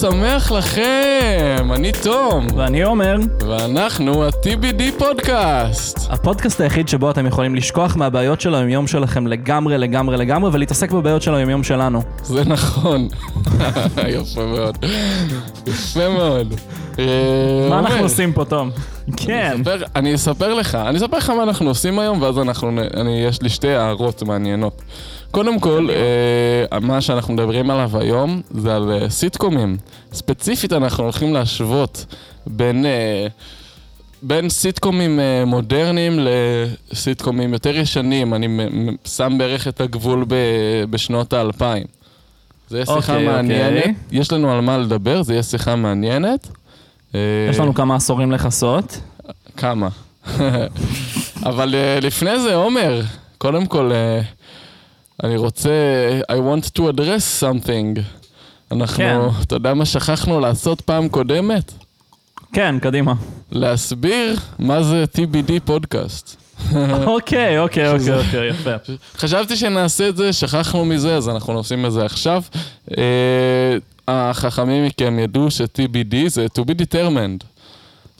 שמח לכם! אני תום, ואני עומר, ואנחנו ה-TBD פודקאסט. הפודקאסט היחיד שבו אתם יכולים לשכוח מהבעיות של היומיום שלכם לגמרי, לגמרי, לגמרי, ולהתעסק בבעיות של היומיום שלנו. זה נכון. יפה מאוד. יפה מאוד. אה, מה אנחנו עושים פה, תום? כן. אספר- אני אספר לך, אני אספר לך מה אנחנו עושים היום, ואז אנחנו, אני, יש לי שתי הערות מעניינות. קודם כל, אה, מה שאנחנו מדברים עליו היום זה על אה, סיטקומים. ספציפית אנחנו הולכים להשוות בין, אה, בין סיטקומים אה, מודרניים לסיטקומים יותר ישנים. אני שם בערך את הגבול ב, בשנות האלפיים. זה יהיה שיחה אוקיי, מעניינת, אוקיי. יש לנו על מה לדבר, זה יהיה שיחה מעניינת. אה, יש לנו כמה עשורים לכסות. כמה. אבל uh, לפני זה, עומר, קודם כל, uh, אני רוצה, I want to address something. אנחנו, כן. אתה יודע מה שכחנו לעשות פעם קודמת? כן, קדימה. להסביר מה זה TBD פודקאסט. אוקיי, אוקיי, אוקיי, אוקיי, יפה. חשבתי שנעשה את זה, שכחנו מזה, אז אנחנו עושים את זה עכשיו. החכמים מכם ידעו ש-TBD זה to be determined.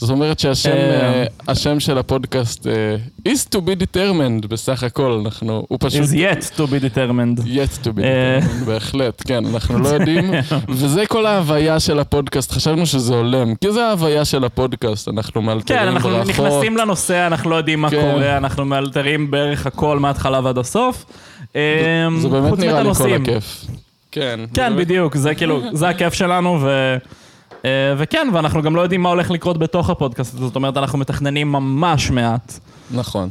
זאת אומרת שהשם אה. אה, השם של הפודקאסט אה, is to be determined בסך הכל, אנחנו, הוא פשוט... is yet to be determined. yet to be determined, בהחלט, כן, אנחנו לא יודעים, וזה כל ההוויה של הפודקאסט, חשבנו שזה הולם, כי זה ההוויה של הפודקאסט, אנחנו מאלתרים כן, אנחנו. נכנסים לנושא, אנחנו לא יודעים מה כן. קורה, אנחנו מאלתרים בערך הכל מההתחלה ועד הסוף. זה באמת נראה לי כל. הכיף. כן. כן, בדיוק, זה כאילו, זה הכיף שלנו, ו... אה, וכן, ואנחנו גם לא יודעים מה הולך לקרות בתוך הפודקאסט, זאת אומרת, אנחנו מתכננים ממש מעט. נכון.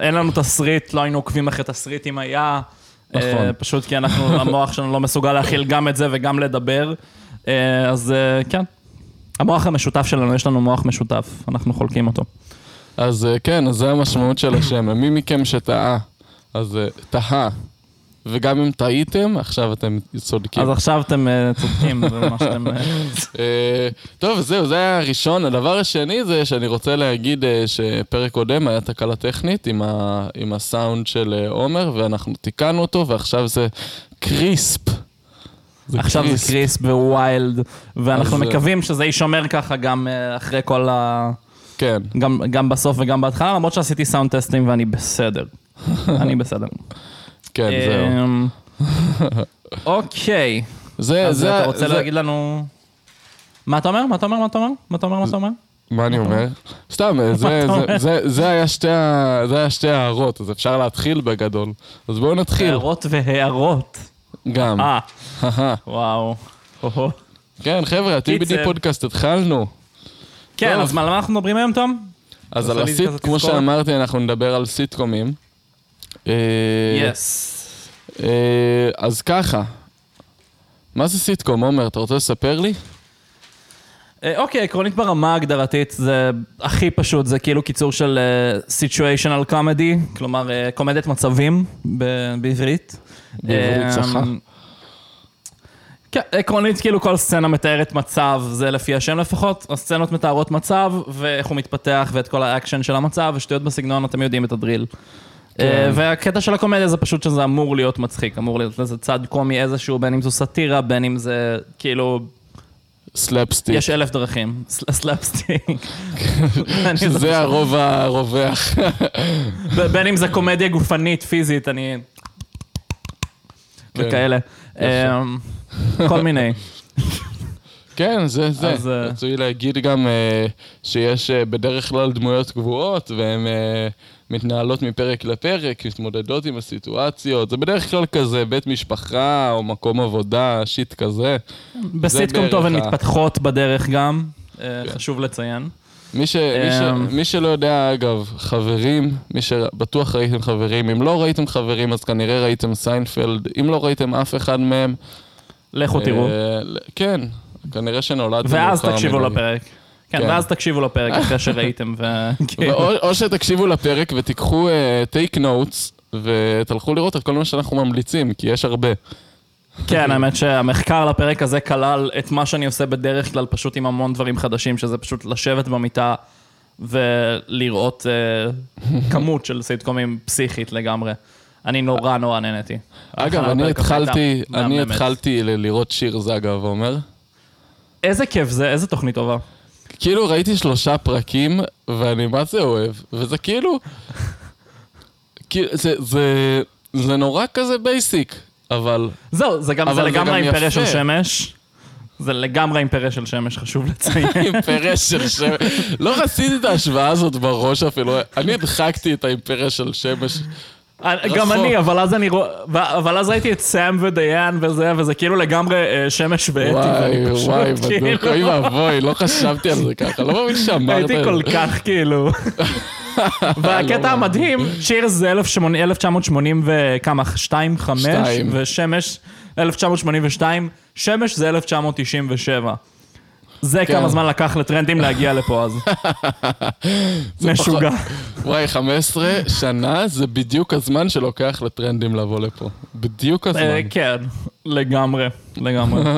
אין לנו תסריט, לא היינו עוקבים אחרי תסריט אם היה. נכון. אה, פשוט כי אנחנו, המוח שלנו לא מסוגל להכיל גם את זה וגם לדבר. אה, אז כן. המוח המשותף שלנו, יש לנו מוח משותף, אנחנו חולקים אותו. אז כן, אז זה המשמעות של השם. מי מכם שטעה, אז טעה. וגם אם טעיתם, עכשיו אתם צודקים. אז עכשיו אתם אה, צודקים במה שאתם... אה, אה, טוב, זהו, זה היה הראשון. הדבר השני זה שאני רוצה להגיד שפרק קודם היה תקלה טכנית עם, ה, עם הסאונד של עומר, ואנחנו תיקנו אותו, ועכשיו זה קריספ. עכשיו זה קריספ וויילד, ואנחנו אז, מקווים שזה יישמר ככה גם אחרי כל ה... כן, גם, גם בסוף וגם בהתחלה, למרות שעשיתי סאונד טסטים ואני בסדר. אני בסדר. כן, זהו. אמ, אוקיי, זה, אז זה, אתה רוצה זה, להגיד לנו... מה אתה אומר? מה אתה אומר? מה אתה אומר? מה אתה אומר? מה אתה אומר? מה אני אומר? סתם, זה, אתה זה, אומר? זה, זה היה שתי ה- זה היה שתי הערות, אז אפשר להתחיל בגדול. אז בואו נתחיל. הערות והערות. גם. אה. וואו. כן, חבר'ה, ה-TBD. פודקאסט, התחלנו. כן. אז מה, על מה אנחנו מדברים היום, תום? אז על הסיט, כמו. שאמרתי, אנחנו נדבר על סיטקומים. אה, יס. אה, אז ככה, מה זה סיטקום, עומר? אתה רוצה לספר לי? אה, אוקיי, עקרונית ברמה ההגדרתית זה הכי פשוט, זה כאילו קיצור של אה, situational comedy, כלומר אה, קומדיית מצבים בעברית. בעברית אה, צחה. כן, עקרונית כאילו כל סצנה מתארת מצב, זה לפי השם לפחות, הסצנות מתארות מצב ואיך הוא מתפתח ואת כל האקשן של המצב ושטויות בסגנון, אתם יודעים את ה drill. אה, והקטע של הקומדיה זה פשוט שזה אמור להיות מצחיק, אמור להיות לזה צד קומי איזשהו, בין אם זו סאטירה, בין אם זה כאילו סלפסטיק. יש אלף דרכים, סל- סלאפסטיק. שזה זוכר. הרוב הרווח. בין אם זה קומדיה גופנית, פיזית, אני... כן. וכאלה. אמ, כל מיני. כן, זה זה. אז, אה, רצוי להגיד גם אה, שיש בדרך כלל דמויות קבועות, והן מתנהלות מפרק לפרק, מתמודדות עם הסיטואציות. זה בדרך כלל כזה בית משפחה או מקום עבודה, שיט כזה. בסיטקום טוב הן מתפתחות בדרך גם, אה, כן. חשוב לציין. מי, ש... מי, ש... אמ. מי שלא יודע, אגב, חברים, מי שבטוח ראיתם חברים, אם לא ראיתם חברים, אז כנראה ראיתם סיינפלד, אם לא ראיתם אף אחד מהם, לכו תראו. אה, כן, כנראה שנולדתם ואז תקשיבו. לפרק. כן, כן. ואז תקשיבו לפרק אחרי שראיתם. ו-. או, שתקשיבו לפרק ותיקחו take uh, notes ותלכו לראות את כל מה שאנחנו ממליצים, כי יש הרבה. כן, האמת שהמחקר לפרק הזה כלל את מה שאני עושה בדרך כלל, פשוט עם המון דברים חדשים, שזה פשוט לשבת במיטה ולראות אה, כמות של סיטקומים פסיכית לגמרי. אני נורא נורא נהניתי. אגב, אני התחלתי, אני. התחלתי לראות שיר זגה ועומר. איזה כיף זה, איזה תוכנית טובה. כאילו ראיתי שלושה פרקים, ואני מה זה אוהב, וזה כאילו... כאילו, זה, זה, זה נורא כזה בייסיק, אבל... זהו, זה גם זה לגמרי יפה. של שמש. זה לגמרי האימפריה של שמש, חשוב לציין. אימפריה של שמש. לא רציתי את ההשוואה הזאת בראש אפילו, אני הדחקתי את האימפריה של שמש. גם רחוק. אני, אבל אז אני רואה, אבל אז ראיתי את סאם ודיין וזה, וזה כאילו לגמרי אה, שמש ואתי. וואי, ואני פשוט וואי, כאילו- אוי ואבוי, לא חשבתי על זה ככה, לא מאמין שאמרת הייתי כל. כך כאילו... לא והקטע המדהים, צ'ירס זה 1980 וכמה? 2, 5, שתיים. ושמש 1982, שמש זה 1997. זה כן. כמה זמן לקח לטרנדים להגיע לפה אז. משוגע. וואי, 15 שנה זה בדיוק הזמן שלוקח לטרנדים לבוא לפה. בדיוק הזמן. אה, כן, לגמרי, לגמרי.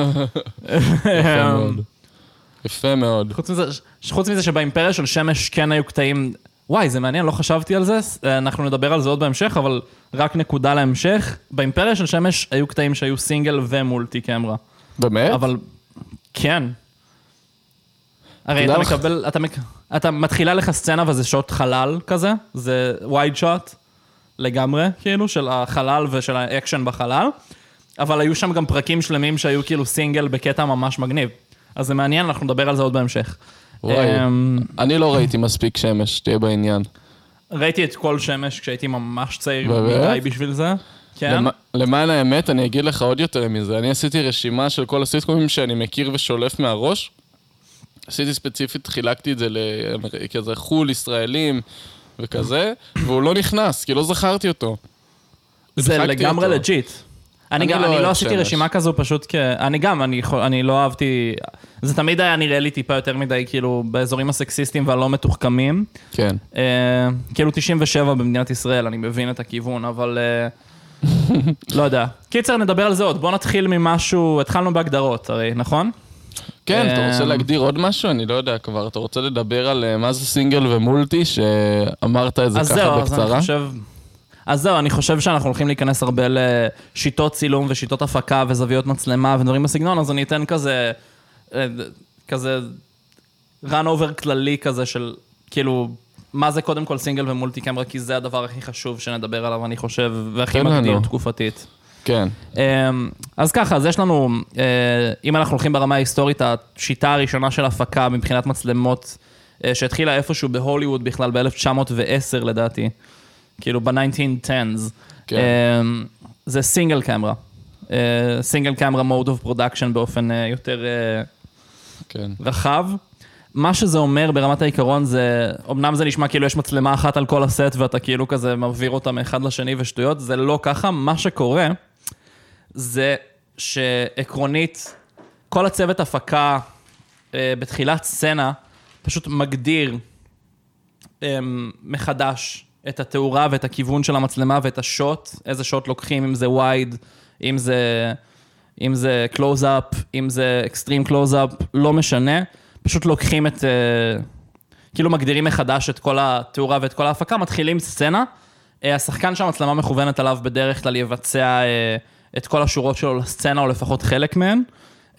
יפה מאוד. יפה מאוד. חוץ מזה, חוץ מזה שבאימפריה של שמש כן היו קטעים... וואי, זה מעניין, לא חשבתי על זה, אה, אנחנו נדבר על זה עוד בהמשך, אבל רק נקודה להמשך. באימפריה של שמש היו קטעים שהיו single ו multi camera. באמת? אבל כן. הרי אתה לך- מקבל, אתה. אתה מתחילה לך סצנה וזה שוט חלל כזה, זה wide shot לגמרי, כאילו, של החלל ושל האקשן בחלל, אבל היו שם גם פרקים שלמים שהיו כאילו סינגל בקטע ממש מגניב. אז זה מעניין, אנחנו נדבר על זה עוד בהמשך. וואי. אמ, אני לא ראיתי מספיק שמש, תהיה בעניין. ראיתי את כל שמש כשהייתי ממש צעיר? מדי בשביל זה. כן. למ- למען האמת, אני אגיד לך עוד יותר מזה. אני עשיתי רשימה של כל הסיטקומים שאני מכיר ושולף מהראש. עשיתי ספציפית, חילקתי את זה לכזה חו"ל, ישראלים וכזה, והוא לא נכנס, כי לא זכרתי אותו. זה לגמרי. לג'יט. אני, אני גם, לא אני לא עשיתי. רשימה כזו פשוט כ... אני גם, אני, לא אהבתי... זה תמיד היה נראה לי טיפה יותר מדי, כאילו, באזורים הסקסיסטיים והלא מתוחכמים. כן. אה, כאילו 97 במדינת ישראל, אני מבין את הכיוון, אבל... אה, לא יודע. קיצר, נדבר על זה עוד. בוא נתחיל ממשהו... התחלנו בהגדרות, הרי, נכון? כן, אתה רוצה אמ, להגדיר עוד משהו? אני לא יודע כבר. אתה רוצה לדבר על אה, מה זה סינגל ומולטי, שאמרת את זה אז ככה זהו, אז אני בקצרה? חושב... אז זהו, אני חושב שאנחנו הולכים להיכנס הרבה לשיטות צילום ושיטות הפקה וזוויות מצלמה ודברים בסגנון, אז אני אתן כזה, אה, כזה run over כללי כזה של, כאילו, מה זה קודם כל סינגל ומולטי קמרה, כי זה הדבר הכי חשוב שנדבר עליו, אני חושב, והכי. מגדיר תקופתית. כן. אמ, אז ככה, אז יש לנו, אה, אם אנחנו הולכים ברמה ההיסטורית, השיטה הראשונה של הפקה מבחינת מצלמות, אה, שהתחילה איפשהו בהוליווד בכלל, ב-1910 לדעתי, כאילו ב-1910s, כן. אמ, זה סינגל קמרה. single camera mode of production באופן אה, יותר אה, כן. רחב. מה שזה אומר ברמת העיקרון זה, אמנם זה נשמע כאילו יש מצלמה אחת על כל הסט ואתה כאילו כזה מעביר אותה מאחד לשני ושטויות, זה לא ככה. מה שקורה זה שעקרונית, כל הצוות הפקה אה, בתחילת סצנה פשוט מגדיר אה, מחדש את התאורה ואת הכיוון של המצלמה ואת השוט, איזה שוט לוקחים, אם זה wide, אם זה, אם זה קלוז-אפ, אם זה extreme close-up, לא משנה. פשוט לוקחים את, אה, כאילו מגדירים מחדש את כל התאורה ואת כל ההפקה, מתחילים סצנה. השחקן שהמצלמה מכוונת עליו בדרך כלל יבצע את כל השורות שלו לסצנה, או לפחות חלק מהן.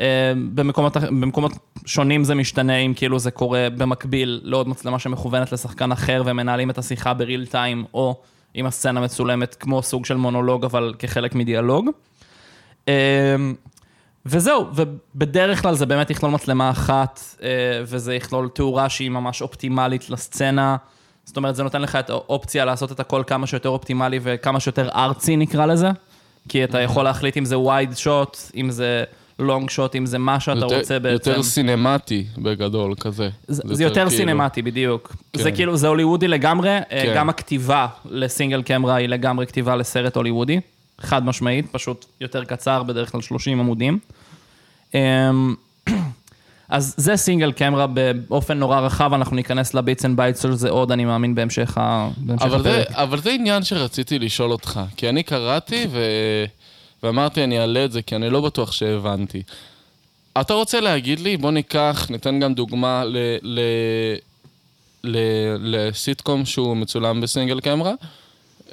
אה, במקומות, במקומות שונים זה משתנה, אם כאילו זה קורה במקביל לעוד מצלמה שמכוונת לשחקן אחר, והם מנהלים את השיחה ב real time, או אם הסצנה מצולמת כמו סוג של מונולוג, אבל כחלק מדיאלוג. אה, וזהו, ובדרך כלל זה באמת יכלול מצלמה אחת, אה, וזה יכלול תאורה שהיא ממש אופטימלית לסצנה. זאת אומרת, זה נותן לך את האופציה לעשות את הכל כמה שיותר אופטימלי וכמה שיותר ארצי נקרא לזה. כי אתה יכול להחליט אם זה wide shot, אם זה long shot, אם זה מה שאתה יותר- רוצה בעצם. יותר סינמטי בגדול, כזה. זה, זה יותר כאילו- סינמטי, בדיוק. כן. זה כאילו, זה הוליוודי לגמרי, אה, כן. גם הכתיבה לסינגל קמרה היא לגמרי כתיבה לסרט הוליוודי, חד משמעית, פשוט יותר קצר, בדרך כלל 30 עמודים. אז זה single camera באופן נורא רחב, אנחנו ניכנס ל bits and bytes של זה עוד, אני מאמין, בהמשך, ה... בהמשך אבל זה, הפרק. אבל זה עניין שרציתי לשאול אותך, כי אני קראתי ו... ואמרתי אני אעלה את זה, כי אני לא בטוח שהבנתי. אתה רוצה להגיד לי, בוא ניקח, ניתן גם דוגמה ל... ל... ל... לסיטקום שהוא מצולם ב single camera,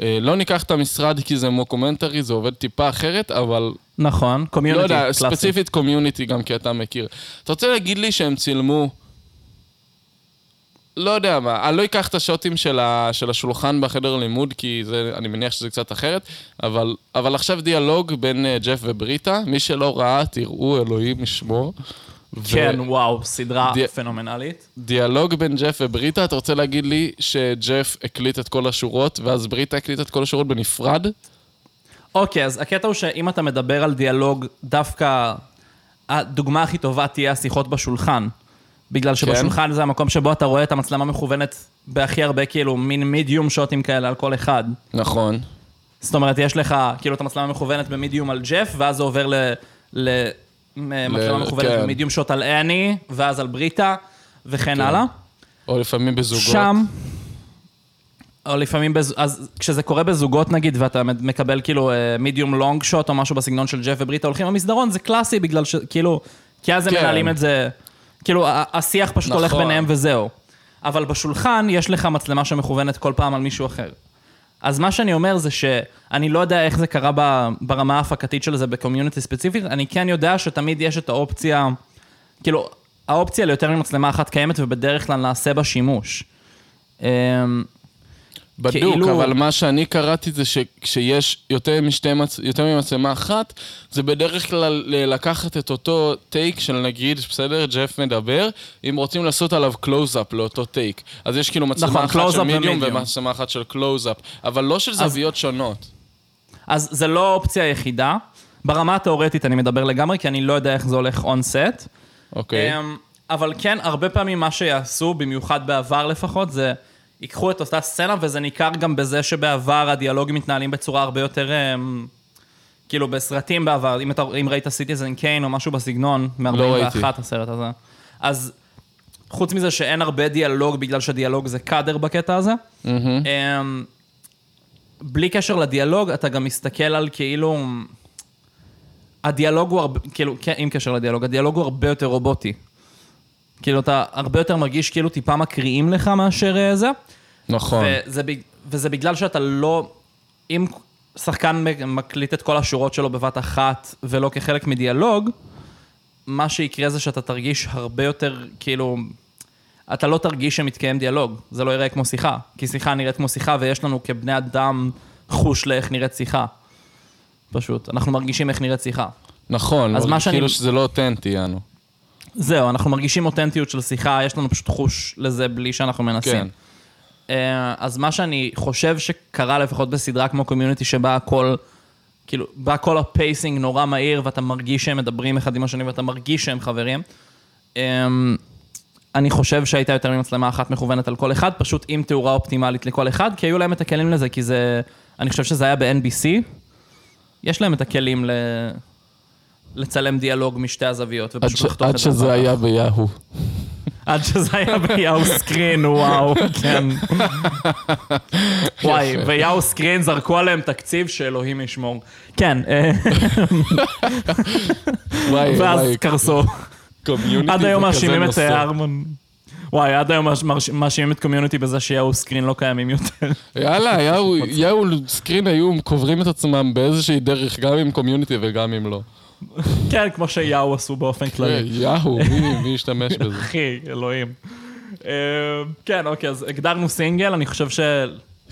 אה, לא ניקח את המשרד כי זה מוקומנטרי, זה עובד טיפה אחרת, אבל נכון, לא Community, יודע, קלאסי. ספציפית Community גם כי אתה מכיר. אתה רוצה להגיד לי שהם צילמו... לא יודע מה, אני לא אקח את השוטים של, ה, של השולחן בחדר לימוד, כי זה, אני מניח שזה קצת אחרת, אבל, אבל עכשיו דיאלוג בין uh, ג'ף ובריטה, מי שלא ראה, תראו, אלוהים ישמור. כן, וואו, סדרה די- פנומנלית. דיאלוג בין ג'ף ובריטה, אתה רוצה להגיד לי שג'ף הקליט את כל השורות, ואז בריטה הקליטה את כל השורות בנפרד? אוקיי, אז הקטע הוא שאם אתה מדבר על דיאלוג, דווקא הדוגמה הכי טובה תהיה השיחות בשולחן. בגלל שבשולחן זה המקום שבו אתה רואה את המצלמה מכוונת בהכי הרבה, כאילו, מין מידיום שוטים כאלה על כל אחד. נכון. זאת אומרת, יש לך, כאילו, את המצלמה מכוונת במידיום על ג'ף, ואז זה עובר ל... ל... מצלמה ל- מכוונת כן. במידיום שוט על אני, ואז על בריטה, וכן הלאה. או לפעמים בזוגות. שם, או לפעמים, בז... אז כשזה קורה בזוגות נגיד, ואתה מקבל כאילו מידיום לונג שוט או משהו בסגנון של ג'ף ובריטה הולכים במסדרון, זה קלאסי בגלל שכאילו, כי אז הם כן. מנהלים את זה, כאילו השיח פשוט הולך נכון. ביניהם וזהו. אבל בשולחן יש לך מצלמה שמכוונת כל פעם על מישהו אחר. אז מה שאני אומר זה שאני לא יודע איך זה קרה ברמה ההפקתית של זה בקומיוניטי ספציפית, אני כן יודע שתמיד יש את האופציה, כאילו, האופציה ליותר ממצלמה אחת קיימת ובדרך כלל נעשה בה שימוש. בדוק, כאילו- אבל מה שאני קראתי זה שכשיש יותר, משתי מצ... יותר ממצלמה אחת, זה בדרך כלל לקחת את אותו טייק של נגיד, בסדר, ג'ף מדבר, אם רוצים לעשות עליו קלוז-אפ לאותו טייק. אז יש כאילו מצלמה נכון, אחת של מידיום. ומצלמה אחת של קלוז-אפ, אבל לא של זוויות שונות. אז זה לא האופציה היחידה. ברמה התיאורטית אני מדבר לגמרי, כי אני לא יודע איך זה הולך און סט. אוקיי. אמ, אבל כן, הרבה פעמים מה שיעשו, במיוחד בעבר לפחות, זה ייקחו את אותה סצנה, וזה ניכר גם בזה שבעבר הדיאלוגים מתנהלים בצורה הרבה יותר... אמ, כאילו בסרטים בעבר, אם, אתה, אם ראית סיטיזן קיין או משהו בסגנון, מ-41 לא. הסרט הזה. אז חוץ מזה שאין הרבה דיאלוג, בגלל שדיאלוג זה קאדר בקטע הזה. אמ, בלי קשר לדיאלוג, אתה גם מסתכל על כאילו... הדיאלוג הוא הרבה, כאילו, כן, עם קשר לדיאלוג, הדיאלוג הוא הרבה יותר רובוטי. כאילו, אתה הרבה יותר מרגיש כאילו טיפה מקריאים לך מאשר אה, זה. נכון. וזה, וזה בגלל שאתה לא... אם שחקן מקליט את כל השורות שלו בבת אחת ולא כחלק מדיאלוג, מה שיקרה זה שאתה תרגיש הרבה יותר, כאילו... אתה לא תרגיש שמתקיים דיאלוג, זה לא יראה כמו שיחה. כי שיחה נראית כמו שיחה, ויש לנו כבני אדם חוש לאיך נראית שיחה. פשוט, אנחנו מרגישים איך נראית שיחה. נכון, אז מה שאני- כאילו שזה לא אותנטי, יענו. זהו, אנחנו מרגישים אותנטיות של שיחה, יש לנו פשוט חוש לזה בלי שאנחנו מנסים. כן. אה, אז מה שאני חושב שקרה לפחות בסדרה כמו Community, שבה הכל, כאילו, בה כל ה pacing נורא מהיר, ואתה מרגיש שהם מדברים אחד עם השני, ואתה מרגיש שהם חברים. אה, אני חושב שהייתה יותר ממצלמה אחת מכוונת על כל אחד, פשוט עם תאורה אופטימלית לכל אחד, כי היו להם את הכלים לזה, כי זה... אני חושב שזה היה ב-NBC. יש להם את הכלים ל... לצלם דיאלוג משתי הזוויות, עד ופשוט לחתוך עד את זה. שזה אחר היה. ביהו. עד שזה היה ב Yahoo Screen, וואו, כן. וואי, ו Yahoo Screen זרקו עליהם תקציב שאלוהים ישמור. כן, אה, וואי, ואז וואי, קרסו. Community עד היום מאשימים את. אה, הרמון. וואי, עד היום מאש- מאש- מאשימים את Community בזה ש Yahoo Screen לא קיימים יותר. יאללה, יאו סקרין היו קוברים את עצמם באיזושהי דרך, גם עם קומיוניטי וגם אם לא. כן, כמו שיאו עשו באופן אה, כללי. יאו, מי- ישתמש בזה? אחי, אלוהים. אה, כן, אוקיי, אז הגדרנו סינגל, אני חושב ש...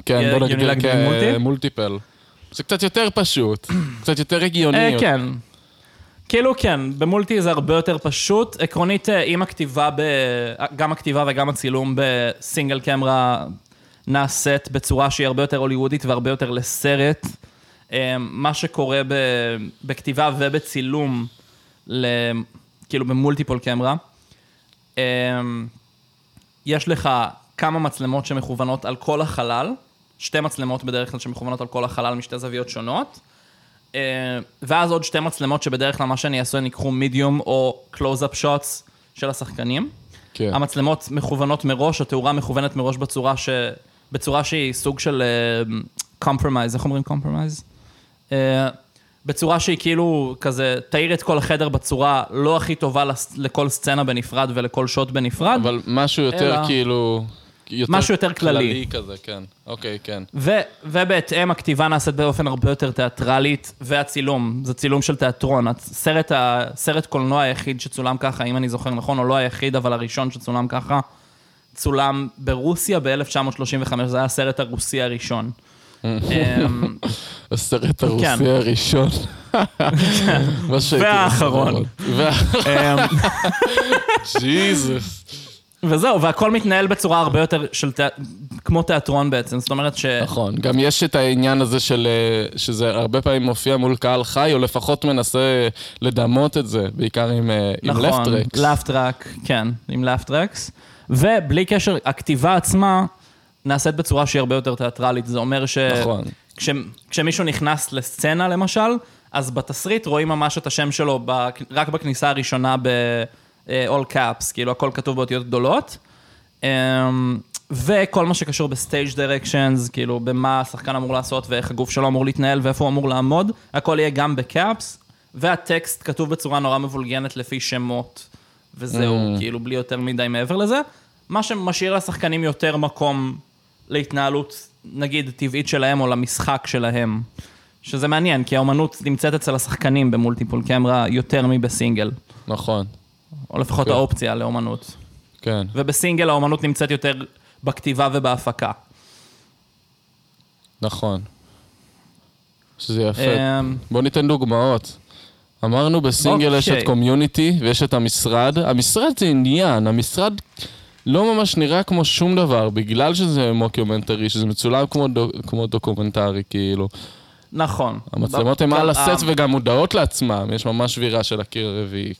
כן, בוא נגדיר להגדיר מולטי? כמולטיפל. זה קצת יותר פשוט, קצת יותר הגיוני. אה, כן. כאילו כן, במולטי זה הרבה יותר פשוט. עקרונית, אה, עם הכתיבה, ב... גם הכתיבה וגם הצילום ב single camera נעשית בצורה שהיא הרבה יותר הוליוודית והרבה יותר לסרט. אה, מה שקורה ב... בכתיבה ובצילום, ל... כאילו ב multiple camera, אה, יש לך כמה מצלמות שמכוונות על כל החלל, שתי מצלמות בדרך כלל שמכוונות על כל החלל משתי זוויות שונות. אה, ואז עוד שתי מצלמות שבדרך כלל מה שאני אעשה, הן ייקחו מידיום או close-up shots של השחקנים. כן. המצלמות מכוונות מראש, התאורה מכוונת מראש בצורה, ש... בצורה שהיא סוג של compromise, איך אומרים compromise? בצורה שהיא כאילו כזה, תאיר את כל החדר בצורה לא הכי טובה לכל סצנה בנפרד ולכל שוט בנפרד. אבל משהו יותר אלא- כאילו, משהו יותר כללי. כללי כזה, כן. אוקיי, כן. ו- ובהתאם הכתיבה נעשית באופן הרבה יותר תיאטרלית, והצילום, זה צילום של תיאטרון. הסרט, הסרט קולנוע היחיד שצולם ככה, אם אני זוכר נכון, או לא היחיד, אבל הראשון שצולם ככה, צולם ברוסיה ב-1935, זה היה הסרט הרוסי הראשון. אמ, הסרט הרוסי הראשון. שהייתי והאחרון. וה- אמ, ג'יזוס. וזהו, והכל מתנהל בצורה הרבה יותר של תיאט... כמו תיאטרון בעצם, זאת אומרת ש... נכון, גם יש את העניין הזה של, אה, שזה הרבה פעמים מופיע מול קהל חי, או לפחות מנסה לדמות את זה, בעיקר עם, אה, עם נכון, לפטרקס. laugh track, כן, עם laugh tracks. ובלי קשר, הכתיבה עצמה נעשית בצורה שהיא הרבה יותר תיאטרלית. זה אומר ש... נכון. כש... כשמישהו נכנס לסצנה, למשל, אז בתסריט רואים ממש את השם שלו ב... רק בכניסה הראשונה ב-all caps, כאילו הכל כתוב באותיות גדולות. אמ, וכל מה שקשור ב stage directions, כאילו במה השחקן אמור לעשות ואיך הגוף שלו אמור להתנהל ואיפה הוא אמור לעמוד, הכל יהיה גם ב caps, והטקסט כתוב בצורה נורא מבולגנת לפי שמות, וזהו, Mm. כאילו בלי יותר מדי מעבר לזה, מה שמשאיר לשחקנים יותר מקום להתנהלות, נגיד, טבעית שלהם או למשחק שלהם. שזה מעניין, כי האומנות נמצאת אצל השחקנים במולטיפול קמרה יותר מבסינגל, נכון, או לפחות כן. האופציה לאומנות. כן. ובסינגל האומנות נמצאת יותר בכתיבה ובהפקה. נכון. שזה יפה. אמ, בוא ניתן דוגמאות. אמרנו בסינגל יש את אוקיי. Community ויש את המשרד. המשרד זה עניין, המשרד לא ממש נראה כמו שום דבר, בגלל שזה מוקיומנטרי, שזה מצולם כמו, דו, כמו דוקומנטרי, כאילו. נכון. המצלמות הן על הסט וגם מודעות לעצמם, יש ממש שבירה של הקיר הרביעי.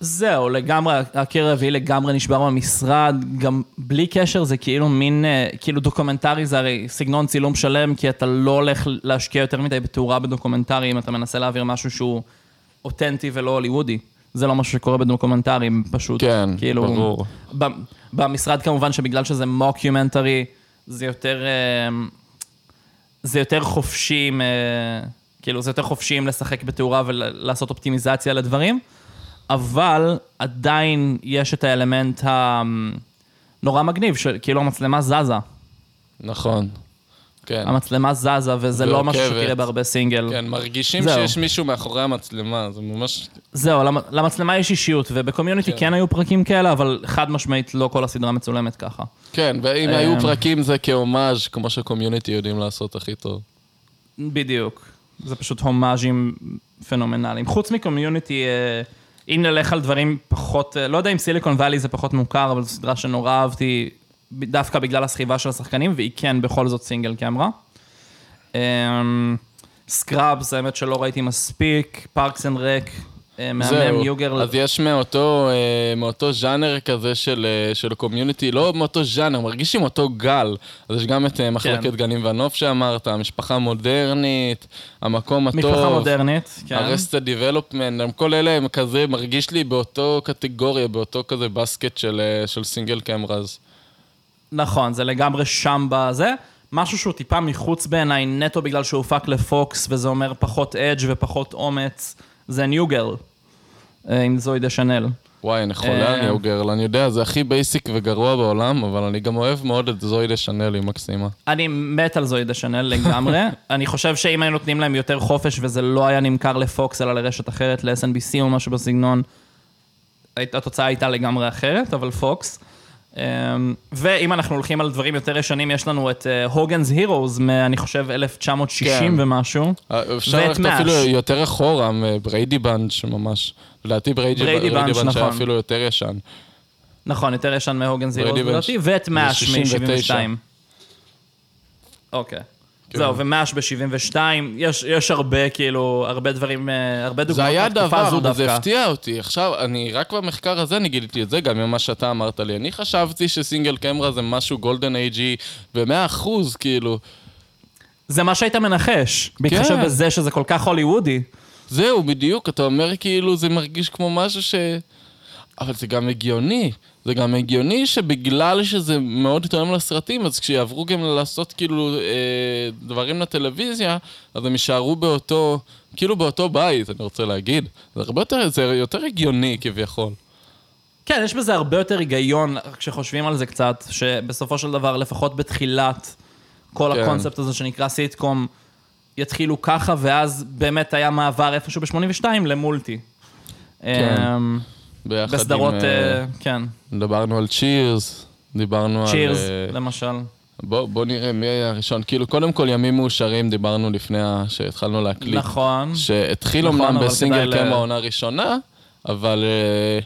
זהו, לגמרי, הקיר הרביעי לגמרי נשבר במשרד, גם בלי קשר זה כאילו מין, אה, כאילו דוקומנטרי זה הרי סגנון צילום שלם, כי אתה לא הולך להשקיע יותר מדי בתאורה בדוקומנטרי, אם אתה מנסה להעביר משהו שהוא אותנטי ולא הוליוודי. זה לא משהו שקורה בדוקומנטרים, פשוט. כן, כאילו, ברור. במשרד כמובן שבגלל שזה מוקיומנטרי, זה יותר, אה, זה יותר חופשי, כאילו זה יותר חופשי לשחק בתאורה ולעשות אופטימיזציה לדברים, אבל עדיין יש את האלמנט הנורא מגניב, שכאילו המצלמה זזה. נכון. כן. המצלמה זזה, וזה לא משהו. שתראה בהרבה סינגל. כן, מרגישים זהו. שיש מישהו מאחורי המצלמה, זה ממש... זהו, למ- למצלמה יש אישיות, ובקומיוניטי כן. כן היו פרקים כאלה, אבל חד משמעית לא כל הסדרה מצולמת ככה. כן, ואם אמ. היו פרקים זה כהומאז', כמו שקומיוניטי יודעים לעשות הכי טוב. בדיוק. זה פשוט הומאז'ים פנומנליים. חוץ מקומיוניטי, אה, אם נלך על דברים פחות, אה, לא יודע אם סיליקון וואלי זה פחות מוכר, אבל זו סדרה שנורא אהבתי, דווקא בגלל הסחיבה של השחקנים, והיא כן בכל זאת סינגל קמרה. Scrubs, האמת שלא ראיתי מספיק, Parks and Rec, מהמם, זהו, יוגר, אז יש מאותו, אה, מאותו ז'אנר כזה של, אה, של Community, לא מאותו ז'אנר, מרגישים אותו גל. אז יש גם את אה, מחלקת כן. גנים והנוף שאמרת, המשפחה המודרנית, המקום הטוב. משפחה מודרנית, כן. Arrested Development, כל אלה הם כזה, מרגיש לי באותו קטגוריה, באותו כזה basket של, אה, של single cameras. נכון, זה לגמרי שם בזה. משהו שהוא טיפה מחוץ בעיניי, נטו בגלל שהוא הופק לפוקס, וזה אומר פחות edge ופחות אומץ, זה New Girl, אה, עם זואי דשנל. וואי, אני חולה על אה. New Girl, אני יודע, זה הכי basic וגרוע בעולם, אבל אני גם אוהב מאוד את זואי דשנל, היא מקסימה. אני מת על זואי דשנל לגמרי. אני חושב שאם היינו נותנים להם יותר חופש וזה לא היה נמכר לפוקס, אלא לרשת אחרת, ל-NBC או משהו בסגנון, התוצאה הייתה לגמרי אחרת, אבל פוקס. אמ, ואם אנחנו הולכים על דברים יותר ישנים, יש לנו את הוגנס הירוז, אני חושב 1960 כן. ומשהו. אה, אפשר ללכת. אפילו יותר אחורה, בריידי בנץ' ממש. לדעתי בריידי בריידי בריידי בנץ', היה נכון. אפילו יותר ישן. נכון, יותר ישן מהוגנס הירוז בריידי לדעתי. ואת מאש 69. מ-72. אוקיי. כן. זהו, ומאש ב-72, יש, יש הרבה, כאילו, הרבה דברים, אה, הרבה זה דוגמאות היה מהתקופה דבר, הזו וזה דווקא. הפתיע אותי. עכשיו, אני רק במחקר הזה אני גיליתי את זה, גם ממה שאתה אמרת לי. אני חשבתי שסינגל קמרה זה משהו גולדן אייג'י, במאה אחוז, כאילו. זה מה שהיית מנחש, בהתחשב כן. בזה שזה כל כך הוליוודי. זהו, בדיוק, אתה אומר כאילו זה מרגיש כמו משהו ש... אבל זה גם הגיוני. זה גם הגיוני שבגלל שזה מאוד תואם לסרטים, אז כשיעברו גם לעשות כאילו אה, דברים לטלוויזיה, אז הם יישארו באותו, כאילו באותו בית, אני רוצה להגיד. זה הרבה יותר, זה יותר הגיוני כביכול. כן, יש בזה הרבה יותר היגיון כשחושבים על זה קצת, שבסופו של דבר, לפחות בתחילת כל כן. הקונספט הזה שנקרא סיטקום, יתחילו ככה, ואז באמת היה מעבר איפשהו ב-82 למולטי. כן. אמ, ביחד בסדרות, עם... אה, אה, כן, דיברנו על צ'ירס, דיברנו על... צ'ירס, אה, למשל. בוא, בוא נראה מי היה הראשון. כאילו, קודם כל, ימים מאושרים, דיברנו לפני שהתחלנו להקליט. נכון. שהתחיל נכון, אמנם בסינגל קאם העונה הראשונה, אבל אה,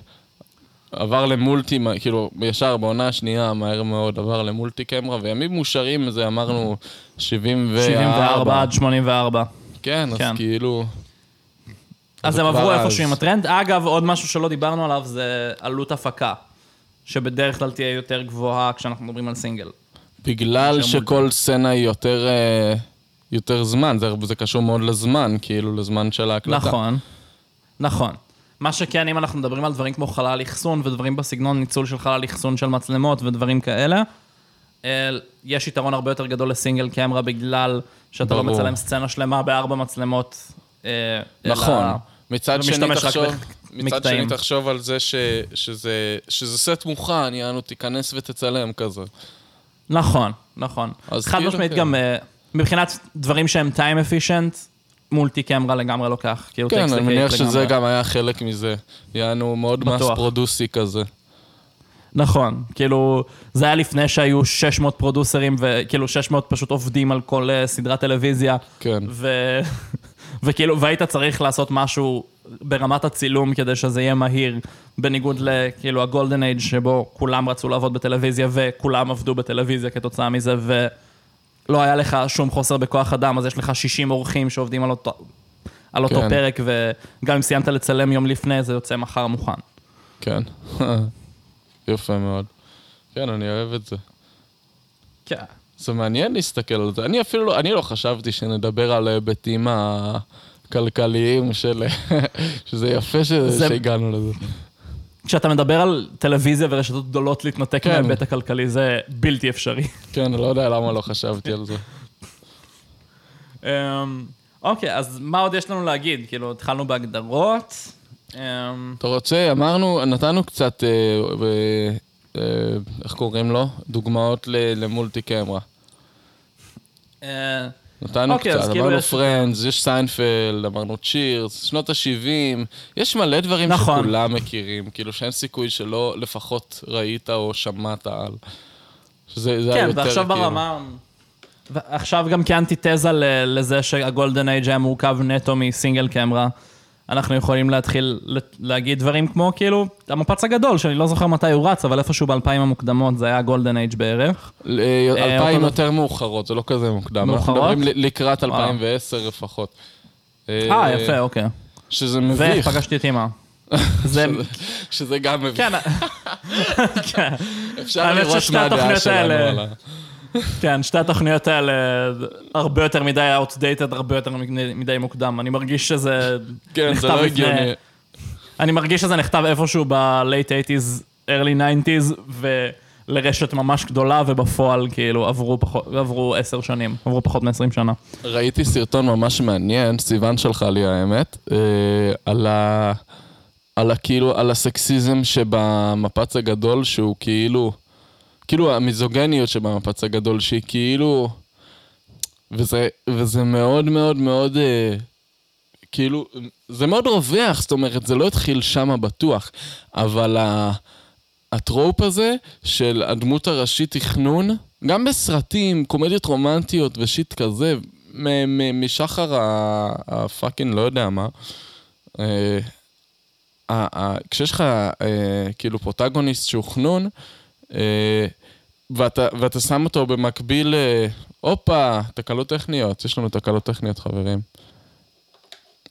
עבר למולטי, כאילו, ישר בעונה השנייה, מהר מאוד עבר למולטי קמרה, וימים מאושרים זה אמרנו 74. 74 עד 84. כן, אז כן. כאילו... אז הם עברו. איפשהו עם הטרנד. אגב, עוד משהו שלא דיברנו עליו זה עלות הפקה, שבדרך כלל תהיה יותר גבוהה כשאנחנו מדברים על סינגל. בגלל שכל סצנה היא יותר... אה, יותר זמן, זה, זה קשור מאוד לזמן, כאילו, לזמן של ההקלטה. נכון, נכון. מה שכן, אם אנחנו מדברים על דברים כמו חלל אחסון ודברים בסגנון ניצול של חלל אחסון של מצלמות ודברים כאלה, אה, יש יתרון הרבה יותר גדול לסינגל קמרה בגלל שאתה לא ברור. מצלם סצנה שלמה בארבע מצלמות. אה, אלא- נכון. מצד שני, ומשתמש רק תחשוב, מצד. שני, תחשוב על זה ש, שזה, שזה סט מוכן, יענו, תיכנס ותצלם כזה. נכון, נכון. חד כאילו, משמעית כן. גם, אה, מבחינת דברים שהם time efficient, מולטי קמרה לגמרי לוקח. כאילו כן, אני מניח שזה. גם היה חלק מזה. יענו, מאוד מס. פרודוסי כזה. נכון, כאילו, זה היה לפני שהיו 600 פרודוסרים, וכאילו 600 פשוט עובדים על כל אה, סדרת טלוויזיה, כן. וכאילו, והיית צריך לעשות משהו ברמת הצילום כדי שזה יהיה מהיר, בניגוד לכאילו הגולדן אייג' שבו כולם רצו לעבוד בטלוויזיה וכולם עבדו בטלוויזיה כתוצאה מזה, ולא היה לך שום חוסר בכוח אדם, אז יש לך 60 אורחים שעובדים על אותו, על אותו כן. פרק, וגם אם סיימת לצלם יום לפני, זה יוצא מחר מוכן. כן. יפה מאוד. כן, אני אוהב את זה. כן. זה מעניין להסתכל על זה. אני אפילו לא, אני לא חשבתי שנדבר על ההיבטים הכלכליים של... שזה יפה ש... זה- שהגענו לזה. כשאתה מדבר על טלוויזיה ורשתות גדולות להתנתק כן. מההיבט הכלכלי, זה בלתי אפשרי. כן, לא יודע למה לא חשבתי על זה. אמ, אוקיי, אז מה עוד יש לנו להגיד? כאילו, התחלנו בהגדרות. אמ, אתה רוצה, אמרנו, נתנו קצת, אה, אה, איך קוראים לו? דוגמאות ל multi camera. אה, נתנו אוקיי, אז קצת, כאילו אמרנו יש- Friends, יש סיינפלד, אמרנו Cheers, שנות ה-70, יש מלא דברים נכון. שכולם מכירים, כאילו שאין סיכוי שלא לפחות ראית או שמעת על. שזה זה כן, ועכשיו כאילו. ברמה... ועכשיו גם כאנטיתזה לזה שה golden age היה מורכב נטו מ single camera. אנחנו יכולים להתחיל להגיד דברים כמו, כאילו, המפץ הגדול, שאני לא זוכר מתי הוא רץ, אבל איפשהו באלפיים המוקדמות זה היה גולדן אייג' בערך. אה, אה, אלפיים יותר מאוחרות, זה לא כזה מוקדם. מאוחרות? אנחנו מדברים לקראת וואו. 2010 לפחות. אה, יפה, אוקיי. שזה מביך. ופגשתי את אימא. זה... שזה- גם מביך. כן, כן. אפשר האמת לראות מה הדעה שלנו האלה- על ה... כן, שתי התוכניות האלה הרבה יותר מדי outdated, הרבה יותר מדי מוקדם. אני מרגיש שזה כן, זה נכתב לא לפני- הגיוני. אני מרגיש שזה נכתב איפשהו ב-late 80's, early 90's, ולרשת ממש גדולה, ובפועל כאילו עברו פחות, עברו עשר שנים, עברו פחות מ-20 שנה. ראיתי סרטון ממש מעניין, סיוון שלחה לי האמת, אה, על ה... על ה... כאילו, על הסקסיזם שבמפץ הגדול, שהוא כאילו... כאילו המיזוגניות שבמפץ הגדול, שהיא כאילו... וזה, וזה מאוד מאוד מאוד... אה, כאילו, זה מאוד רווח, זאת אומרת, זה לא התחיל שמה בטוח, אבל ה... ה trope הזה של הדמות הראשית חנון, גם בסרטים, קומדיות רומנטיות ו shit כזה, מ- מ- משחר ה fucking לא יודע מה. אה, ה- ה- כשיש לך אה, כאילו פרוטגוניסט שהוא חנון, אה, ואתה, ואתה שם אותו במקביל, אה, הופה, תקלות טכניות, יש לנו תקלות טכניות חברים.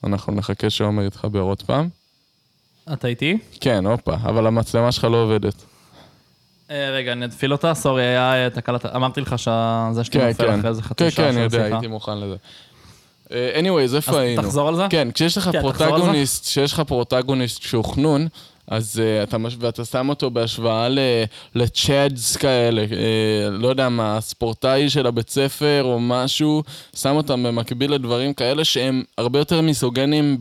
אנחנו נחכה שעומר יתחבר עוד פעם. אתה איתי? כן, הופה, אבל המצלמה שלך לא עובדת. אה, רגע, אני אתפיל אותה, סורי, היה אה, תקלת, אמרתי לך שזה שאתה כן, נופל כן. אחרי זה חצי כן, שעה כן, של אני יודע. הייתי מוכן לזה. אה, anyways, איפה אז היינו? תחזור על זה? כן, כשיש לך כן. פרוטגוניסט, כשיש לך פרוטגוניסט שהוא חנון, אז uh, אתה, מש- ואתה שם אותו בהשוואה ל- לצ'אדס כאלה, uh, לא יודע מה, ספורטאי של הבית ספר או משהו, שם אותם במקביל לדברים כאלה שהם הרבה יותר מיזוגנים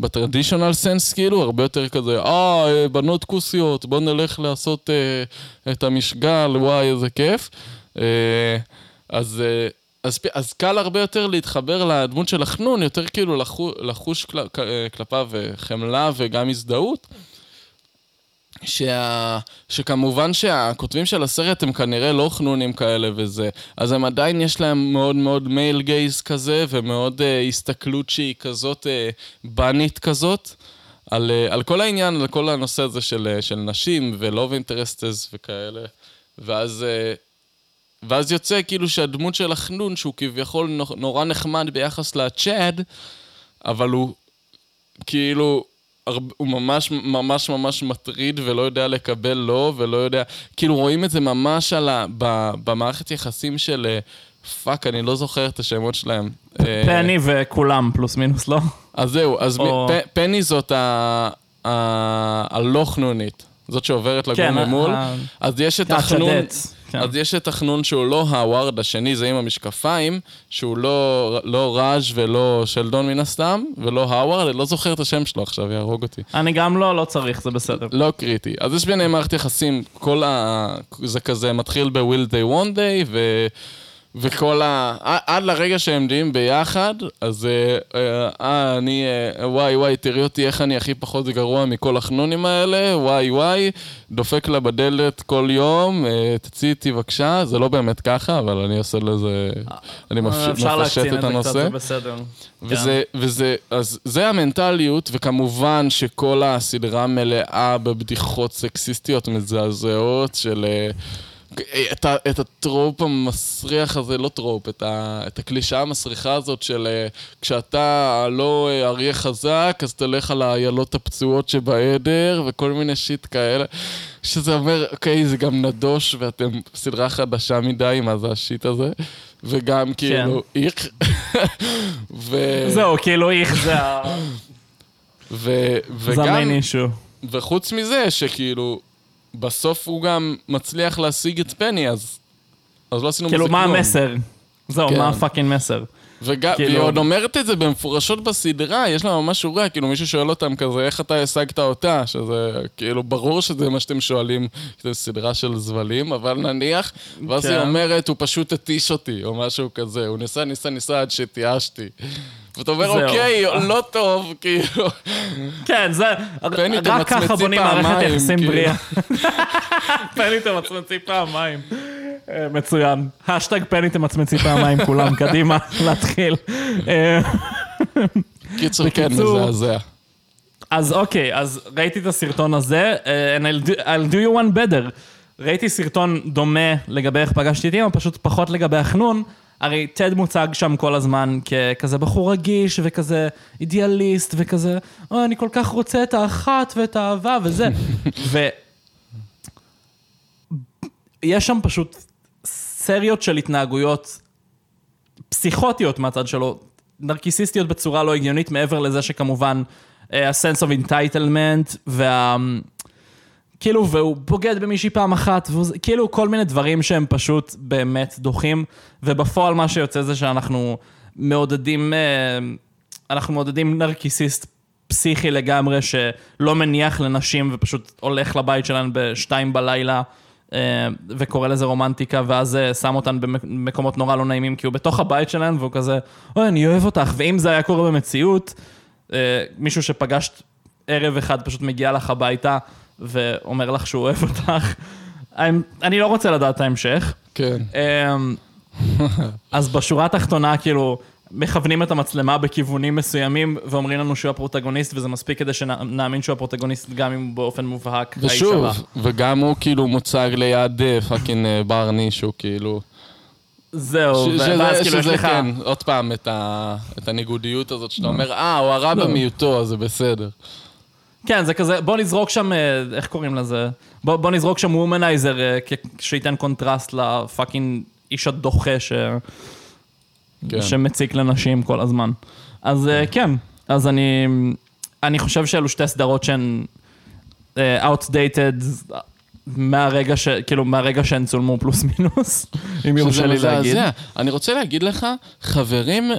בטרדישיונל סנס, כאילו, הרבה יותר כזה, אה, אה, בנות כוסיות, בוא נלך לעשות uh, את המשגל, וואי, איזה כיף. Uh, אז... Uh, אז, אז קל הרבה יותר להתחבר לדמות של החנון, יותר כאילו לחו, לחוש כל, כ- כלפיו אה, חמלה וגם הזדהות. שה... שכמובן שהכותבים של הסרט הם כנראה לא חנונים כאלה וזה, אז הם עדיין יש להם מאוד מאוד מייל גייז כזה, ומאוד uh, הסתכלות שהיא כזאת uh, בנית כזאת, על, uh, על כל העניין, על כל הנושא הזה של, uh, של נשים ולוב אינטרסטס וכאלה, ואז... Uh, ואז יוצא כאילו שהדמות של החנון, שהוא כביכול נו- נורא נחמד ביחס לצ'אד, אבל הוא כאילו, הוא ממש ממש ממש מטריד ולא יודע לקבל לא, ולא יודע, כאילו רואים את זה ממש על ה... ב, במערכת יחסים של... אה, fuck, אני לא זוכר את השמות שלהם. אה, פני וכולם, פלוס מינוס, לא? אז זהו, אז או- פ- פני זאת ה- ה- הלא חנונית. זאת שעוברת לגור כן, ממול. ה- אז יש את החנון... הצ'דט, כן. אז יש את החנון שהוא לא הווארד השני, זה עם המשקפיים, שהוא לא, לא ראז' ולא שלדון מן הסתם, ולא הווארד, אני לא זוכר את השם שלו עכשיו, יהרוג אותי. אני גם לא, לא צריך, זה בסדר. לא קריטי. אז יש ביניהם מערכת יחסים, כל ה... זה כזה מתחיל ב-will they one day, ו... וכל ה... עד לרגע שהם נהיים ביחד, אז אה, אה, אה, אני, אה, וואי וואי, תראי אותי איך אני הכי פחות גרוע מכל החנונים האלה, וואי וואי, דופק לה בדלת כל יום, אה, תצאי איתי בבקשה, זה לא באמת ככה, אבל אני עושה לזה, אני מפש- אפשר מפשט להקצין את את זה קצת, הנושא. זה בסדר. וזה, וזה, אז זה המנטליות, וכמובן שכל הסדרה מלאה בבדיחות סקסיסטיות מזעזעות של... אה, את, ה, את ה trope המסריח הזה, לא trope, את, ה, את הקלישאה המסריחה הזאת של אה, כשאתה לא אה, אריה חזק, אז תלך על האיילות הפצועות שבעדר, וכל מיני shit כאלה. שזה אומר, אוקיי, זה גם נדוש, ואתם סדרה חדשה מדי, מה זה ה shit הזה? וגם כאילו, איך. ו... זהו, כאילו איך זה ה... ו... זה וגם, המיין אישו. וחוץ מזה, שכאילו, בסוף הוא גם מצליח להשיג את פני, אז, אז לא עשינו כאילו, מזה מה כלום. המסר? זהו, כן. מה הפאקינג מסר? וג... כאילו- והיא עוד אומרת את זה במפורשות בסדרה, יש לה ממש שורה, כאילו מישהו שואל אותם כזה, איך אתה השגת אותה? שזה, כאילו, ברור שזה מה שאתם שואלים, זו סדרה של זבלים, אבל נניח, ואז כן. היא אומרת, הוא פשוט התיש אותי, או משהו כזה, הוא ניסה, ניסה, ניסה עד שתייאשתי. ואתה אומר. אוקיי, לא טוב, כאילו. כן, זה... רק ככה בונים מערכת יחסים. בריאה. פני תמצמצי פעמיים. אה, מצוין. השטג פני תמצמצי פעמיים כולם, קדימה, להתחיל. אה, קיצור, כן, מזעזע. אז אוקיי, אז ראיתי את הסרטון הזה, אה, and I'll do, I'll do you one better. ראיתי סרטון דומה לגבי איך פגשתי את אימא, פשוט פחות לגבי החנון. הרי טד מוצג שם כל הזמן ככזה בחור רגיש וכזה אידיאליסט וכזה, אוי, אני כל כך רוצה את האחת ואת האהבה וזה. ויש שם פשוט סריות של התנהגויות פסיכוטיות מהצד שלו, נרקיסיסטיות בצורה לא הגיונית, מעבר לזה שכמובן אה, ה-sense of entitlement וה... כאילו, והוא בוגד במישהי פעם אחת, והוא, כאילו כל מיני דברים שהם פשוט באמת דוחים, ובפועל מה שיוצא זה שאנחנו מעודדים, אה, אנחנו מעודדים נרקיסיסט פסיכי לגמרי, שלא מניח לנשים ופשוט הולך לבית שלהן בשתיים בלילה. אה, וקורא לזה רומנטיקה, ואז אה, שם אותן במקומות נורא לא נעימים, כי הוא בתוך הבית שלהן, והוא כזה, אוי, אני אוהב אותך, ואם זה היה קורה במציאות, אה, מישהו שפגשת ערב אחד פשוט מגיע לך הביתה, ואומר לך שהוא אוהב אותך. אני- לא רוצה לדעת ההמשך. כן. אז בשורה התחתונה, כאילו, מכוונים את המצלמה בכיוונים מסוימים, ואומרים לנו שהוא הפרוטגוניסט, וזה מספיק כדי שנאמין שהוא הפרוטגוניסט, גם אם באופן מובהק האיש ושוב. וגם הוא כאילו מוצג ליד אה, fucking אה, ברני, שהוא כאילו... זהו, ש- ו- שזה- ואז כאילו יש לך... כן, עוד פעם, את ה- את הניגודיות הזאת שאתה אומר, אה, הוא הרע לא. במיעוטו, אז זה בסדר. כן, זה כזה, בוא נזרוק שם, אה, איך קוראים לזה? בוא, בוא נזרוק שם womanizer, שייתן קונטרסט ל fucking איש הדוחה ש... כן. שמציק לנשים כל הזמן. אז אה, כן, אז אני, אני חושב שאלו שתי סדרות שהן אה, outdated מהרגע ש... כאילו, מהרגע שהן צולמו פלוס מינוס, אם יורשה לי להגיד. מזעזע. אני רוצה להגיד לך, חברים,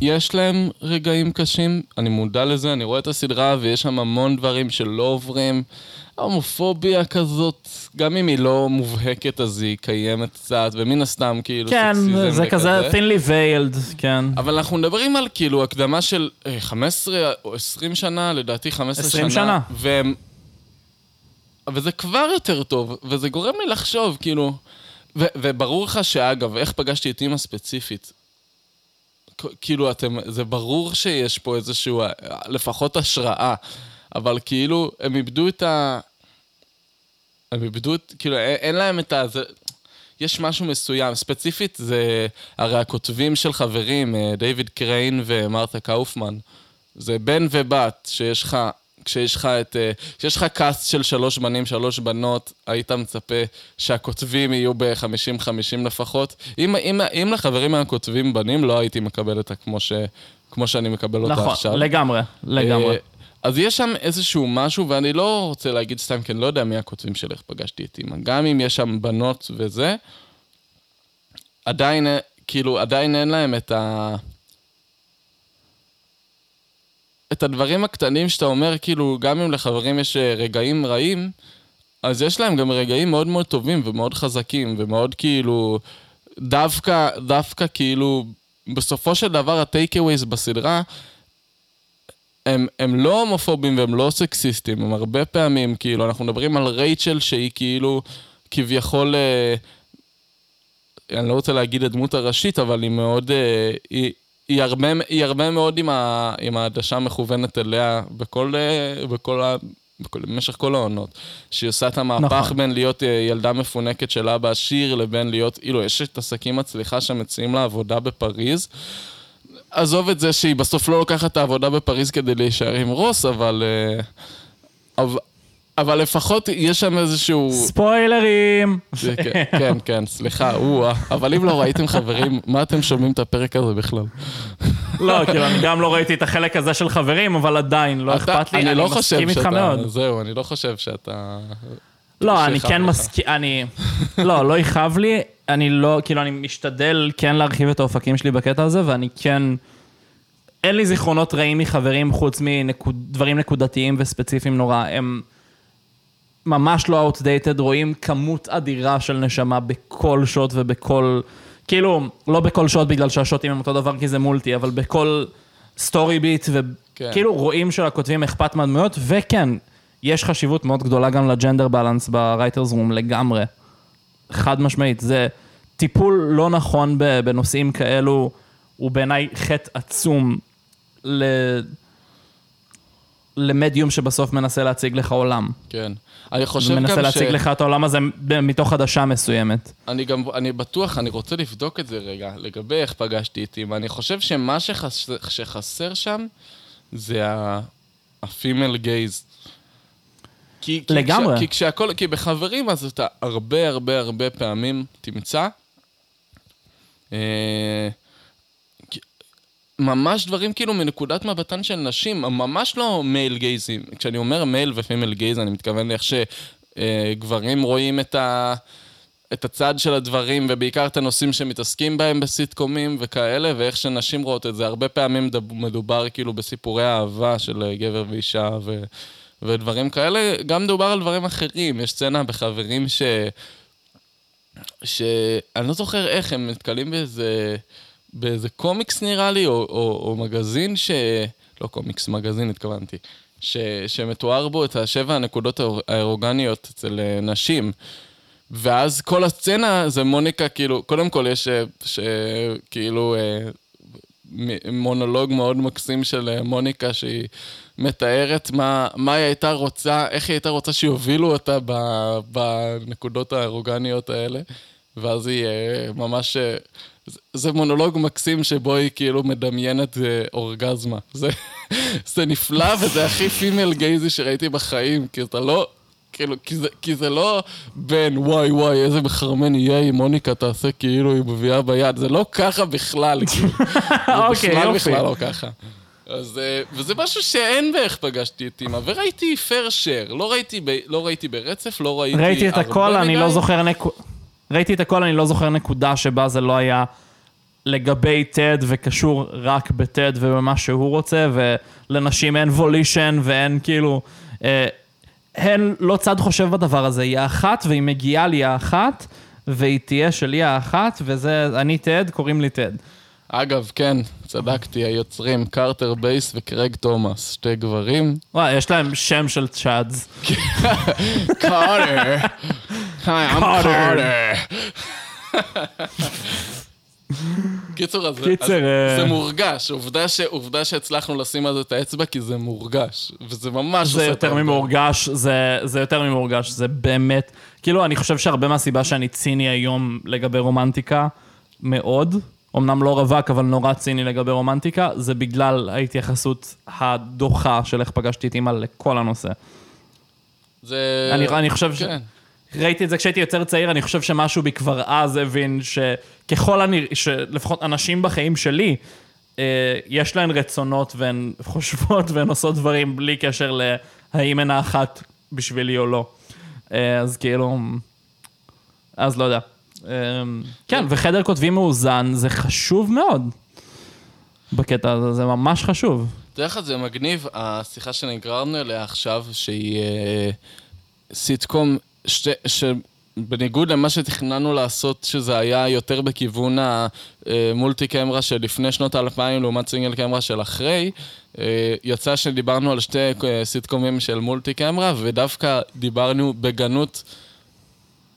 יש להם רגעים קשים, אני מודע לזה, אני רואה את הסדרה ויש שם המון דברים שלא עוברים. הומופוביה כזאת, גם אם היא לא מובהקת אז היא קיימת קצת, ומן הסתם כאילו כן, סקסיזם זה כזה thinly veiled, כן. אבל אנחנו מדברים על כאילו הקדמה של אה, 15 או 20 שנה, לדעתי 15 שנה. 20 שנה. והם... וזה כבר יותר טוב, וזה גורם לי לחשוב, כאילו... ו- וברור לך שאגב, איך פגשתי את אימא ספציפית? כאילו, אתם, זה ברור שיש פה איזשהו, אה, לפחות השראה, אבל כאילו, הם איבדו את ה... הם איבדו כאילו, אין, אין להם את ה... זה, יש משהו מסוים, ספציפית זה הרי הכותבים של חברים, אה, דיוויד קריין ומרתה קאופמן. זה בן ובת שיש לך, כשיש לך את, אה, כשיש לך קאסט של שלוש בנים, שלוש בנות, היית מצפה שהכותבים יהיו ב-50-50 לפחות. אם, אם, אם לחברים מהכותבים בנים, לא הייתי מקבל אותה כמו, ש, כמו שאני מקבל אותה נכון, עכשיו. לגמרי, לגמרי. אה, אז יש שם איזשהו משהו, ואני לא רוצה להגיד סתם, כי אני לא יודע מי הכותבים של איך פגשתי את אימא. גם אם יש שם בנות וזה, עדיין, אה, כאילו, עדיין אין להם את ה... את הדברים הקטנים שאתה אומר, כאילו, גם אם לחברים יש אה, רגעים רעים, אז יש להם גם רגעים מאוד מאוד טובים ומאוד חזקים, ומאוד כאילו, דווקא, דווקא כאילו, בסופו של דבר הטייקווייז בסדרה, הם, הם לא הומופובים והם לא סקסיסטים, הם הרבה פעמים, כאילו, אנחנו מדברים על רייצ'ל שהיא כאילו, כביכול, אה, אני לא רוצה להגיד הדמות הראשית, אבל היא מאוד, אה, היא, היא, הרבה, היא הרבה מאוד עם, ה, עם העדשה המכוונת אליה בכל, אה, בכל ה... בכל- במשך כל העונות, שהיא עושה את המהפך נכון. בין להיות אה, ילדה מפונקת של אבא עשיר לבין להיות, אילו, יש את עסקים מצליחה שמציעים לה עבודה בפריז, עזוב את זה שהיא בסוף לא לוקחת את העבודה בפריז כדי להישאר עם רוס, אבל... אה, אבל, אבל לפחות יש שם איזשהו... ספוילרים! כן, כן, כן, סליחה, או אבל אם לא ראיתם חברים, מה אתם שומעים את הפרק הזה בכלל? לא, כאילו, אני גם לא ראיתי את החלק הזה של חברים, אבל עדיין, לא אכפת לי, אני לא חושב מסכים איתך מאוד. זהו, אני לא חושב שאתה... לא, אני כן. מסכים, אני... לא, לא יכאב לי, אני לא, כאילו, אני משתדל כן להרחיב את האופקים שלי בקטע הזה, ואני כן... אין לי זיכרונות רעים מחברים חוץ מדברים נקודתיים וספציפיים נורא. הם ממש לא outdated, רואים כמות אדירה של נשמה בכל שוט ובכל... כאילו, לא בכל שוט בגלל שהשוטים הם אותו דבר כי זה מולטי, אבל בכל story beat, כן. וכאילו רואים שלכותבים אכפת מהדמויות, וכן, יש חשיבות מאוד גדולה גם ל gender balance ב writers' room לגמרי. חד משמעית, זה טיפול לא נכון בנושאים כאלו, הוא בעיניי חטא עצום ל... למדיום שבסוף מנסה להציג לך עולם. כן. אני חושב גם ש... מנסה להציג לך את העולם הזה מתוך עדשה מסוימת. אני גם, אני בטוח, אני רוצה לבדוק את זה רגע, לגבי איך פגשתי את אימא. אני חושב שמה שחס, שחסר שם זה הפימל גייז. כי, כי לגמרי. כש, כי כשהכל, כי בחברים אז אתה הרבה הרבה הרבה פעמים תמצא אה, ממש דברים כאילו מנקודת מבטן של נשים, ממש לא מייל גייזים. כשאני אומר מייל ופימל גייז, אני מתכוון לאיך שגברים רואים את ה... את הצד של הדברים, ובעיקר את הנושאים שמתעסקים בהם בסיטקומים וכאלה, ואיך שנשים רואות את זה. הרבה פעמים מדובר כאילו בסיפורי אהבה של גבר ואישה ו... ודברים כאלה. גם מדובר על דברים אחרים. יש סצנה בחברים ש... שאני לא זוכר איך, הם נתקלים באיזה... באיזה קומיקס נראה לי, או, או, או מגזין ש... לא קומיקס, מגזין התכוונתי. ש... שמתואר בו את השבע הנקודות האירוגניות אצל אה, נשים. ואז כל הסצנה זה מוניקה, כאילו, קודם כל יש אה. כאילו אה, מונולוג מאוד מקסים של מוניקה שהיא מתארת מה, מה היא הייתה רוצה, איך היא הייתה רוצה שיובילו אותה. בנקודות האירוגניות האלה. ואז היא ממש... זה- מונולוג מקסים שבו היא כאילו מדמיינת אה, אורגזמה. זה, זה נפלא וזה הכי פימל גייזי שראיתי בחיים, כי אתה לא... כאילו, כי זה, כי זה לא בין וואי וואי איזה מחרמן יהיה אם מוניקה תעשה כאילו היא מביאה ביד, זה לא ככה בכלל, כאילו. זה אוקיי, בכלל יופי. בכלל לא ככה. אז, אה, וזה משהו שאין באיך פגשתי את אימא, וראיתי פייר שייר, לא ראיתי, ב, לא ראיתי ברצף, לא ראיתי ראיתי את הרבה הכל, אני מדי. לא זוכר נקודה... ראיתי את הכל, אני לא זוכר נקודה שבה זה לא היה לגבי טד וקשור רק בטד ובמה שהוא רוצה, ולנשים אין volition ואין כאילו... אה, הן לא צד חשוב בדבר הזה, היא האחת והיא מגיעה לי האחת, והיא תהיה שלי האחת, וזה, אני טד, קוראים לי טד. אגב, כן, צדקתי, היוצרים קרטר בייס וקרג תומאס, שתי גברים. וואי, יש להם שם של Chads. קארטר. היי, I'm Carter. קארטר. קיצור, אז קיצר, אז אה, זה מורגש, עובדה ש- עובדה שהצלחנו לשים על זה את האצבע, כי זה מורגש, וזה ממש זה יותר. ממורגש, זה, זה יותר ממורגש, זה באמת, כאילו, אני חושב שהרבה מהסיבה שאני ציני היום לגבי רומנטיקה, מאוד, אמנם לא רווק, אבל נורא ציני לגבי רומנטיקה, זה בגלל ההתייחסות הדוחה של איך פגשתי את אימא לכל הנושא. זה... אני, אני חושב ש... ראיתי את זה כשהייתי יותר צעיר, אני חושב שמשהו בי כבר אז הבין שככל הנראה, שלפחות אנשים בחיים שלי, אה, יש להן רצונות והן חושבות והן עושות דברים בלי קשר להאם הן האחת בשבילי או לא. אה, אז כאילו, אז לא יודע. אה, כן, וחדר כותבים מאוזן זה חשוב מאוד. בקטע הזה, זה ממש חשוב. דרך אגב, זה מגניב, השיחה שנגררנו אליה עכשיו, שהיא סיטקום, שתי, שבניגוד למה שתכננו לעשות, שזה היה יותר בכיוון המולטי קמרה של לפני שנות האלפיים לעומת סינגל קמרה של אחרי, אה, יצא שדיברנו על שתי אה, סיטקומים של מולטי קמרה, ודווקא דיברנו בגנות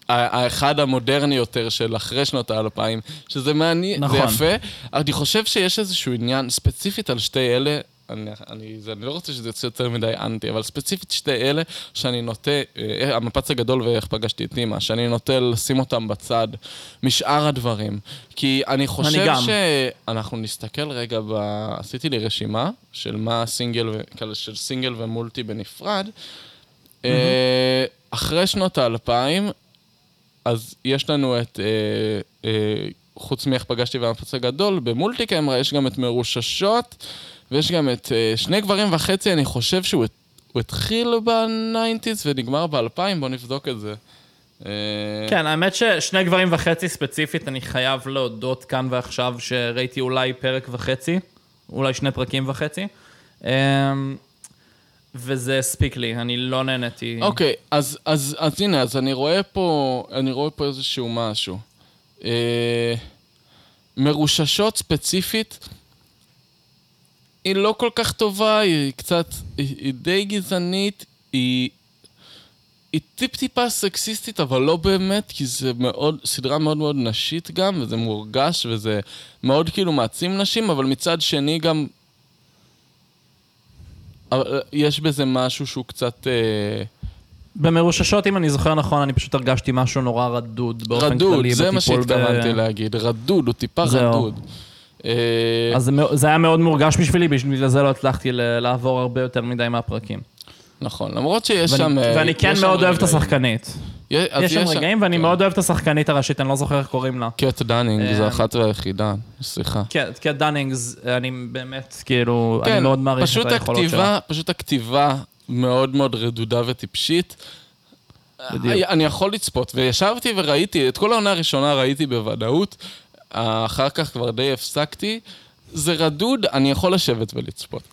האחד המודרני יותר של אחרי שנות האלפיים, שזה מעניין, נכון. זה יפה. אני חושב שיש איזשהו עניין ספציפית על שתי אלה, אני, אני, זה, אני לא רוצה שזה יוצא יותר מדי אנטי, אבל ספציפית שתי אלה שאני נוטה, אה, המפץ הגדול ואיך פגשתי את אימא, שאני נוטה לשים אותם בצד משאר הדברים. כי אני חושב גם. שאנחנו נסתכל רגע, ב... עשיתי לי רשימה של מה סינגל, ו... של סינגל ומולטי בנפרד. אה, אחרי שנות האלפיים, אז יש לנו את, אה, אה, חוץ מאיך פגשתי והמפץ הגדול, במולטי קמרה יש גם את מרוששות, ויש גם את אה, שני גברים וחצי, אני חושב שהוא התחיל בניינטיז ונגמר באלפיים, בואו נבדוק את זה. אה, כן, האמת ששני גברים וחצי ספציפית, אני חייב להודות כאן ועכשיו שראיתי אולי פרק וחצי, אולי שני פרקים וחצי. אמ, וזה הספיק לי, אני לא נהניתי. אוקיי, אז, אז, אז הנה, אז אני רואה פה, אני רואה פה איזשהו משהו. אה, מרוששות ספציפית, היא לא כל כך טובה, היא קצת, היא, היא די גזענית, היא, היא טיפ-טיפה סקסיסטית, אבל לא באמת, כי זה מאוד, סדרה מאוד מאוד נשית גם, וזה מורגש, וזה מאוד כאילו מעצים נשים, אבל מצד שני גם... יש בזה משהו שהוא קצת... אה, במרוששות, אם אני זוכר נכון, אני פשוט הרגשתי משהו נורא רדוד באופן רדוד, כללי זה מה בטיפול ב- שהתכוונתי להגיד, רדוד, הוא טיפה זהו. רדוד. אה, אז זה, היה מאוד מורגש בשבילי, בגלל זה לא הצלחתי לעבור הרבה יותר מדי מהפרקים. נכון, למרות שיש ואני, שם... אה, ואני כן מאוד אוהב את. השחקנית. יש יש שם רגעים, ואני כן. מאוד אוהב את השחקנית הראשית, אני לא זוכר איך קוראים לה. קט דנינג, זו אה, אחת והיחידה, סליחה. קט דנינגס, אני באמת, כאילו, אני כן, מאוד מעריך את היכולות שלה. הכתיבה, פשוט הכתיבה מאוד מאוד רדודה וטיפשית. בדיוק. אני יכול לצפות, וישבתי וראיתי, את כל העונה הראשונה ראיתי בוודאות, אחר כך כבר די הפסקתי. זה רדוד, אני יכול לשבת ולצפות.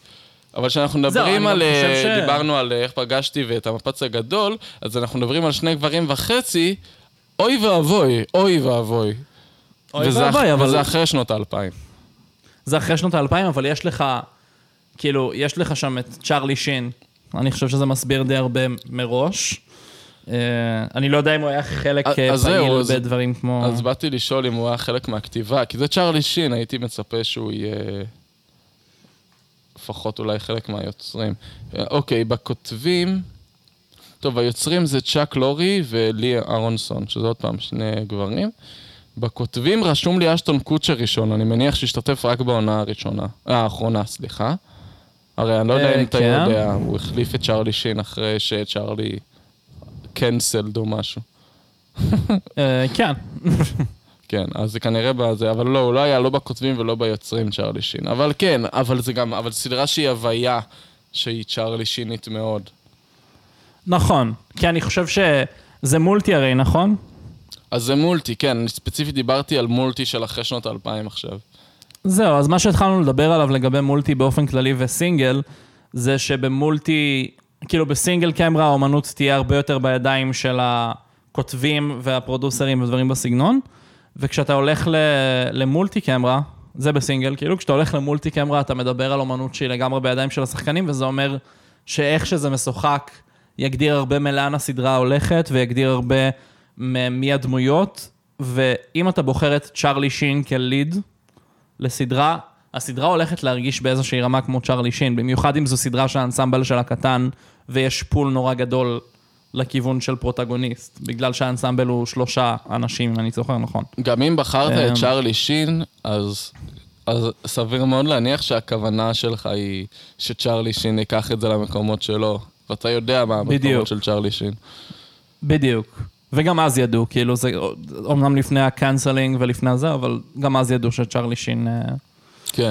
אבל כשאנחנו זהו, מדברים אני על... אה, ש- דיברנו על אה, איך פגשתי ואת המפץ הגדול, אז אנחנו מדברים על שני גברים וחצי, אוי ואבוי, אוי ואבוי. אוי וזה ואבוי, אח- אבל- וזה אחרי שנות האלפיים. זה אחרי שנות האלפיים, אבל יש לך, כאילו, יש לך שם את צ'ארלי שין. אני חושב שזה מסביר די הרבה מראש. אה, אני לא יודע אם הוא היה חלק אה, זהו, פעיל בדברים כמו... אז באתי לשאול אם הוא היה חלק מהכתיבה, כי זה צ'ארלי שין, הייתי מצפה שהוא יהיה... לפחות אולי חלק מהיוצרים. אה, אוקיי, בכותבים... טוב, היוצרים זה צ'אק לורי ולי אהרונסון, שזה עוד פעם שני גברים. בכותבים רשום לי אשטון קוצ'ר ראשון, אני מניח שהשתתף רק בעונה הראשונה. אה, האחרונה, סליחה. הרי אני לא יודע אה, אם אתה כן. יודע, הוא החליף את צ'ארלי שין אחרי שצ'ארלי קנסלד או משהו. אה, כן. כן, אז זה כנראה בזה, אבל לא, הוא לא היה לא בכותבים ולא ביוצרים צ'רלי שין. אבל כן, אבל זה גם, אבל סדרה שהיא הוויה שהיא צ'רלי שינית מאוד. נכון, כי אני חושב שזה מולטי הרי, נכון? אז זה מולטי, כן, אני ספציפית דיברתי על מולטי של אחרי שנות האלפיים עכשיו. זהו, אז מה שהתחלנו לדבר עליו לגבי מולטי באופן כללי וסינגל, זה שבמולטי, כאילו בסינגל קמרה האומנות תהיה הרבה יותר בידיים של הכותבים והפרודוסרים ודברים בסגנון, וכשאתה הולך ל- למולטי קמרה, זה בסינגל, כאילו כשאתה הולך למולטי קמרה אתה מדבר על אומנות שהיא לגמרי בידיים של השחקנים, וזה אומר שאיך שזה משוחק יגדיר הרבה מלאן הסדרה הולכת, ויגדיר הרבה מי הדמויות, ואם אתה בוחר את צ'רלי שין כליד לסדרה, הסדרה הולכת להרגיש באיזושהי רמה כמו צ'רלי שין, במיוחד אם זו סדרה שהאנסמבל שלה קטן, ויש פול נורא גדול לכיוון של פרוטגוניסט, בגלל שהאנסמבל הוא שלושה אנשים, אם אני זוכר נכון. גם אם בחרת את אמ. צ'רלי שין, אז, אז סביר מאוד להניח שהכוונה שלך היא שצ'רלי שין ייקח את זה למקומות שלו. ואתה יודע מה המקומות בדיוק. של צ'רלי שין. בדיוק. וגם אז ידעו, כאילו זה אומנם לפני ה canceling ולפני הזה, אבל גם אז ידעו שצ'רלי שין... כן.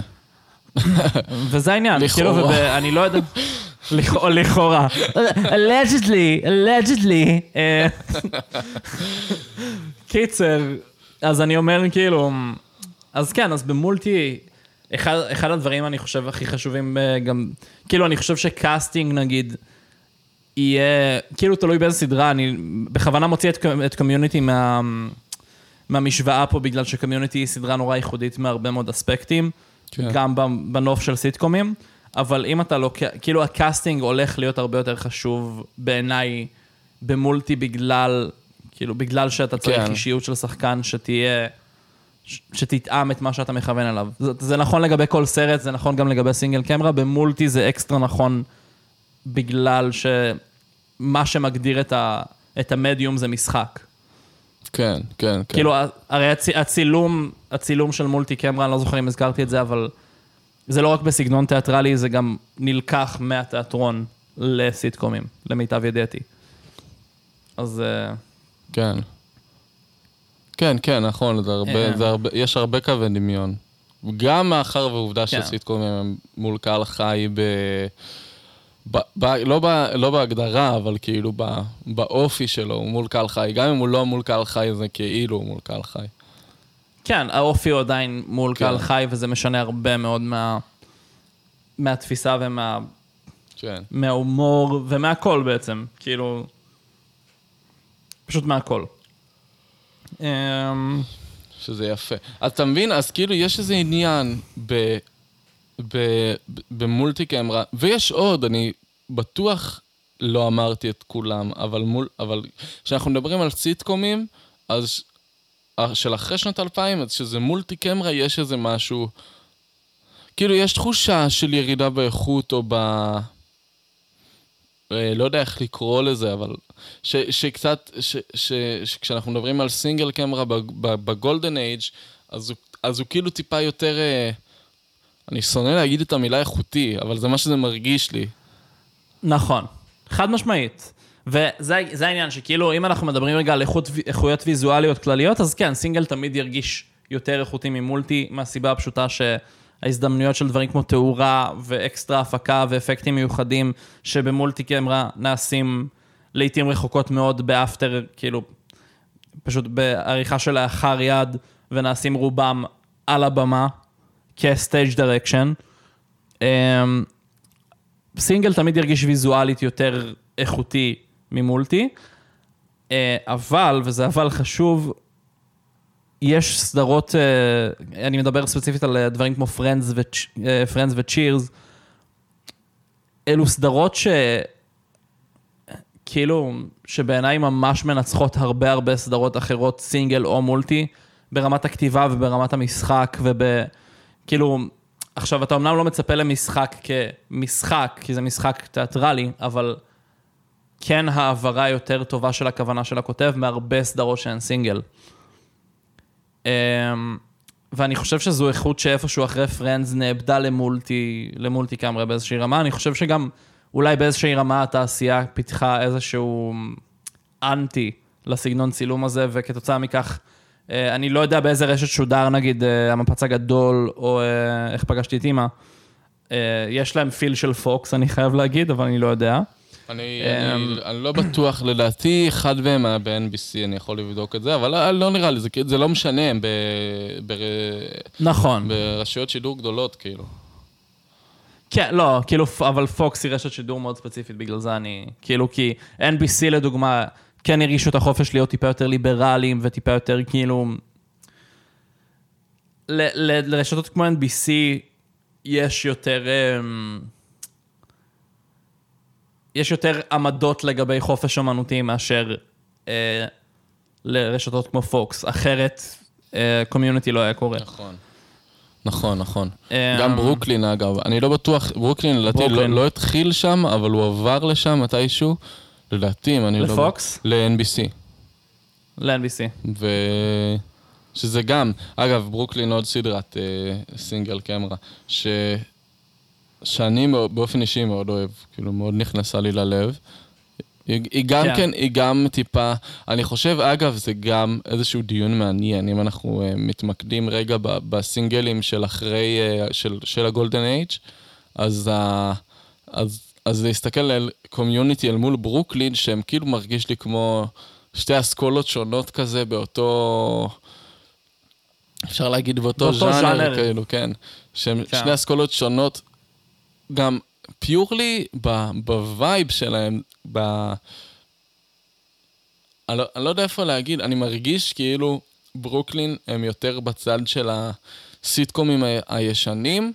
וזה העניין. כאילו, ואני לא יודע... לכ- לכאורה. allegedly, allegedly. אה, קיצר, אז אני אומר כאילו, אז כן, אז במולטי, אחד, אחד הדברים אני חושב הכי חשובים אה, גם, כאילו אני חושב שקאסטינג נגיד, יהיה, כאילו תלוי באיזה סדרה, אני בכוונה מוציא את, את קומיוניטי מה, מהמשוואה פה, בגלל שקומיוניטי היא סדרה נורא ייחודית מהרבה מאוד אספקטים, כן. גם בנוף של סיטקומים, אבל אם אתה לוקח, כאילו הקאסטינג הולך להיות הרבה יותר חשוב בעיניי במולטי בגלל, כאילו בגלל שאתה צריך כן. אישיות של שחקן שתהיה... ש- שתטעם את מה שאתה מכוון אליו. זה, זה נכון לגבי כל סרט, זה נכון גם לגבי סינגל קמרה, במולטי זה אקסטרה נכון בגלל שמה שמגדיר את, ה, את המדיום זה משחק. כן, כן, כן. כאילו, הרי הצ, הצילום, הצילום של מולטי קמרה, אני לא זוכר אם הזכרתי את זה, אבל זה לא רק בסגנון תיאטרלי, זה גם נלקח מהתיאטרון לסיטקומים, למיטב ידיעתי. אז אה, כן. כן, כן, נכון, זה הרבה, אה. זה הרבה, יש הרבה קווי דמיון. גם מאחר והעובדה כן. שסיטקומים הם מול קהל חי ב... ב, ב, לא, ב, לא בהגדרה, אבל כאילו ב, באופי שלו, הוא מול קהל חי. גם אם הוא לא מול קהל חי, זה כאילו הוא מול קהל חי. כן, האופי הוא עדיין מול כן. קהל חי, וזה משנה הרבה מאוד מה, מהתפיסה ומה... כן. מההומור ומהכל בעצם, כאילו, פשוט מהכל. אמ, שזה יפה. אז אתה מבין? אז כאילו יש איזה עניין ב... ב... במולטי קמרה, ויש עוד, אני בטוח לא אמרתי את כולם, אבל מול... אבל כשאנחנו מדברים על סיטקומים, אז של אחרי שנות 2000, אז שזה מולטי קמרה, יש איזה משהו... כאילו, יש תחושה של ירידה באיכות או ב... אה, לא יודע איך לקרוא לזה, אבל ש, שקצת, ש, ש, שכשאנחנו מדברים על סינגל קמרה בגולדן אייג', אז, אז הוא כאילו טיפה יותר, אה, אני שונא להגיד את המילה איכותי, אבל זה מה שזה מרגיש לי. נכון, חד משמעית. וזה זה העניין, שכאילו, אם אנחנו מדברים רגע על איכות, איכויות ויזואליות כלליות, אז כן, סינגל תמיד ירגיש יותר איכותי ממולטי, מהסיבה הפשוטה שההזדמנויות של דברים כמו תאורה ואקסטרה הפקה ואפקטים מיוחדים, שבמולטי קמרה נעשים לעיתים רחוקות מאוד ב after, כאילו, פשוט בעריכה של לאחר יד, ונעשים רובם על הבמה, כ stage direction. single תמיד ירגיש ויזואלית יותר איכותי ממולטי, אה, אבל, וזה אבל חשוב, יש סדרות, אה, אני מדבר ספציפית על אה, דברים כמו ופרנדס וצ'ירס, אלו סדרות ש... כאילו, שבעיניי ממש מנצחות הרבה הרבה סדרות אחרות, סינגל או מולטי, ברמת הכתיבה וברמת המשחק וב... כאילו, עכשיו, אתה אמנם לא מצפה למשחק כמשחק, כי זה משחק תיאטרלי, אבל כן העברה יותר טובה של הכוונה של הכותב מהרבה סדרות שהן סינגל. אמ, ואני חושב שזו איכות שאיפשהו אחרי פרנדס נאבדה למולטי, למולטי קאמרה באיזושהי רמה. אני חושב שגם אולי באיזושהי רמה התעשייה פיתחה איזשהו אנטי לסגנון צילום הזה, וכתוצאה מכך אה, אני לא יודע באיזה רשת שודר, נגיד, אה, המפץ הגדול, או אה, איך פגשתי את אימא. יש להם פיל של פוקס, אני חייב להגיד, אבל אני לא יודע. אני, אמ, אני, אני לא בטוח, לדעתי אחד מהם היה ב-NBC, אני יכול לבדוק את זה, אבל לא, לא נראה לי, זה, זה לא משנה, הם ב, ב, נכון. ברשויות שידור גדולות, כאילו. כן, לא, כאילו, אבל פוקס היא רשת שידור מאוד ספציפית, בגלל זה אני... כאילו, כי NBC לדוגמה, כן הרגישו את החופש להיות טיפה יותר ליברליים וטיפה יותר כאילו... ל- ל- לרשתות כמו NBC יש יותר... אמ, יש יותר עמדות לגבי חופש אומנותי מאשר אה, לרשתות כמו פוקס. אחרת, קומיוניטי לא היה קורה. נכון. נכון, נכון. אמ, גם ברוקלין, אגב. אני לא בטוח, ברוקלין לדעתי לא. לא התחיל שם, אבל הוא עבר לשם מתישהו, לדעתי, אם אני לא... לפוקס? ל-NBC. ל-NBC. ו... שזה גם, אגב, ברוקלין עוד סדרת אה, single camera, ש... שאני באופן אישי מאוד אוהב, כאילו מאוד נכנסה לי ללב. היא, היא גם כן. כן. כן, היא גם טיפה, אני חושב, אגב, זה גם איזשהו דיון מעניין, אם אנחנו uh, מתמקדים רגע ב- בסינגלים של אחרי, uh, של, של ה golden age, אז, uh, אז, אז להסתכל על קומיוניטי אל מול ברוקלין, שהם כאילו מרגיש לי כמו שתי אסכולות שונות כזה באותו... אפשר להגיד באותו באותו ז'אנר, ז'אנר. כאילו, כן. שהם כן. שני אסכולות שונות, גם purely ב vibe שלהם, ב... אני לא, אני לא יודע איפה להגיד, אני מרגיש כאילו ברוקלין הם יותר בצד של הסיטקומים ה- הישנים,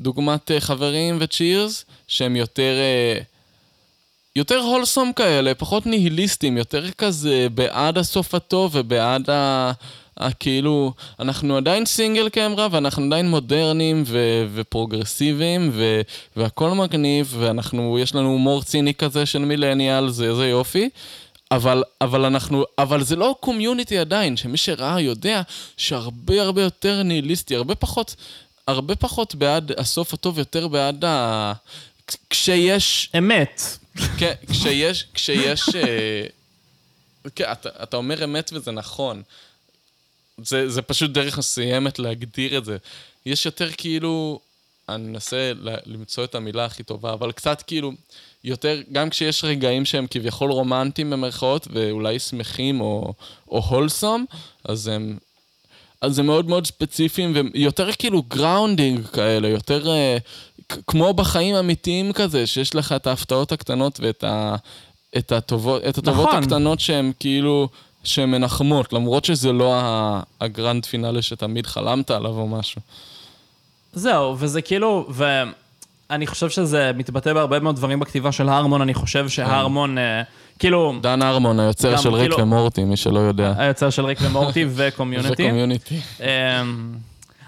דוגמת אה, חברים וצ'ירס, שהם יותר... אה, יותר הולסום כאלה, פחות ניהיליסטים, יותר כזה בעד הסוף הטוב ובעד ה... ה- כאילו, אנחנו עדיין סינגל קמרה ואנחנו עדיין מודרניים ו- ופרוגרסיביים ו- והכל מגניב ואנחנו, יש לנו הומור ציני כזה של מילניאל, זה, זה יופי. אבל, אבל אנחנו, אבל זה לא קומיוניטי עדיין, שמי שראה יודע שהרבה הרבה יותר ניהיליסטי, הרבה פחות, הרבה פחות בעד הסוף הטוב, יותר בעד ה... כשיש אמת. כן, כשיש, כשיש... אה, כן, אתה, אתה אומר אמת וזה נכון. זה, זה פשוט דרך מסוימת להגדיר את זה. יש יותר כאילו, אני מנסה ל- למצוא את המילה הכי טובה, אבל קצת כאילו, יותר, גם כשיש רגעים שהם כביכול רומנטיים במרכאות, ואולי שמחים או, או wholesome, אז הם... אז זה מאוד מאוד ספציפיים, ויותר כאילו grounding כאלה, יותר אה, כמו בחיים אמיתיים כזה, שיש לך את ההפתעות הקטנות ואת ה, את הטובות, את הטובות נכון. הקטנות שהן כאילו, שהן מנחמות, למרות שזה לא הגרנד פינאלה שתמיד חלמת עליו או משהו. זהו, וזה כאילו, ואני חושב שזה מתבטא בהרבה מאוד דברים בכתיבה של הרמון, אני חושב שהרמון, אה, כאילו, דן ארמון, היוצר של ריק כאילו- ומורטי, מי שלא יודע. היוצר של ריק ומורטי וקומיוניטי. וקומיוניטי. אמ,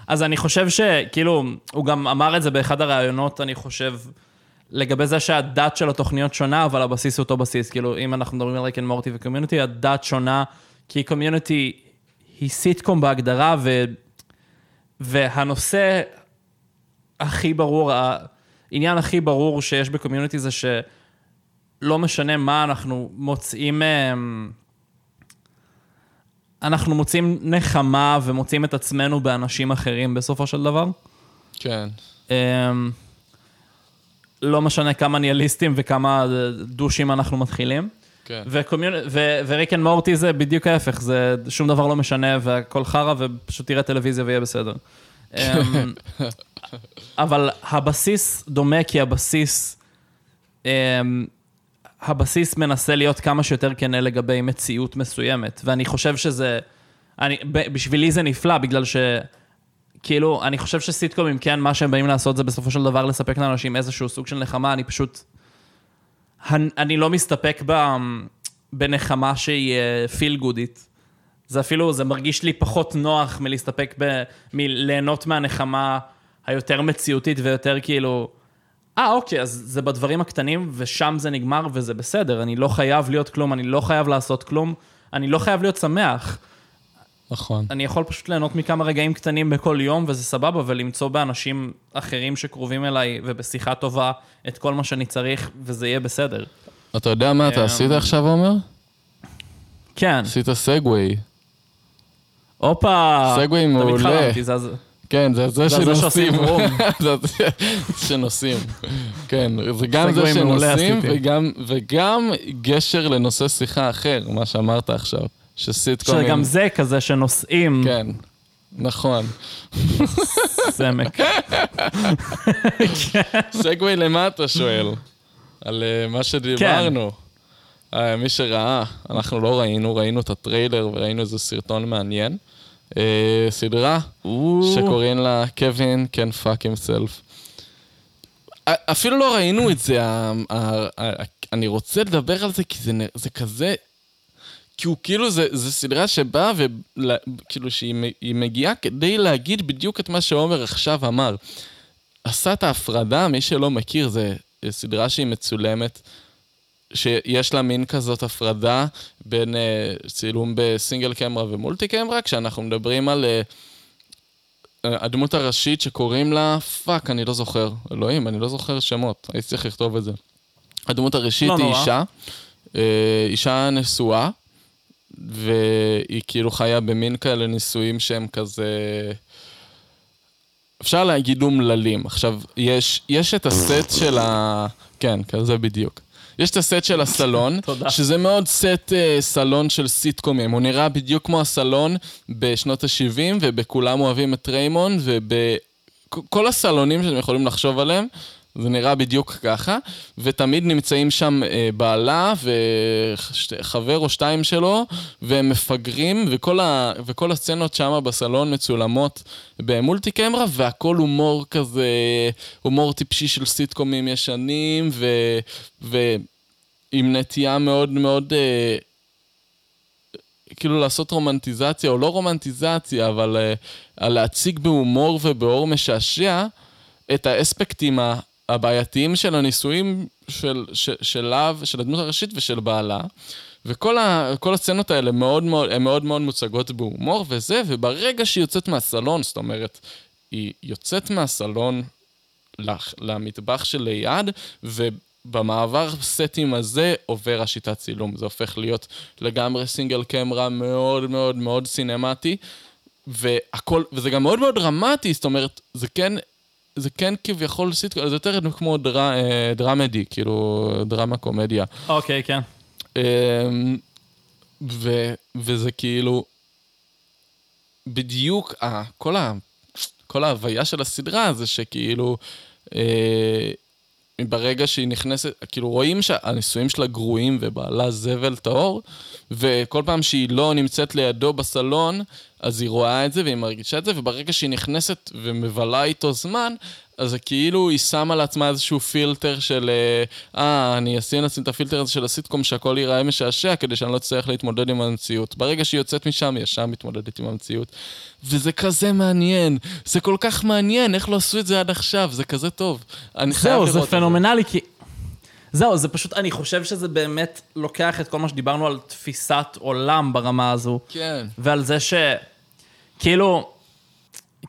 אז אני חושב שכאילו, הוא גם אמר את זה באחד הראיונות, אני חושב, לגבי זה שה-that של התוכניות שונה, אבל הבסיס הוא אותו בסיס. כאילו, אם אנחנו מדברים על ריק אנד מורטי וקומיוניטי, ה-that שונה, כי קומיוניטי היא סיטקום בהגדרה, ו... והנושא הכי ברור, העניין הכי ברור שיש בקומיוניטי זה שלא משנה מה אנחנו מוצאים... אמ, אנחנו מוצאים נחמה ומוצאים את עצמנו באנשים אחרים בסופו של דבר. כן. אמ, לא משנה כמה ניהליסטים וכמה דושים אנחנו מתחילים. כן. וריק אנד מורטי זה בדיוק ההפך, זה שום דבר לא משנה והכל חרא ופשוט תראה טלוויזיה ויהיה בסדר. אמ, אבל הבסיס דומה כי הבסיס, אמ, הבסיס מנסה להיות כמה שיותר כנה לגבי מציאות מסוימת, ואני חושב שזה, אני, בשבילי זה נפלא, בגלל ש... כאילו, אני חושב שסיטקומים, כן, מה שהם באים לעשות זה בסופו של דבר לספק לאנשים איזשהו סוג של נחמה, אני פשוט... אני, לא מסתפק ב, בנחמה שהיא פיל גודית. זה אפילו, זה מרגיש לי פחות נוח מלהסתפק ב... מליהנות מהנחמה היותר מציאותית ויותר כאילו... אה, אוקיי, אז זה בדברים הקטנים, ושם זה נגמר וזה בסדר. אני לא חייב להיות כלום, אני לא חייב לעשות כלום, אני לא חייב להיות שמח. נכון. אני יכול פשוט ליהנות מכמה רגעים קטנים בכל יום, וזה סבבה, ולמצוא באנשים אחרים שקרובים אליי, ובשיחה טובה, את כל מה שאני צריך, וזה יהיה בסדר. אתה יודע מה אתה אמ, עשית עכשיו, עומר? כן. עשית סגווי. הופה. סגווי תמיד מעולה. חלמתי, זה אז- כן, זה זה שנוסעים. זה זה שנוסעים. כן, זה גם זה שנוסעים וגם גשר לנושא שיחה אחר, מה שאמרת עכשיו. שסיטקומים... שגם זה כזה שנוסעים כן, נכון. סמק. סגווי למה אתה שואל? על אה, מה שדיברנו. כן. אה, מי שראה, אנחנו לא ראינו, ראינו את הטריילר וראינו איזה סרטון מעניין. אה, סדרה שקוראים לה קווין can fuck himself. א- אפילו לא ראינו את זה, אני רוצה לדבר על זה כי זה כזה... כי הוא כאילו, זה, זה סדרה שבאה וכאילו שהיא מגיעה כדי להגיד בדיוק את מה שעומר עכשיו אמר. עשה את ההפרדה, מי שלא מכיר, זה סדרה שהיא מצולמת, שיש לה מין כזאת הפרדה בין uh, צילום ב single camera ו multi camera, כשאנחנו מדברים על uh, הדמות הראשית שקוראים לה, fuck, אני לא זוכר, אלוהים, אני לא זוכר שמות, הייתי צריך לכתוב את זה. הדמות הראשית לא היא נורא. אישה, uh, אישה נשואה, והיא כאילו חיה במין כאלה נישואים שהם כזה... אפשר להגיד אומללים. עכשיו, יש, יש את הסט של ה... כן, כזה בדיוק. יש את הסט של הסלון. שזה מאוד סט uh, סלון של סיטקומים. הוא נראה בדיוק כמו הסלון בשנות ה-70, ובכולם אוהבים את ריימונד, ובכל הסלונים שאתם יכולים לחשוב עליהם, זה נראה בדיוק ככה, ותמיד נמצאים שם אה, בעלה וחבר או שתיים שלו, והם מפגרים, וכל, ה, וכל הסצנות שם בסלון מצולמות ב multi camera, והכל הומור כזה, הומור טיפשי של סיטקומים ישנים, ו, ועם נטייה מאוד מאוד... אה, כאילו לעשות רומנטיזציה, או לא רומנטיזציה, אבל uh, להציג בהומור ובאור משעשע את האספקטים הבעייתיים של הנישואים של, של, שלה, של הדמות הראשית ושל בעלה. וכל ה, הסצנות האלה מאוד מאוד, הן מאוד מאוד מוצגות בהומור וזה, וברגע שהיא יוצאת מהסלון, זאת אומרת, היא יוצאת מהסלון למטבח שליד, ובמעבר סטים הזה עובר השיטת צילום. זה הופך להיות לגמרי סינגל קמרה מאוד מאוד מאוד סינמטי, והכל, וזה גם מאוד מאוד דרמטי, זאת אומרת, זה כן, זה כן כביכול סיטקום, זה יותר כמו דר, אה, דרמדי, כאילו דרמה קומדיה. אוקיי, כן. אמ, ו, וזה כאילו, בדיוק, ה, כל, ה, כל ההוויה של הסדרה זה שכאילו, אה, ברגע שהיא נכנסת, כאילו רואים שהנישואים שלה גרועים ובעלה זבל טהור, וכל פעם שהיא לא נמצאת לידו בסלון, אז היא רואה את זה והיא מרגישה את זה, וברגע שהיא נכנסת ומבלה איתו זמן, אז זה כאילו היא שמה לעצמה איזשהו פילטר של, אה, אה, אני אשים לעצמי את הפילטר הזה של הסיטקום שהכל ייראה משעשע, כדי שאני לא אצטרך להתמודד עם המציאות. ברגע שהיא יוצאת משם, היא ישר מתמודדת עם המציאות. וזה כזה מעניין, זה כל כך מעניין, איך לא עשו את זה עד עכשיו, זה כזה טוב. אני חייב זהו, לראות זה פנומנלי, כי... זהו, זה פשוט, אני חושב שזה באמת לוקח את כל מה שדיברנו על תפיסת עולם ברמה הזו, כן. ועל זה ש... כאילו...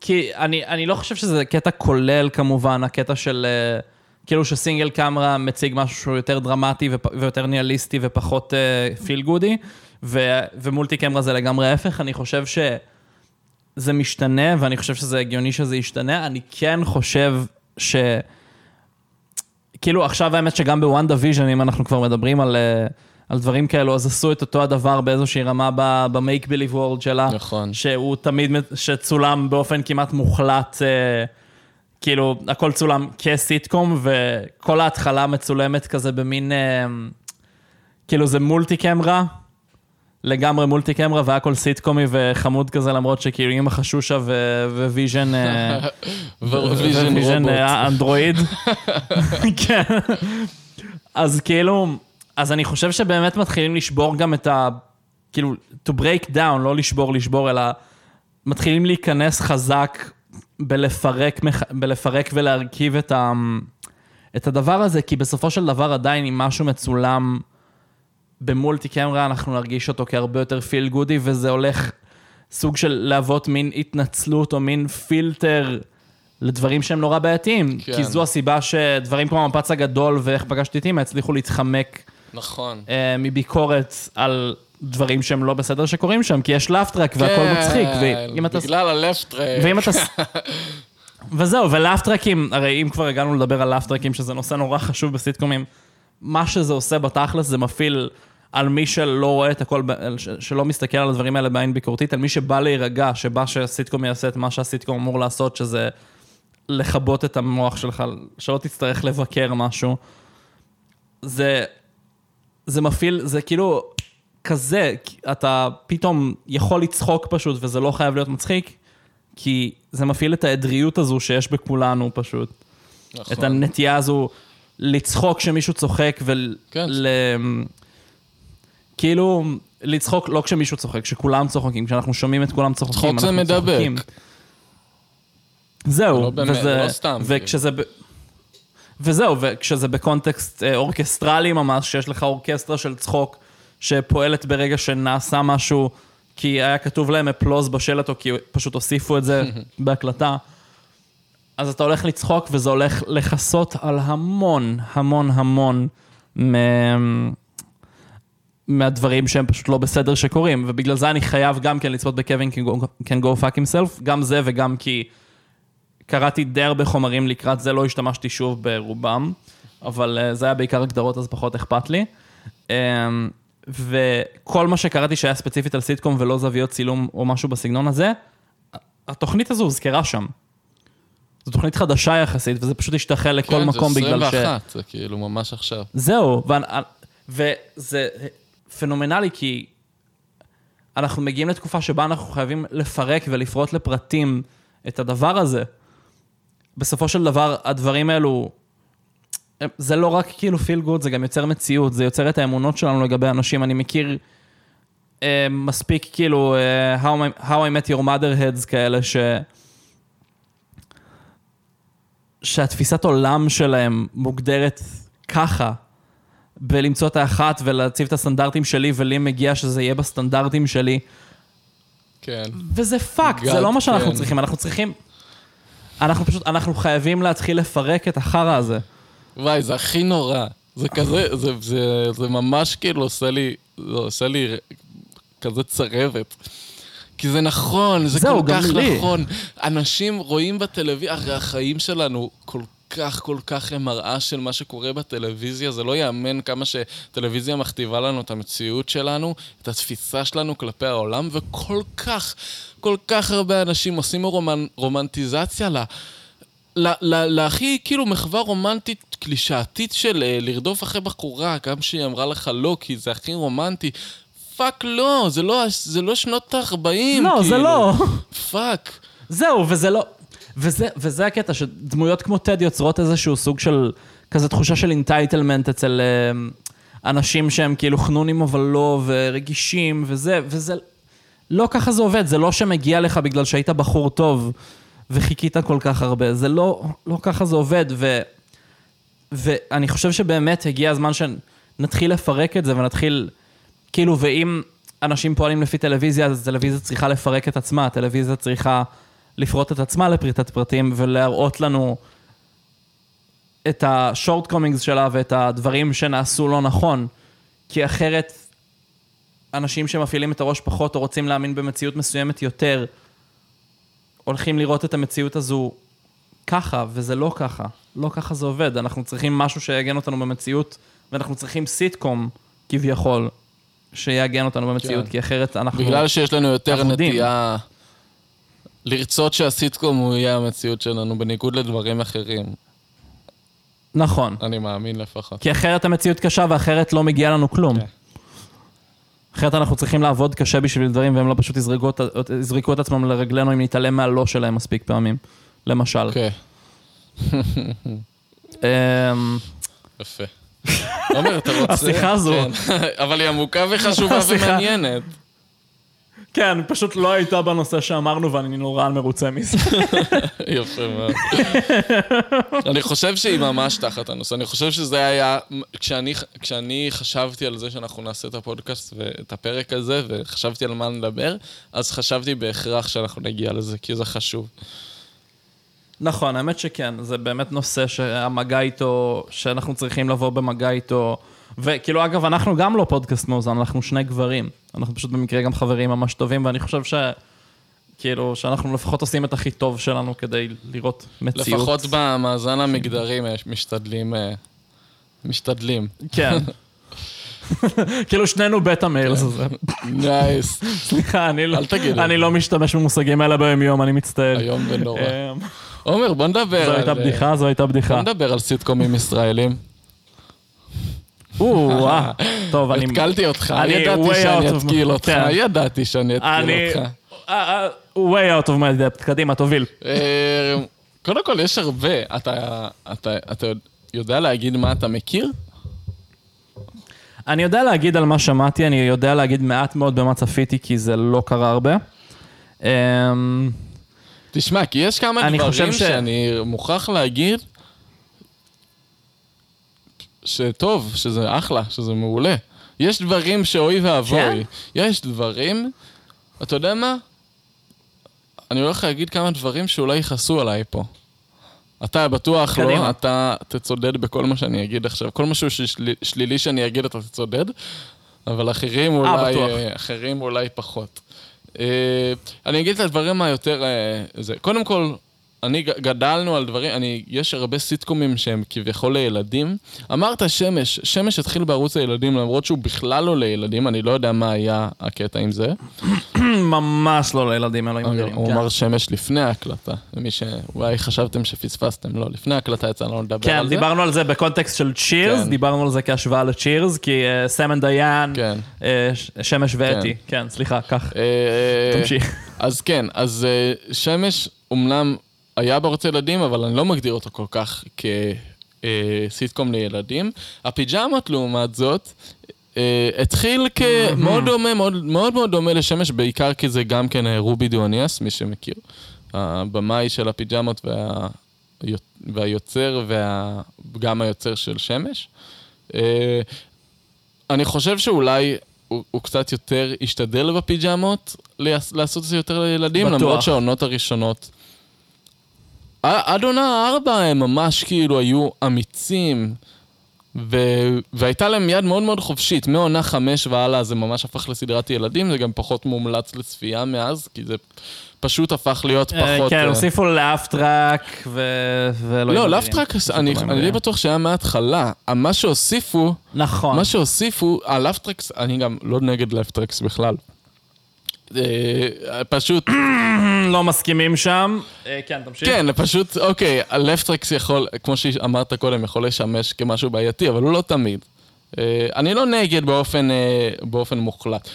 כי אני, אני לא חושב שזה קטע כולל כמובן, הקטע של... אה, כאילו שסינגל קאמרה מציג משהו שהוא יותר דרמטי ופ, ויותר ניהליסטי ופחות feel goody, ו, ו multi camera זה לגמרי ההפך, אני חושב שזה משתנה, ואני חושב שזה הגיוני שזה ישתנה. אני כן חושב ש... כאילו עכשיו האמת שגם ב WandaVision, אם אנחנו כבר מדברים על, אה, על דברים כאלו, אז עשו את אותו הדבר באיזושהי רמה ב make believe world שלה. נכון. שהוא תמיד, שצולם באופן כמעט מוחלט, אה, כאילו, הכל צולם כסיטקום, וכל ההתחלה מצולמת כזה במין, אה, כאילו זה multi camera, לגמרי multi camera, והכל סיטקומי וחמוד כזה, למרות שכאילו היא מכשפה וויז'ן... אה, וויז'ן רובוט. אה, אנדרואיד. כן. אז כאילו, אז אני חושב שבאמת מתחילים לשבור גם את ה... כאילו, to break down, לא לשבור, לשבור, אלא מתחילים להיכנס חזק בלפרק, בלפרק ולהרכיב את, ה, את הדבר הזה, כי בסופו של דבר עדיין אם משהו מצולם במולטי קמרה, אנחנו נרגיש אותו כהרבה יותר פיל גודי, וזה הולך סוג של להוות מין התנצלות או מין פילטר לדברים שהם נורא בעייתיים. כן. כי זו הסיבה שדברים כמו המפץ הגדול ואיך פגשתי את אימא הצליחו להתחמק נכון. אה, מביקורת על דברים שהם לא בסדר שקורים שם, כי יש לאפטרק והכל מצחיק. ואם אתה... כן, בגלל הלפטרק. ואם אתה... וזהו, ולאפטרקים, הרי אם כבר הגענו לדבר על לאפטרקים, שזה נושא נורא חשוב בסיטקומים, מה שזה עושה בתכלס זה מפעיל על מי שלא רואה את הכל, שלא מסתכל על הדברים האלה בעין ביקורתית, על מי שבא להירגע, שבא שהסיטקום יעשה את מה שהסיטקום אמור לעשות, שזה לכבות את המוח שלך, שלא תצטרך לבקר משהו. זה, זה מפעיל, זה כאילו כזה, אתה פתאום יכול לצחוק פשוט, וזה לא חייב להיות מצחיק, כי זה מפעיל את העדריות הזו שיש בכולנו פשוט. נכון. את הנטייה הזו לצחוק כשמישהו צוחק ול... כן. ל... כאילו, לצחוק לא כשמישהו צוחק, כשכולם צוחקים, כשאנחנו שומעים את כולם צוחקים, צחוק זה אנחנו מדבק. צוחקים. זהו, לא באמת, וזה, לא סתם, וכשזה... ב... וזהו, וכשזה בקונטקסט אה, אורקסטרלי ממש, שיש לך אורקסטרה של צחוק שפועלת ברגע שנעשה משהו, כי היה כתוב להם אפלוז בשלט, או כי פשוט הוסיפו את זה בהקלטה, אז אתה הולך לצחוק וזה הולך לכסות על המון, המון, המון מה... מהדברים שהם פשוט לא בסדר שקורים, ובגלל זה אני חייב גם כן לצפות בקווין can go fuck himself, גם זה וגם כי קראתי די הרבה חומרים לקראת זה, לא השתמשתי שוב ברובם, אבל אה, זה היה בעיקר הגדרות, אז פחות אכפת לי. אמ, וכל מה שקראתי שהיה ספציפית על סיטקום ולא זוויות צילום או משהו בסגנון הזה, התוכנית הזו הוזכרה שם. זו תוכנית חדשה יחסית, וזה פשוט השתחל לכל כן, מקום זה בגלל ש... 21, זה כאילו ממש עכשיו. זהו, ואנ- וזה פנומנלי כי אנחנו מגיעים לתקופה שבה אנחנו חייבים לפרק ולפרוט לפרטים את הדבר הזה. בסופו של דבר, הדברים האלו, זה לא רק כאילו feel good, זה גם יוצר מציאות, זה יוצר את האמונות שלנו לגבי אנשים. אני מכיר אה, מספיק כאילו אה, how, I, how I met your mother heads כאלה, ש... שהתפיסת עולם שלהם מוגדרת ככה, בלמצוא את האחת ולהציב את הסטנדרטים שלי, ולי מגיע שזה יהיה בסטנדרטים שלי. כן. וזה fuck, זה לא מה שאנחנו כן. צריכים, אנחנו צריכים... אנחנו פשוט, אנחנו חייבים להתחיל לפרק את החרא הזה. וואי, זה הכי נורא. זה כזה, זה, זה, זה ממש כאילו עושה לי, זה עושה לי כזה צרבת. כי זה נכון, זה זהו, כל כך לי. נכון. אנשים רואים בטלוויזיה, הרי החיים שלנו כל כך, כל כך הם מראה של מה שקורה בטלוויזיה. זה לא ייאמן כמה שטלוויזיה מכתיבה לנו את המציאות שלנו, את התפיסה שלנו כלפי העולם, וכל כך, כל כך הרבה אנשים עושים רומנ, רומנטיזציה ל... ל- ל- להכי כאילו מחווה רומנטית קלישאתית של אה, לרדוף אחרי בחורה, גם שהיא אמרה לך לא, כי זה הכי רומנטי. fuck לא, זה לא, זה לא שנות ה-40, לא, זה לא. fuck. זהו, וזה לא... וזה, וזה הקטע, שדמויות כמו טד יוצרות איזשהו סוג של, כזה תחושה של entitlement אצל אה, אנשים שהם כאילו חנונים אבל לא, ורגישים, וזה, וזה... לא ככה זה עובד, זה לא שמגיע לך בגלל שהיית בחור טוב וחיכית כל כך הרבה, זה לא, לא ככה זה עובד, ו... ואני חושב שבאמת הגיע הזמן שנתחיל לפרק את זה ונתחיל, כאילו, ואם אנשים פועלים לפי טלוויזיה, אז טלוויזיה צריכה לפרק את עצמה, טלוויזיה צריכה לפרוט את עצמה לפריטת פרטים ולהראות לנו את השורט קומינגס שלה ואת הדברים שנעשו לא נכון, כי אחרת אנשים שמפעילים את הראש פחות או רוצים להאמין במציאות מסוימת יותר, הולכים לראות את המציאות הזו ככה, וזה לא ככה. לא ככה זה עובד. אנחנו צריכים משהו שיגן אותנו במציאות, ואנחנו צריכים סיטקום, כביכול, שיעגן אותנו במציאות, כן. כי אחרת אנחנו... בגלל שיש לנו יותר. נטייה לרצות שהסיטקום הוא יהיה המציאות שלנו, בניגוד לדברים אחרים. נכון. אני מאמין לפחות. כי אחרת המציאות קשה, ואחרת לא מגיע לנו כלום. כן. אחרת אנחנו צריכים לעבוד קשה בשביל דברים, והם לא פשוט יזרקו, את- יזרקו את עצמם לרגלינו אם נתעלם מהלא שלהם מספיק פעמים. למשל. אוקיי, אמ, יפה. עומר, אתה רוצה? השיחה הזו. כן. אבל היא עמוקה וחשובה. ומעניינת. כן, פשוט לא הייתה בנושא שאמרנו, ואני נורא מרוצה מזה. יפה מאוד. אני חושב שהיא ממש תחת הנושא. אני חושב שזה היה... כשאני, כשאני חשבתי על זה שאנחנו נעשה את הפודקאסט ואת הפרק הזה, וחשבתי על מה נדבר, אז חשבתי בהכרח שאנחנו נגיע לזה, כי זה חשוב. נכון, האמת שכן, זה באמת נושא שהמגע איתו, שאנחנו צריכים לבוא במגע איתו וכאילו, אגב, אנחנו גם לא פודקאסט מאוזן, אנחנו שני גברים. אנחנו פשוט במקרה גם חברים ממש טובים, ואני חושב ש... כאילו, שאנחנו לפחות עושים את הכי טוב שלנו כדי לראות מציאות. לפחות במאזן המגדרי משתדלים. אה, משתדלים. כן. כאילו שנינו beta males הזה. nice. סליחה, אני לא- אל תגיד. אני לא משתמש במושגים האלה ביום יום, אני מצטער. איום ונורא. אמ, עומר, בוא נדבר זו על... הייתה בדיחה, זו הייתה בוא בדיחה. נדבר על סיטקומים ישראלים. או, וואה. טוב, אני... התקלתי אותך, אני ידעתי שאני אתקיל אותך, כן. ידעתי שאני אתקיל אני... אותך. אה, אה, way out of my depth, קדימה, תוביל. אה, קודם כל, יש הרבה. אתה- אתה אתה יודע להגיד מה אתה מכיר? אני יודע להגיד על מה שמעתי, אני יודע להגיד מעט מאוד במה צפיתי, כי זה לא קרה הרבה. אמ, תשמע, כי יש כמה אני דברים ש- שאני מוכרח להגיד שטוב, שזה אחלה, שזה מעולה. יש דברים שאוי ואבוי. כן? יש דברים, אתה יודע מה? אני הולך להגיד כמה דברים שאולי יכעסו עליי פה. אתה בטוח קדימה. לא, אתה תצודד בכל מה שאני אגיד עכשיו. כל משהו ששל- שלילי שאני אגיד אתה תצודד, אבל אחרים אולי, בטוח. אה, אחרים אולי פחות. אה, אני אגיד את הדברים היותר... אה, זה. קודם כל, אני גדלנו על דברים, אני, יש הרבה סיטקומים שהם כביכול לילדים. אמרת שמש, שמש התחיל בערוץ הילדים למרות שהוא בכלל לא לילדים, אני לא יודע מה היה הקטע עם זה. ממש לא לילדים, אלוהים אדירים. הוא כן. אמר שמש לפני ההקלטה, למי שאולי חשבתם שפספסתם, לא, לפני ההקלטה יצא לנו לדבר כן, על זה. דיברנו על זה בקונטקסט של צ'ירס, כן. דיברנו על זה כהשוואה לצ'ירס, כי אה, סמן דיין, כן. ש- שמש ואתי, כן, סליחה, קח, אה, תמשיך. אז כן, אז אה, שמש אומנם היה בערוץ ילדים, אבל אני לא מגדיר אותו כל כך כסיטקום לילדים. הפיג'מות, לעומת זאת, אה, התחיל כמאוד דומה, מאוד מאוד דומה לשמש, בעיקר כי זה גם כן אה, רובי דואניאס, מי שמכיר. הבמאי של הפיג'מות וה... והיוצר וגם היוצר של שמש. אה, אני חושב שאולי הוא, הוא קצת יותר השתדל בפיג'מות לעש- לעשות את זה יותר לילדים, בטוח. למרות שהעונות הראשונות... עד עונה ארבע הם ממש כאילו היו אמיצים, ו... והייתה להם יד מאוד מאוד חופשית. מעונה חמש והלאה זה ממש הפך לסדרת ילדים, זה גם פחות מומלץ לצפייה מאז, כי זה פשוט הפך להיות אה, פחות... כן, אה, הוסיפו laugh track ו... ולא... לא. laugh track, אני לא די. בטוח שהיה מההתחלה. מה שהוסיפו, נכון. מה שהוסיפו, ה laugh tracks, אני גם לא נגד laugh tracks בכלל. אה, פשוט, לא מסכימים שם. אה, כן, תמשיך. כן, פשוט, אוקיי, הלאפטרקס יכול, כמו שאמרת קודם, יכול לשמש כמשהו בעייתי, אבל הוא לא תמיד. אה, אני לא נגד באופן, באופן מוחלט.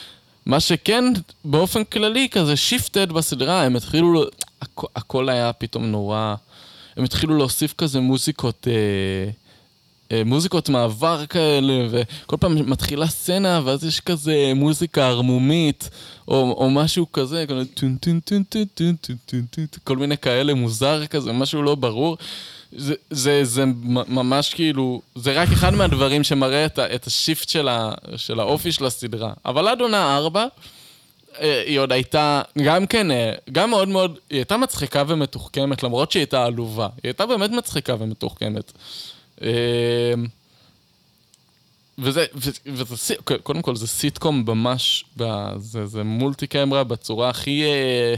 מה שכן, באופן כללי, כזה שיפטד בסדרה, הם התחילו, הכ- הכל היה פתאום נורא, הם התחילו להוסיף כזה מוזיקות, אה, אה, מוזיקות מעבר כאלה, וכל פעם מתחילה סצנה, ואז יש כזה מוזיקה ערמומית, או, או משהו כזה, כל מיני כאלה מוזר כזה, משהו לא ברור. זה, זה, זה ממש כאילו, זה רק אחד מהדברים שמראה את, את השיפט של, ה, של האופי של הסדרה. אבל עד עונה ארבע, אה, היא עוד הייתה, גם כן, אה, גם מאוד מאוד, היא הייתה מצחיקה ומתוחכמת, למרות שהיא הייתה עלובה. היא הייתה באמת מצחיקה ומתוחכמת. אה, וזה, וזה, וזה, קודם כל זה סיטקום ממש, זה, זה מולטי קמרה בצורה הכי... אה,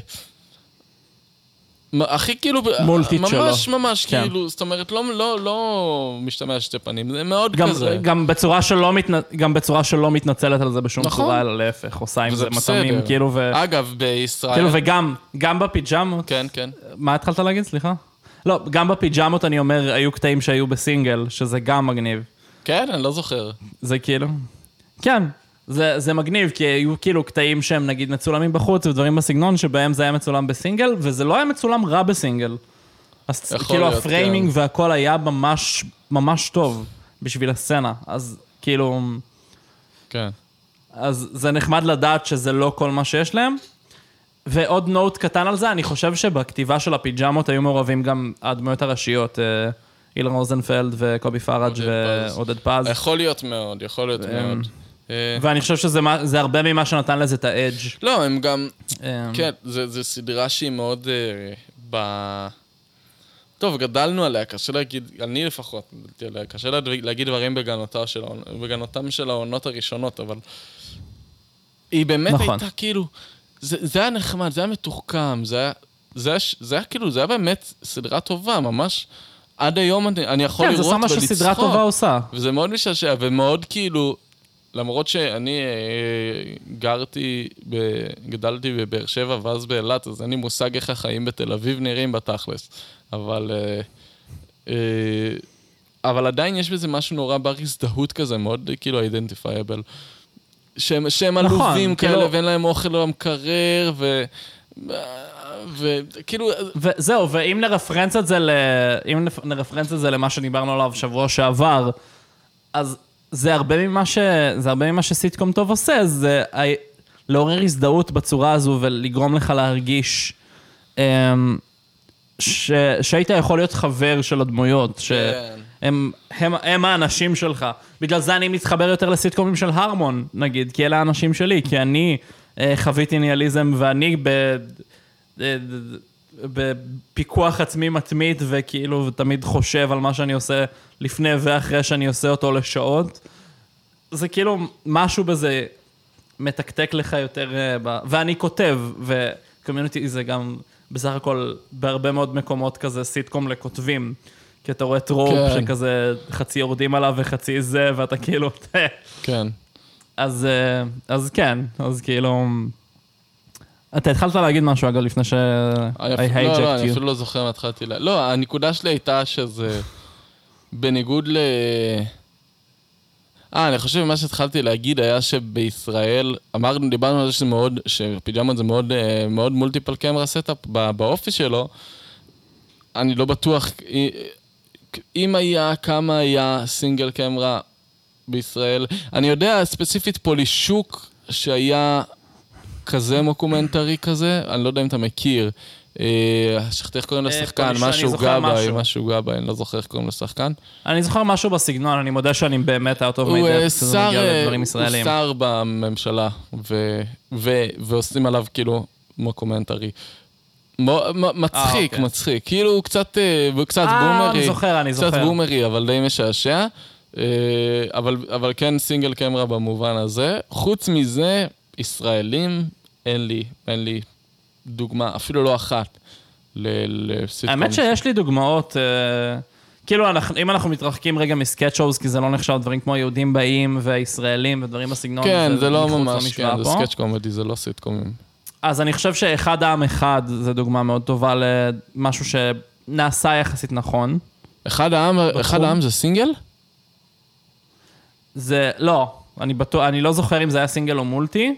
הכי כאילו, מולטית ממש שלו. ממש כן. כאילו, זאת אומרת, לא, לא, לא משתמע שתי פנים, זה מאוד גם, כזה. גם, בצורה שלא מתנ... גם בצורה שלא מתנצלת על זה בשום נכון. צורה, אלא להפך, עושה עם זה בסדר. כאילו, ו... אגב, בישראל... כאילו, וגם, גם בפיג'מות, כן, כן. מה התחלת להגיד? סליחה? לא, גם בפיג'מות אני אומר, היו קטעים שהיו בסינגל, שזה גם מגניב. כן, אני לא זוכר. זה כאילו... כן, זה, זה מגניב, כי היו כאילו קטעים שהם נגיד מצולמים בחוץ ודברים בסגנון שבהם זה היה מצולם בסינגל, וזה לא היה מצולם רע בסינגל. אז כאילו להיות, ה framing כן. והכל היה ממש, ממש טוב בשביל הסצנה. אז כאילו... כן. אז זה נחמד לדעת שזה לא כל מה שיש להם. ועוד note קטן על זה, אני חושב שבכתיבה של הפיג'מות היו מעורבים גם הדמויות הראשיות, אה, אילן רוזנפלד וקובי פראג'. ועודד פז. יכול להיות מאוד, יכול להיות מאוד. אה, ואני חושב שזה הרבה ממה שנתן לזה את האדג'. לא, הם גם... אה, כן, זה, זה סדרה שהיא מאוד... אה, ב... טוב, גדלנו עליה, קשה להגיד, אני לפחות, גדלתי עליה, קשה לה- להגיד דברים בגנותה של בגנותם של העונות הראשונות, אבל היא באמת נכון. הייתה כאילו, זה, זה היה נחמד, זה היה מתוחכם, זה היה, זה היה, זה היה כאילו, זה היה באמת סדרה טובה, ממש. עד היום אני, אני יכול כן, לראות זה ולצחוק. שם מה שסדרה טובה עושה. וזה מאוד משעשע, ומאוד כאילו, למרות שאני אה, גרתי, ב, גדלתי בבאר שבע ואז באילת, אז אין לי מושג איך החיים בתל אביב נראים בתכלס. אבל, אה, אה, אבל עדיין יש בזה משהו נורא בר הזדהות כזה, מאוד אה, כאילו identifiable. שהם, שהם נכון, עלובים כאילו- כאלה ואין להם אוכל למקרר, ו... וכאילו, וזהו, ואם נרפרנס את זה ל... אם נרפרנס את זה למה שדיברנו עליו שבוע שעבר, אז זה הרבה ממה ש... זה הרבה ממה שסיטקום טוב עושה, זה לעורר הזדהות בצורה הזו ולגרום לך להרגיש אמ, ש... שהיית יכול להיות חבר של הדמויות, כן. שהם הם, הם האנשים שלך. בגלל זה אני מתחבר יותר לסיטקומים של הרמון, נגיד, כי אלה האנשים שלי, כי אני אה, חוויתי ניאליזם ואני ב... אה, בפיקוח עצמי מתמיד, וכאילו, תמיד חושב על מה שאני עושה לפני ואחרי שאני עושה אותו לשעות. זה כאילו, משהו בזה מתקתק לך יותר, אה, ב... ואני כותב, וקומיוניטי זה גם בסך הכל בהרבה מאוד מקומות כזה סיטקום לכותבים. כי אתה רואה trope כן. שכזה חצי יורדים עליו וחצי זה, ואתה כאילו, כן. אז, אה, אז כן, אז כאילו... אתה התחלת להגיד משהו, אגב, לפני ש... אני I אפילו- לא, לא, hijacked אני you. אפילו לא זוכר מה התחלתי ל... לא, הנקודה שלי הייתה שזה... בניגוד ל... אה, אני חושב שמה שהתחלתי להגיד היה שבישראל, אמרנו, דיברנו על זה שזה מאוד, שפיג'מות זה מאוד, אה, מאוד multiple camera setup באופי שלו. אני לא בטוח, אה, אם היה, כמה היה סינגל קמרה בישראל. אני יודע ספציפית פולישוק שהיה כזה מוקומנטרי כזה, אני לא יודע אם אתה מכיר. אה, שכחתי איך קוראים אה, לשחקן, אני משהו גבאי, משהו. גבאי, אני לא זוכר איך קוראים לשחקן. אני זוכר משהו בסגנון, אני מודה שאני באמת out of my הוא אה, depth, מגיע אה, לדברים הוא ישראלים. שר בממשלה, ועושים עליו כאילו מוקומנטרי. מצחיק, אוקיי. מצחיק. כאילו הוא קצת, אה, קצת אה, בומרי. אני זוכר, אני קצת זוכר. בומרי, אבל די משעשע. אה, אבל, אבל כן single camera במובן הזה. חוץ מזה, ישראלים, אין לי, אין לי דוגמה, אפילו לא אחת, ל- לסיטקום. האמת שיש לי דוגמאות, אה, כאילו, אנחנו- אם אנחנו מתרחקים רגע מסקאצ' כי זה לא נחשב דברים כמו יהודים באים וישראלים ודברים בסגנון, כן, זה לא מחוץ ממש, כן, זה. סקאץ' קומדי, זה לא סיטקומים. אז אני חושב שאחד העם אחד זה דוגמה מאוד טובה למשהו שנעשה יחסית נכון. אחד העם, אחד העם זה סינגל? זה, לא, אני בטוח, אני לא זוכר אם זה היה סינגל או מולטי,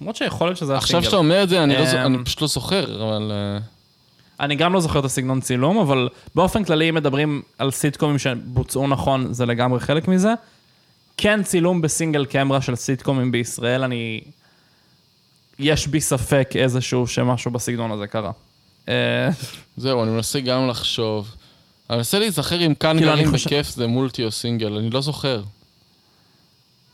למרות שיכול להיות שזה היה עכשיו סינגל. שאתה אומר את זה, אני, לא, אמ, אני פשוט לא זוכר, אבל... אה, אני גם לא זוכר את הסגנון צילום, אבל באופן כללי, אם מדברים על סיטקומים שבוצעו נכון, זה לגמרי חלק מזה. כן צילום בסינגל קמרה של סיטקומים בישראל, אני... יש בי ספק איזשהו שמשהו בסגנון הזה קרה. אה, זהו, אני מנסה גם לחשוב. אני מנסה להיזכר אם כאן כאילו, גרים בכיף זה מולטי או סינגל, אני לא זוכר.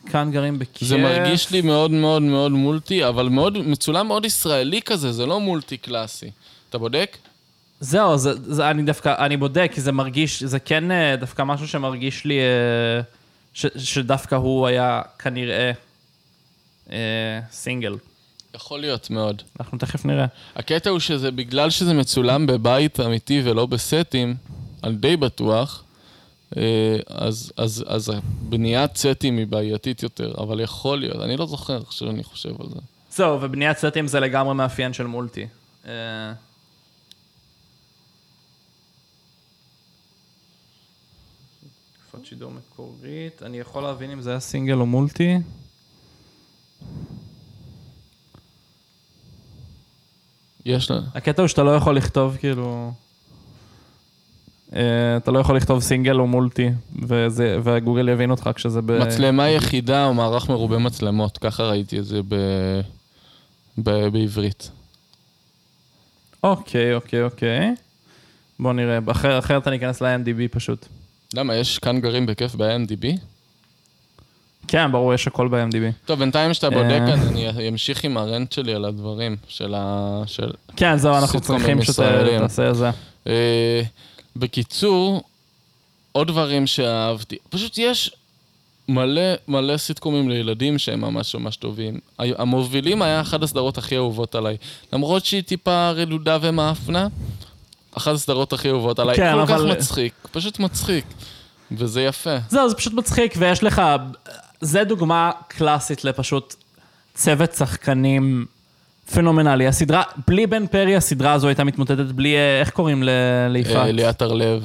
כאן גרים בכיף. זה מרגיש לי מאוד מאוד מאוד מולטי, אבל מאוד, מצולם מאוד ישראלי כזה, זה לא מולטי קלאסי. אתה בודק? זהו, זה, זה, אני דווקא, אני בודק, כי זה מרגיש, זה כן אה, דווקא משהו שמרגיש לי, אה, ש, שדווקא הוא היה כנראה אה, סינגל. יכול להיות מאוד. אנחנו תכף נראה. הקטע הוא שזה בגלל שזה מצולם בבית אמיתי ולא בסטים, אני די בטוח, אה, אז, אז, אז בניית סטים היא בעייתית יותר, אבל יכול להיות, אני לא זוכר עכשיו אני חושב על זה. זהו, ובניית סטים זה לגמרי מאפיין של מולטי. אה, שידור מקורית, אני יכול להבין אם זה היה סינגל או מולטי. יש לה... הקטע הוא שאתה לא יכול לכתוב כאילו... אה, אתה לא יכול לכתוב סינגל או מולטי, וזה, וגוגל יבין אותך כשזה ב... מצלמה יחידה או מערך מרובה מצלמות, ככה ראיתי את זה ב... ב... בעברית. אוקיי, אוקיי, אוקיי. בוא נראה, אחר, אחרת אני אכנס ל-IMDb פשוט. למה, יש כאן גרים בכיף ב-NDB? כן, ברור, יש הכל ב-IMDb. טוב, בינתיים שאתה בודק, אה. אני אמשיך עם הרנט שלי על הדברים, של ה... של... כן, זהו, אנחנו צריכים שאתה ישראלים. תעשה את זה. אה, בקיצור, עוד דברים שאהבתי. פשוט יש מלא מלא סיטקומים לילדים שהם ממש ממש טובים. המובילים היה אחת הסדרות הכי אהובות עליי. למרות שהיא טיפה רדודה ומאפנה, אחת הסדרות הכי אהובות עליי. כן, כל כך אבל- מצחיק, פשוט מצחיק. וזה יפה. זהו, זה פשוט מצחיק, ויש לך... זה דוגמה קלאסית לפשוט צוות שחקנים פנומנלי. הסדרה, בלי בן פרי, הסדרה הזו הייתה מתמוטטת בלי... אה, איך קוראים ל- ליפעת? אה, ליאת הרלב.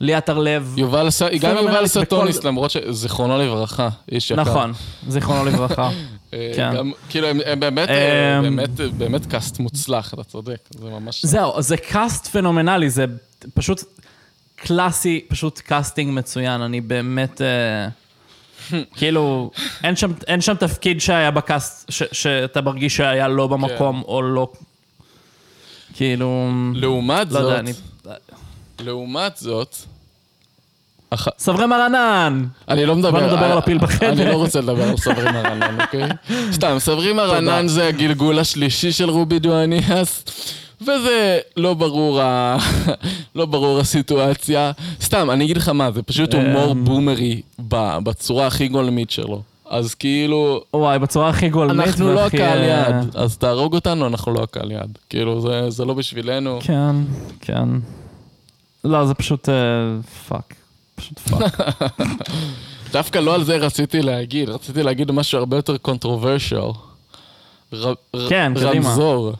ליאת הרלב. יובל, גם יובל בכל- סטוניס, למרות שזיכרונו לברכה, איש יקר. נכון, זיכרונו לברכה. אה, כן. גם, כאילו, הם, הם באמת, אמ, באמת, באמת cast מוצלח, אתה צודק. זה ממש... זהו, זה cast פנומנלי, זה פשוט קלאסי, פשוט casting מצוין, אני באמת... אה, כאילו, אין שם, אין שם תפקיד שהיה ב cast, ש, שאתה מרגיש שהיה לא במקום, כן. או לא... כאילו... לעומת לא יודע, זאת, אני... לעומת זאת, אח... סברי מרנן! אני לא מדבר... באנו לדבר על הפיל בחדר. אני לא רוצה לדבר על סברי מרנן, אוקיי? סתם, סברי מרנן זה הגלגול השלישי של רובי דואניאס, וזה לא ברור, ה... לא ברור הסיטואציה. סתם, אני אגיד לך מה, זה פשוט הומור אמ. בומרי ב- בצורה הכי גולמית שלו. אז כאילו, וואי, בצורה הכי גולמית אנחנו לא הקהל אה, יעד, אז תהרוג אותנו, אנחנו לא הקהל יעד. כאילו, זה- זה לא בשבילנו. כן, כן. לא, זה פשוט אה, פאק. פשוט פאק. דווקא לא על זה רציתי להגיד, רציתי להגיד משהו הרבה יותר ר- כן, קדימה. רמזור.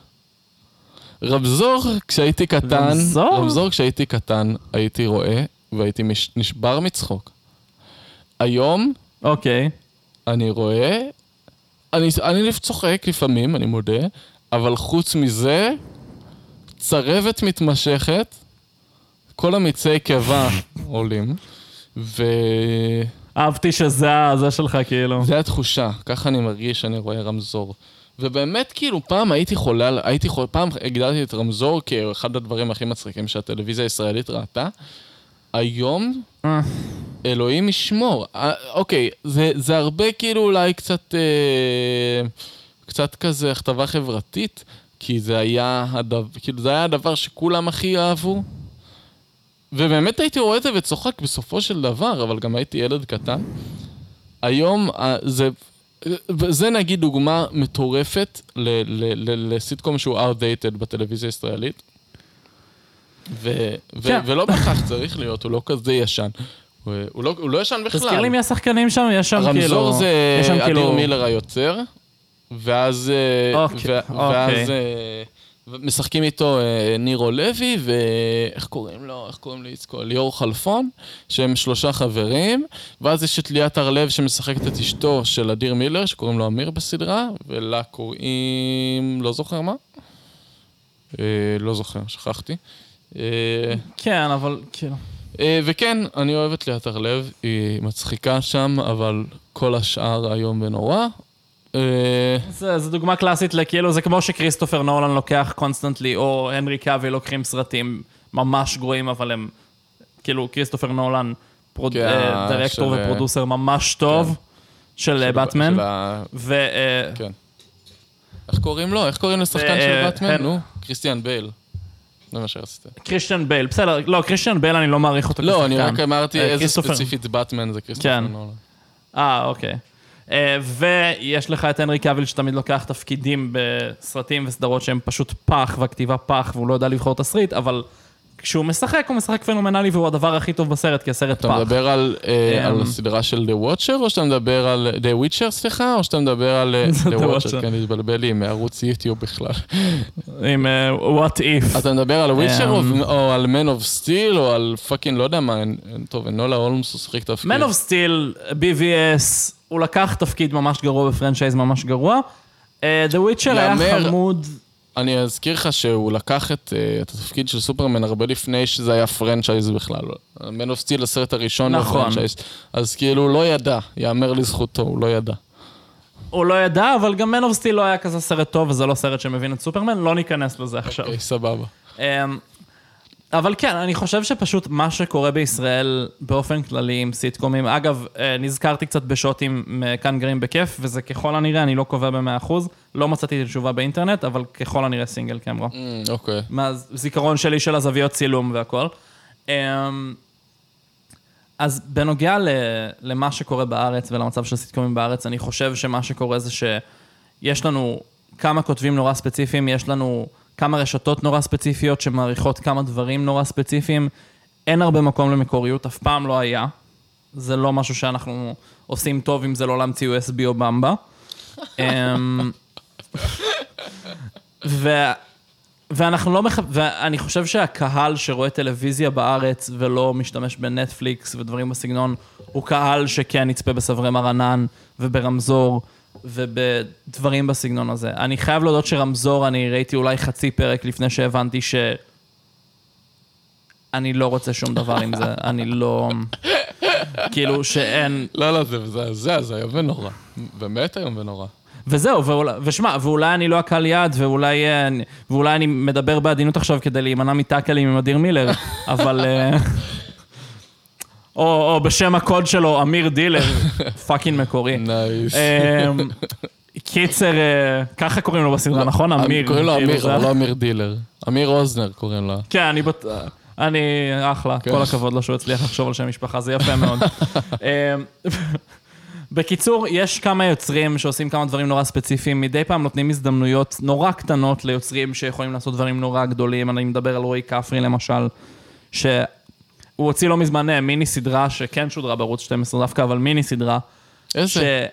רמזור כשהייתי קטן, רמזור? רמזור כשהייתי קטן הייתי רואה והייתי מש- נשבר מצחוק. היום אוקיי. אני רואה, אני, אני צוחק לפעמים, אני מודה, אבל חוץ מזה, צרבת מתמשכת, כל המיצי קיבה עולים, ו... אהבתי שזה זה שלך, כאילו. זה התחושה, ככה אני מרגיש שאני רואה רמזור. ובאמת, כאילו, פעם הייתי חולה, הייתי חולה, פעם הגדלתי את רמזור כאחד הדברים הכי מצחיקים שהטלוויזיה הישראלית ראתה. היום, אה. אלוהים ישמור. אה, אוקיי, זה, זה הרבה כאילו אולי קצת, אה, קצת כזה הכתבה חברתית, כי זה היה, הדבר, כאילו, זה היה הדבר שכולם הכי אהבו. ובאמת הייתי רואה את זה וצוחק בסופו של דבר, אבל גם הייתי ילד קטן. היום אה, זה, זה נגיד דוגמה מטורפת לסיטקום שהוא outdated בטלוויזיה הישראלית. ו, ו, כן. ולא בהכרח צריך להיות, הוא לא כזה ישן. הוא, הוא, לא, הוא לא ישן בכלל. תזכיר לי מי השחקנים שם, יש שם כאילו... הרמזור זה אדיר כאילו- מילר היוצר, ואז, אה, אוקיי, ו- ואז אוקיי. משחקים איתו אה, נירו לוי, ואיך קוראים לו? איך קוראים לאיצקו? ליאור חלפון, שהם שלושה חברים, ואז יש את ליאת הרלב שמשחקת את אשתו של אדיר מילר, שקוראים לו אמיר בסדרה, ולה קוראים... לא זוכר מה? אה, לא זוכר, שכחתי. אה, כן, אבל כאילו... אה, וכן, אני אוהב את ליאת הרלב, היא מצחיקה שם, אבל כל השאר איום ונורא. אה, זה, זה דוגמה קלאסית לכאילו, זה כמו שכריסטופר נולן לוקח constantly, או הנרי קאביל לוקחים סרטים ממש גרועים, אבל הם, כאילו, כריסטופר נולן, פרוד, כן, אה, דירקטור של, אה, ו producer ממש טוב, של של- אה, באטמן, של ה- ו... אה, כן. איך קוראים לו? איך קוראים לשחקן אה, של אה, באטמן? הן- נו, קריסטיאן בייל. זה מה שרציתי. קריסטיאן בייל, בסדר, לא, קריסטיאן בייל אני לא מעריך אותו לא, אני כשחקן. רק אמרתי אה, איזה. ספציפית באטמן זה כריסטופר כן. נולן. אה, אוקיי. אה, ויש לך את הנרי קאביל שתמיד לוקח תפקידים בסרטים וסדרות שהם פשוט פח, והכתיבה פח, והוא לא יודע לבחור תסריט, אבל כשהוא משחק, הוא משחק פנומנלי, והוא הדבר הכי טוב בסרט, כי הסרט אתה פח. מדבר על, אה, אמ. על הסדרה של The Watcher, או שאתה מדבר על The Witcher, סליחה, או שאתה מדבר על אה, The Watcher. כן, התבלבל לי מערוץ יוטיוב בכלל. עם אה, What If. אתה מדבר על Witcher אמ. או על Man of Steel או על fucking לא יודע מה, טוב, אנולה הולמס הוא שיחק תפקיד. Man of Steel, BVS, הוא לקח תפקיד ממש גרוע ב franchise ממש גרוע. אה, The Witcher היה חמוד. אני אזכיר לך שהוא לקח את, אה, את התפקיד של סופרמן הרבה לפני שזה היה franchise בכלל. Man of Steel הסרט הראשון נכון. ב franchise. אז כאילו הוא לא ידע, יאמר לזכותו, הוא לא ידע. הוא לא ידע, אבל גם Man of Steel לא היה כזה סרט טוב, וזה לא סרט שמבין את סופרמן, לא ניכנס לזה עכשיו. אוקיי, סבבה. אבל כן, אני חושב שפשוט מה שקורה בישראל באופן כללי עם סיטקומים, אגב, אה, נזכרתי קצת בשוטים מכאן גרים בכיף, וזה ככל הנראה, אני לא קובע ב-100%, לא מצאתי את התשובה באינטרנט, אבל ככל הנראה סינגל קמרו. Mm, אוקיי. מהזיכרון שלי של הזוויות צילום והכל. אמ, אז בנוגע למה שקורה בארץ ולמצב של סיטקומים בארץ, אני חושב שמה שקורה זה שיש לנו כמה כותבים נורא ספציפיים, יש לנו כמה רשתות נורא ספציפיות שמעריכות כמה דברים נורא ספציפיים. אין הרבה מקום למקוריות, אף פעם לא היה. זה לא משהו שאנחנו עושים טוב אם זה לא להמציא USB או במבה. אמ, ו... ואנחנו לא מח... ואני חושב שהקהל שרואה טלוויזיה בארץ ולא משתמש בנטפליקס ודברים בסגנון, הוא קהל שכן יצפה בסברי מרנן וברמזור ובדברים בסגנון הזה. אני חייב להודות שרמזור, אני ראיתי אולי חצי פרק לפני שהבנתי ש... אני לא רוצה שום דבר עם זה, אני לא... כאילו שאין... לא, לא, זה מזעזע, זה איום ונורא. באמת איום ונורא. וזהו, ואולי, ושמע, ואולי אני לא הקהל יעד, ואולי, אה, ואולי אני מדבר בעדינות עכשיו כדי להימנע מטאקלים עם אדיר מילר, אבל... או, או בשם הקוד שלו, אמיר דילר, fucking מקורי. nice. אה, קיצר, אה, ככה קוראים לו בסדרה, נכון? אמיר. קוראים לו אמיר, אבל לא אמיר דילר. אמיר אוזנר קוראים לו. כן, אני בט... אני אחלה, כן. כל הכבוד לו שהוא הצליח לחשוב על שם משפחה, זה יפה מאוד. אמ, בקיצור, יש כמה יוצרים שעושים כמה דברים נורא ספציפיים, מדי פעם נותנים הזדמנויות נורא קטנות ליוצרים שיכולים לעשות דברים נורא גדולים, אני מדבר על רועי כפרי למשל, שהוא הוציא לא מזמן אה, מיני סדרה שכן שודרה בערוץ 12 דווקא, אבל מיני סדרה, ש... איזה?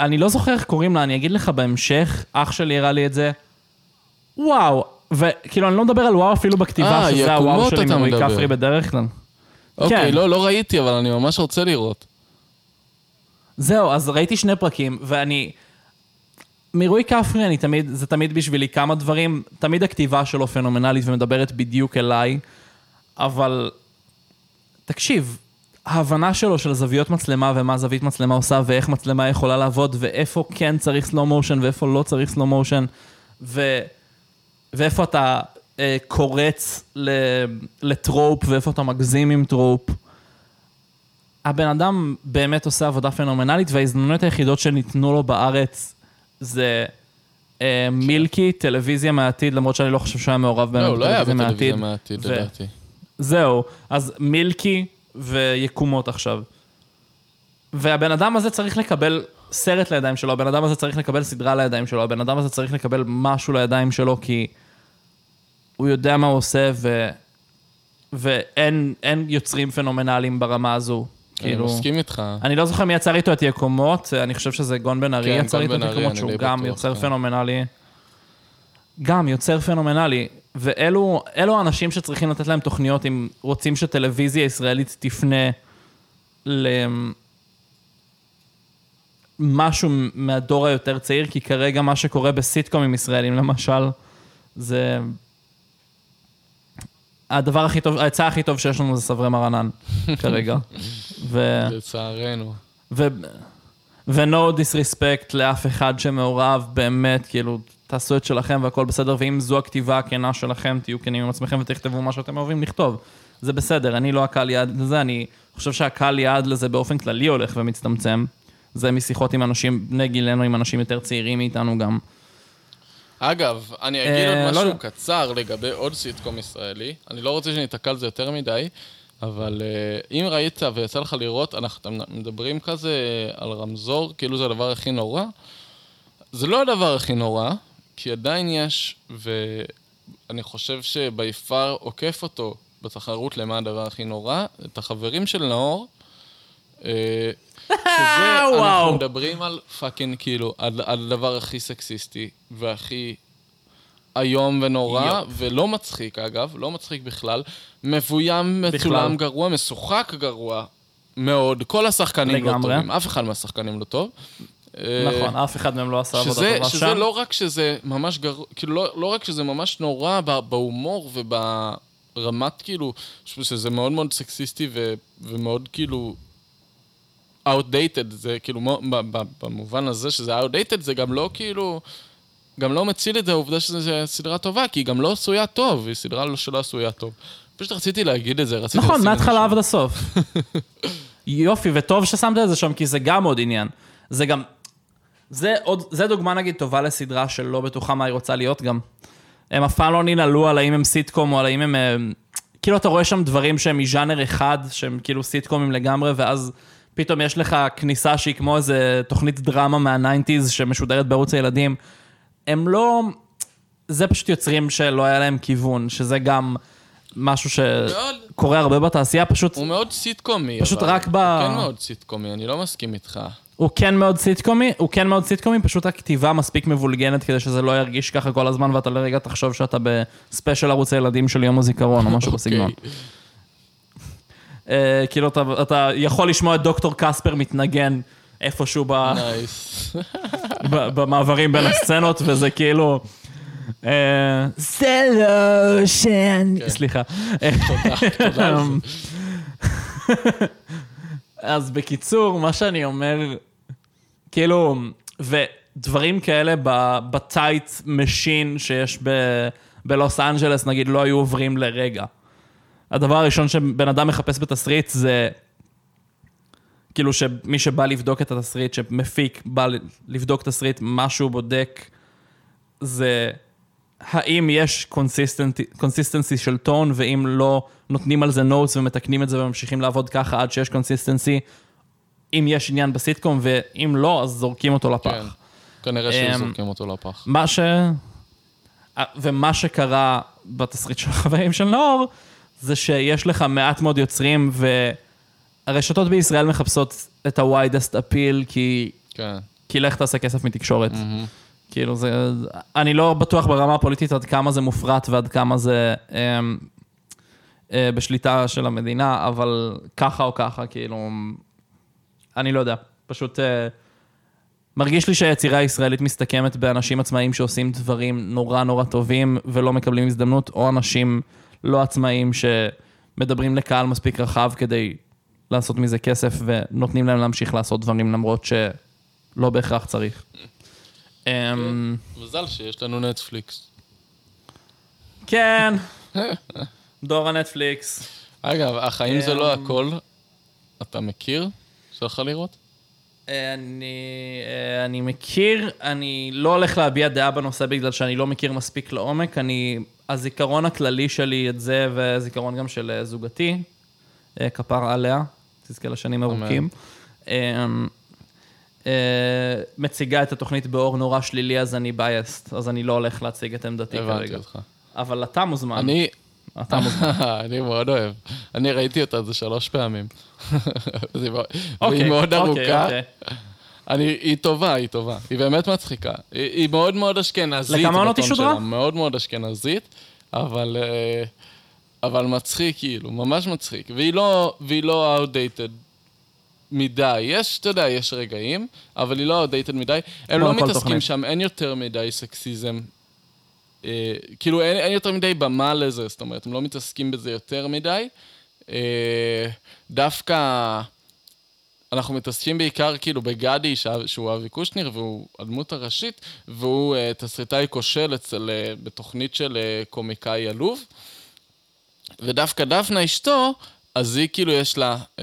אני לא זוכר איך קוראים לה, אני אגיד לך בהמשך, אח שלי הראה לי את זה. וואו, וכאילו, אני לא מדבר על וואו אפילו בכתיבה, אה, שזה הוואו שלי מרועי. כפרי בדרך כלל. אוקיי, כן. לא, לא ראיתי, אבל אני ממש רוצה לראות. זהו, אז ראיתי שני פרקים, ואני... מרועי כפרי אני תמיד, זה תמיד בשבילי כמה דברים, תמיד הכתיבה שלו פנומנלית ומדברת בדיוק אליי, אבל תקשיב, ההבנה שלו של זוויות מצלמה ומה זווית מצלמה עושה ואיך מצלמה יכולה לעבוד ואיפה כן צריך slow motion ואיפה לא צריך slow motion ו... ואיפה אתה אה, קורץ ל... ל trope ואיפה אתה מגזים עם trope. הבן אדם באמת עושה עבודה פנומנלית, וההזדמנויות היחידות שניתנו לו בארץ זה אה, מילקי, טלוויזיה מהעתיד, למרות שאני לא חושב שהוא היה מעורב לא, באמת הוא לא היה בטלוויזיה בטלוויזיה מהעתיד. מהעתיד, ו- לדעתי. זהו, אז מילקי ויקומות עכשיו. והבן אדם הזה צריך לקבל סרט לידיים שלו, הבן אדם הזה צריך לקבל סדרה לידיים שלו, הבן אדם הזה צריך לקבל משהו לידיים שלו, כי הוא יודע מה הוא עושה, ו... ואין אין יוצרים פנומנליים ברמה הזו. אני כאילו... מסכים איתך. אני לא זוכר מי יצר איתו את יקומות, אני חושב שזה גון בן ארי כן, יצר איתו את יקומות, אני שהוא גם בטוח, יוצר כן. פנומנלי. גם יוצר פנומנלי. ואלו אלו האנשים שצריכים לתת להם תוכניות אם רוצים שטלוויזיה ישראלית תפנה למשהו מהדור היותר צעיר, כי כרגע מה שקורה בסיטקומים ישראלים למשל, זה... הדבר הכי טוב, העצה הכי טוב שיש לנו זה סברי מרנן, כרגע. ו... לצערנו. ו... ו-no disrespect לאף אחד שמעורב, באמת, כאילו, תעשו את שלכם והכל בסדר, ואם זו הכתיבה הכנה שלכם, תהיו כנים עם עצמכם ותכתבו מה שאתם אוהבים לכתוב. זה בסדר, אני לא הקהל יעד לזה, אני חושב שהקהל יעד לזה באופן כללי הולך ומצטמצם. זה משיחות עם אנשים בני גילנו, עם אנשים יותר צעירים מאיתנו גם. אגב, אני אגיד אה, עוד לא משהו יודע. קצר לגבי עוד סיטקום ישראלי. אני לא רוצה שניתקע על זה יותר מדי, אבל אה, אם ראית ויצא לך לראות, אנחנו מדברים כזה על רמזור, כאילו זה הדבר הכי נורא. זה לא הדבר הכי נורא, כי עדיין יש, ואני חושב שביפר עוקף אותו בתחרות למה הדבר הכי נורא, את החברים של נאור. אה, שזה, אנחנו. מדברים על fucking, כאילו, על על הדבר הכי סקסיסטי והכי איום ונורא, yup. ולא מצחיק אגב, לא מצחיק בכלל. מבוים, מצולם גרוע, משוחק גרוע מאוד. כל השחקנים לא לגמרי. טובים, אף אחד מהשחקנים לא טוב. אה, נכון, אף אחד מהם לא עשה עבודה שזה, טובה שזה שם. לא רק שזה ממש גרוע, כאילו לא, לא רק שזה ממש נורא בהומור וברמת כאילו, שזה מאוד מאוד סקסיסטי ו, ומאוד כאילו outdated, זה כאילו, במובן הזה שזה outdated, זה גם לא כאילו גם לא מציל את זה העובדה שזו סדרה טובה, כי היא גם לא עשויה טוב, היא סדרה לא- שלא עשויה טוב. פשוט רציתי להגיד את זה, רציתי נכון, מההתחלה. עד הסוף. יופי, וטוב ששמת את זה שם, כי זה גם עוד עניין. זה גם... זה עוד, זה דוגמה נגיד טובה לסדרה שלא בטוחה מה היא רוצה להיות גם. הם אף פעם לא ננעלו על האם הם סיטקום או על האם הם... אה, כאילו אתה רואה שם דברים שהם מז'אנר אחד, שהם כאילו סיטקומים לגמרי, ואז פתאום יש לך כניסה שהיא כמו איזה תוכנית דרמה מהניינטיז שמשודרת בערוץ הילדים. הם לא... זה פשוט יוצרים שלא היה להם כיוון, שזה גם משהו. שקורה הרבה בתעשייה, פשוט הוא מאוד סיטקומי. פשוט אבל. רק ב- הוא כן מאוד סיטקומי, אני לא מסכים איתך. הוא כן מאוד סיטקומי, הוא כן מאוד סיטקומי, פשוט הכתיבה מספיק מבולגנת כדי שזה לא ירגיש ככה כל הזמן, ואתה לרגע תחשוב שאתה ב special ערוץ הילדים של יום הזיכרון או משהו בסגנון. אוקיי. אה, כאילו אתה, אתה יכול לשמוע את דוקטור קספר מתנגן איפשהו ב, nice. ב, במעברים בין הסצנות, וזה כאילו... אה, זה לא שאני... סליחה. תודה זה. אז בקיצור, מה שאני אומר, כאילו, ודברים כאלה בטייט משין שיש ב- בלוס אנג'לס, נגיד, לא היו עוברים לרגע. הדבר הראשון שבן אדם מחפש בתסריט זה, כאילו שמי שבא לבדוק את התסריט, שמפיק, בא לבדוק תסריט, מה שהוא בודק זה האם יש consistency של טון, ואם לא, נותנים על זה notes ומתקנים את זה וממשיכים לעבוד ככה עד שיש consistency, אם יש עניין בסיטקום, ואם לא, אז זורקים אותו לפח. כן. כנראה שהיו אמ, זורקים אותו לפח. מה ש... ומה שקרה בתסריט של החברים של נאור, זה שיש לך מעט מאוד יוצרים, והרשתות בישראל מחפשות את ה-widest appeal, כי, כן. כי לך תעשה כסף מתקשורת. כאילו זה... אני לא בטוח ברמה הפוליטית עד כמה זה מופרט ועד כמה זה אה, אה, בשליטה של המדינה, אבל ככה או ככה, כאילו... אני לא יודע. פשוט... אה, מרגיש לי שהיצירה הישראלית מסתכמת באנשים עצמאיים שעושים דברים נורא נורא טובים ולא מקבלים הזדמנות, או אנשים לא עצמאיים שמדברים לקהל מספיק רחב כדי לעשות מזה כסף ונותנים להם להמשיך לעשות דברים למרות שלא בהכרח צריך. אמ, מזל שיש לנו נטפליקס. כן, דור הנטפליקס. אגב, החיים זה לא אמ, הכל. אתה מכיר? שלך לראות? אני, אה, אני מכיר, אני לא הולך להביע דעה בנושא בגלל שאני לא מכיר מספיק לעומק. אני, הזיכרון הכללי שלי את זה, וזיכרון גם של אה, זוגתי, אה, כפר עליה, תזכה לשנים. ארוכים. אה, אה, מציגה את התוכנית באור נורא שלילי, אז אני בייסט, אז אני לא הולך להציג את עמדתי הבנתי כרגע. אותך. אבל אתה מוזמן. אני... אתה מוזמן. אני מאוד אוהב. אני ראיתי אותה איזה שלוש פעמים. זה מאוד- אוקיי, והיא מאוד אוקיי, ארוכה. אוקיי. אני, היא טובה, היא טובה. היא באמת מצחיקה. היא, היא מאוד מאוד אשכנזית. לכמה עונות היא שודרה? מאוד מאוד אשכנזית, אבל, אה, אבל מצחיק, כאילו, ממש מצחיק. והיא לא, והיא לא outdated מדי. יש, אתה יודע, יש רגעים, אבל היא לא outdated מדי. הם לא מתעסקים. שם, אין יותר מדי סקסיזם. אה, כאילו, אין, אין יותר מדי במה לזה, זאת אומרת, הם לא מתעסקים בזה יותר מדי. אה, דווקא... אנחנו מתעסקים בעיקר כאילו בגדי, שה- שהוא אבי קושניר, והוא הדמות הראשית, והוא uh, תסריטאי כושל אצל, uh, בתוכנית של uh, קומיקאי עלוב. ודווקא דפנה אשתו, אז היא כאילו יש לה uh,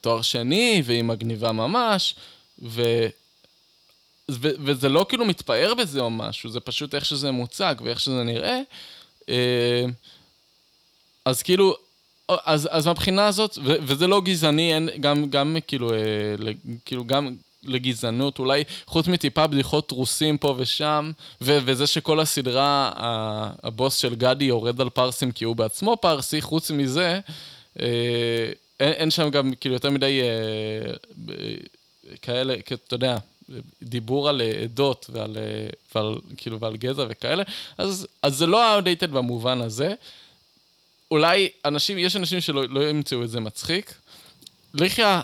תואר שני, והיא מגניבה ממש, ו... וזה לא כאילו מתפאר בזה או משהו, זה פשוט איך שזה מוצג ואיך שזה נראה. אה, אז כאילו, אז, אז מהבחינה הזאת, ו- וזה לא גזעני, אין, גם, גם כאילו, אה, כאילו, גם לגזענות, אולי חוץ מטיפה בדיחות רוסים פה ושם, ו- וזה שכל הסדרה, הבוס של גדי יורד על פרסים כי הוא בעצמו פרסי, חוץ מזה, אה, אין, אין שם גם כאילו יותר מדי אה, ב- כאלה, אתה יודע, דיבור על אה, עדות ועל, אה, ועל, כאילו, ועל גזע וכאלה, אז, אז זה לא outdated במובן הזה. אולי אנשים, יש אנשים שלא לא ימצאו את זה מצחיק. ליחיה,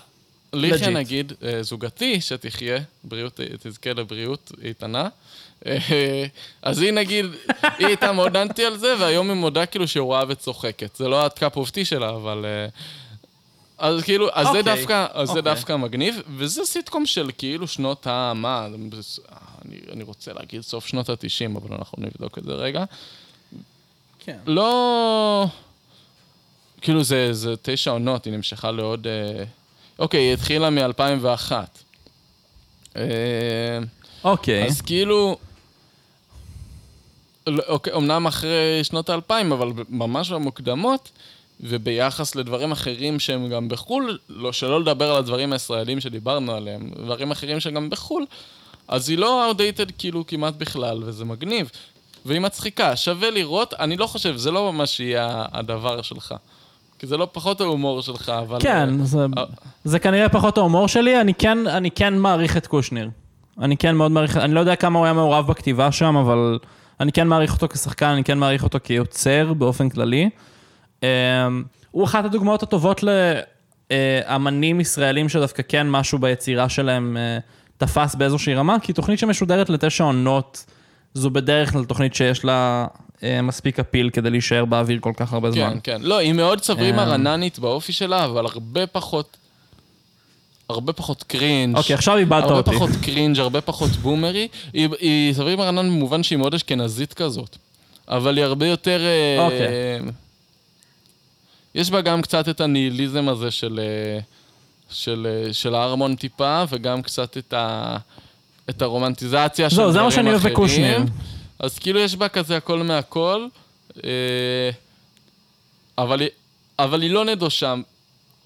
ליחיה. נגיד, אה, זוגתי, שתחיה, בריאות, תזכה לבריאות איתנה. אז היא נגיד, היא הייתה מאוד אנטי על זה, והיום היא מודה כאילו שהיא רואה וצוחקת. זה לא of tea שלה, אבל... אה, אז כאילו, אז זה אוקיי, דווקא, אז זה אוקיי. דווקא מגניב, וזה סיטקום של כאילו שנות ה... מה? אני, אני רוצה להגיד סוף שנות ה-90, אבל אנחנו נבדוק את זה רגע. כן. לא... כאילו זה, זה תשע עונות, היא נמשכה לעוד... אה... אוקיי, היא התחילה מ-2001. אה... אוקיי. אז כאילו... לא, אוקיי, אמנם אחרי שנות האלפיים, אבל ממש במוקדמות, וביחס לדברים אחרים שהם גם בחו"ל, לא, שלא לדבר על הדברים הישראלים שדיברנו עליהם, דברים אחרים שגם בחו"ל, אז היא לא outdated כאילו כמעט בכלל, וזה מגניב. והיא מצחיקה, שווה לראות, אני לא חושב, זה לא ממש יהיה הדבר שלך. כי זה לא פחות ההומור שלך, אבל... כן, זה, אה, זה כנראה פחות ההומור שלי, אני כן, אני כן מעריך את קושניר. אני כן מאוד מעריך, אני לא יודע כמה הוא היה מעורב בכתיבה שם, אבל אני כן מעריך אותו כשחקן, אני כן מעריך אותו כיוצר באופן כללי. אמ, הוא אחת הדוגמאות הטובות לאמנים ישראלים שדווקא כן משהו ביצירה שלהם אה, תפס באיזושהי רמה, כי תוכנית שמשודרת לתשע עונות, זו בדרך כלל תוכנית שיש לה אה, מספיק אפיל כדי להישאר באוויר כל כך הרבה זמן. כן, כן. לא, היא מאוד צברימה אמ. רננית באופי שלה, אבל הרבה פחות... הרבה פחות קרינג'. אוקיי, עכשיו איבדת הרבה אותי. פחות קרינג', הרבה פחות בומרי. היא, היא סברימה רנן במובן שהיא מאוד אשכנזית כזאת. אבל היא הרבה יותר... אה, אוקיי. יש בה גם קצת את הניהיליזם הזה של, אה, של, אה, של הארמון טיפה, וגם קצת את, ה, את הרומנטיזציה של זהו, דברים זה אחרים. מה שאני אוהב בקושניר. אז כאילו יש בה כזה הכל מהכל, אה, אבל, אבל היא לא נדושה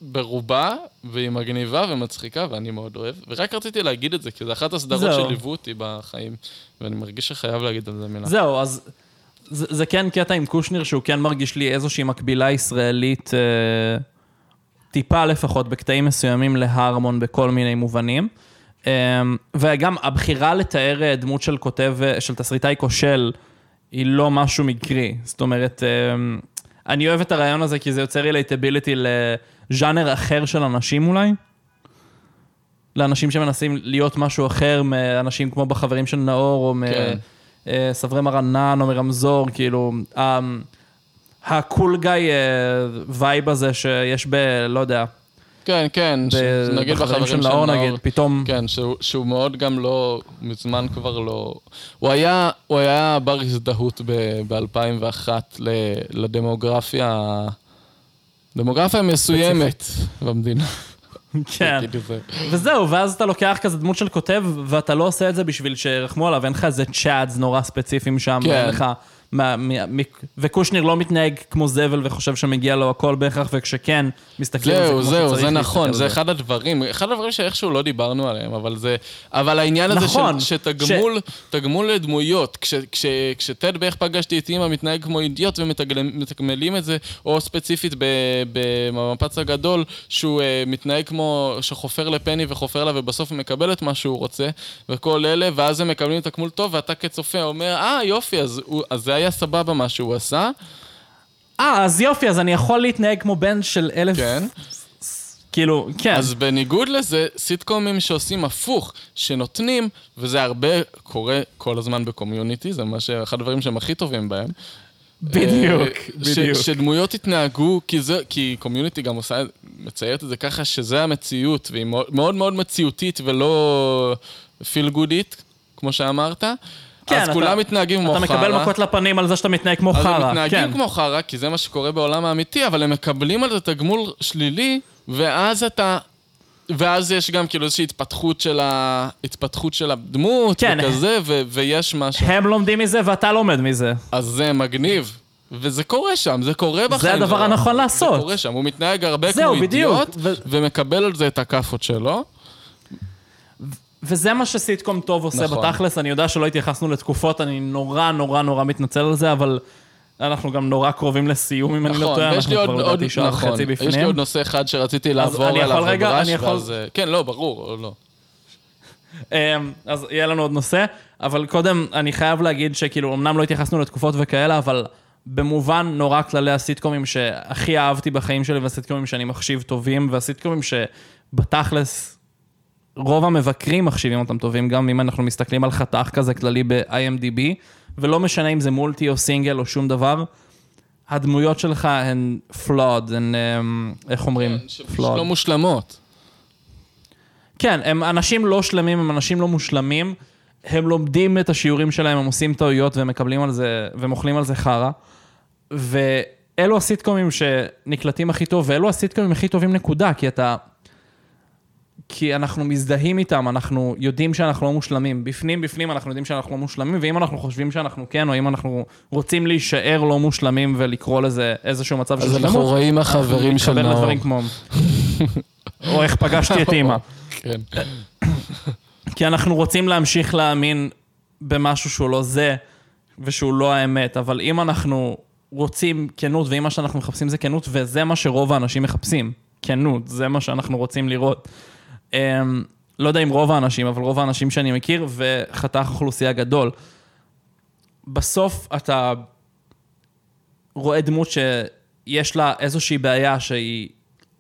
ברובה, והיא מגניבה ומצחיקה, ואני מאוד אוהב. ורק רציתי להגיד את זה, כי זו אחת הסדרות זהו. שליוו אותי בחיים, ואני מרגיש שחייב להגיד על זה מילה. זהו, אז זה, זה כן קטע עם קושניר שהוא כן מרגיש לי איזושהי מקבילה ישראלית, אה, טיפה לפחות, בקטעים מסוימים להרמון בכל מיני מובנים. אה, וגם הבחירה לתאר אה, דמות של כותב, אה, של תסריטאי כושל, היא לא משהו מקרי. זאת אומרת, אה, אני אוהב את הרעיון הזה כי זה יוצר רילייטביליטי לז'אנר אחר של אנשים אולי. לאנשים שמנסים להיות משהו אחר מאנשים כמו בחברים של נאור, או כן. מסברי מרנן, או מרמזור, כאילו, ה cool guy vibe הזה שיש ב... לא יודע, כן, כן, ש- ב- נגיד בחברים של נאור נגיד, פתאום... כן, שהוא, שהוא מאוד גם לא, מזמן כבר לא... הוא היה, הוא היה בר הזדהות ב-2001 לדמוגרפיה, דמוגרפיה מסוימת במדינה. כן. זה. וזהו, ואז אתה לוקח כזה דמות של כותב, ואתה לא עושה את זה בשביל שירחמו עליו, אין לך איזה chads נורא ספציפיים שם, כן. אין לך... מה, מ, מ, וקושניר לא מתנהג כמו זבל וחושב שמגיע לו הכל בהכרח, וכשכן, מסתכלים על זה זהו, כמו זהו, שצריך זה להסתכל נכון, על זה אחד הדברים, אחד הדברים שאיכשהו לא דיברנו עליהם, אבל זה, אבל העניין הזה נכון, של, שתגמול, תגמול לדמויות, כש, כש, כשטד באיך פגשתי את אימא מתנהג כמו אידיוט ומתגמלים את זה, או ספציפית במפץ הגדול, שהוא uh, מתנהג כמו שחופר לפני וחופר לה ובסוף הוא מקבל את מה שהוא רוצה, וכל אלה, ואז הם מקבלים תגמול טוב, ואתה כצופה אומר, אה, יופי, אז, הוא, אז זה היה סבבה מה שהוא עשה, אה, אז יופי, אז אני יכול להתנהג כמו בן של אלף... כן. כאילו, כן. אז בניגוד לזה, סיטקומים שעושים הפוך, שנותנים, וזה הרבה קורה כל הזמן בקומיוניטי, זה מה שאחד הדברים שהם הכי טובים בהם. בדיוק, אה, בדיוק. שדמויות יתנהגו, כי זה, כי קומיוניטי גם עושה, מציירת את זה ככה, שזה המציאות, והיא מאוד מאוד, מאוד מציאותית ולא פיל גודית, כמו שאמרת. כן, אז אתה- כולם מתנהגים כמו אתה חרא. מקבל מכות לפנים על זה שאתה מתנהג כמו אז חרא. הם מתנהגים כן. כמו חרא, כי זה מה שקורה בעולם האמיתי, אבל הם מקבלים על זה תגמול שלילי, ואז אתה... ואז יש גם כאילו איזושהי התפתחות של, ה... התפתחות של הדמות, כן. וכזה, ו... ויש משהו. הם לומדים מזה ואתה לומד מזה. אז זה מגניב. וזה קורה שם, זה קורה בחיים. הדבר שלו. הנכון לעשות. זה קורה שם, הוא מתנהג הרבה זהו, כמו בדיוק. אידיוט, ו- ומקבל על זה את הכאפות שלו. וזה מה שסיטקום טוב עושה נכון. בתכלס, אני יודע שלא התייחסנו לתקופות, אני נורא נורא נורא מתנצל על זה, אבל אנחנו גם נורא קרובים לסיום, אם אני לא נכון, טועה, אנחנו כבר עוד, לדעתי שעה נכון, וחצי יש לי בפנים. עוד נושא אחד שרציתי לעבור עליו יכול רגע, בבראש, אני יכול- ואז, אה, כן, לא, ברור, או לא. אמ, אז יהיה לנו עוד נושא, אבל קודם אני חייב להגיד שכאילו, אמנם לא התייחסנו לתקופות וכאלה, אבל במובן נורא כללי הסיטקומים שהכי אהבתי בחיים שלי, והסיטקומים שאני מחשיב טובים, והסיטקומים שבתכלס רוב המבקרים מחשיבים אותם טובים, גם אם אנחנו מסתכלים על חתך כזה כללי ב-IMDb, ולא משנה אם זה מולטי או סינגל או שום דבר, הדמויות שלך הן flawed, הן, אמ, איך אומרים? כן, לא מושלמות. כן, הם אנשים לא שלמים, הם אנשים לא מושלמים. הם לומדים את השיעורים שלהם, הם עושים טעויות והם מקבלים על זה, והם אוכלים על זה חרא. ואלו הסיטקומים שנקלטים הכי טוב, ואלו הסיטקומים הכי טובים נקודה, כי אתה... כי אנחנו מזדהים איתם, אנחנו יודעים שאנחנו לא מושלמים. בפנים, בפנים אנחנו יודעים שאנחנו לא מושלמים, ואם אנחנו חושבים שאנחנו כן, או אם אנחנו רוצים להישאר לא מושלמים ולקרוא לזה איזשהו מצב של אז שלמות, אנחנו רואים החברים של נאור. לדברים כמו... או איך פגשתי את אימא. כן. כי אנחנו רוצים להמשיך להאמין במשהו שהוא לא זה, ושהוא לא האמת, אבל אם אנחנו רוצים כנות, ואם מה שאנחנו מחפשים זה כנות, וזה מה שרוב האנשים מחפשים, כנות, זה מה שאנחנו רוצים לראות. Um, לא יודע אם רוב האנשים, אבל רוב האנשים שאני מכיר, וחתך אוכלוסייה גדול. בסוף אתה רואה דמות שיש לה איזושהי בעיה שהיא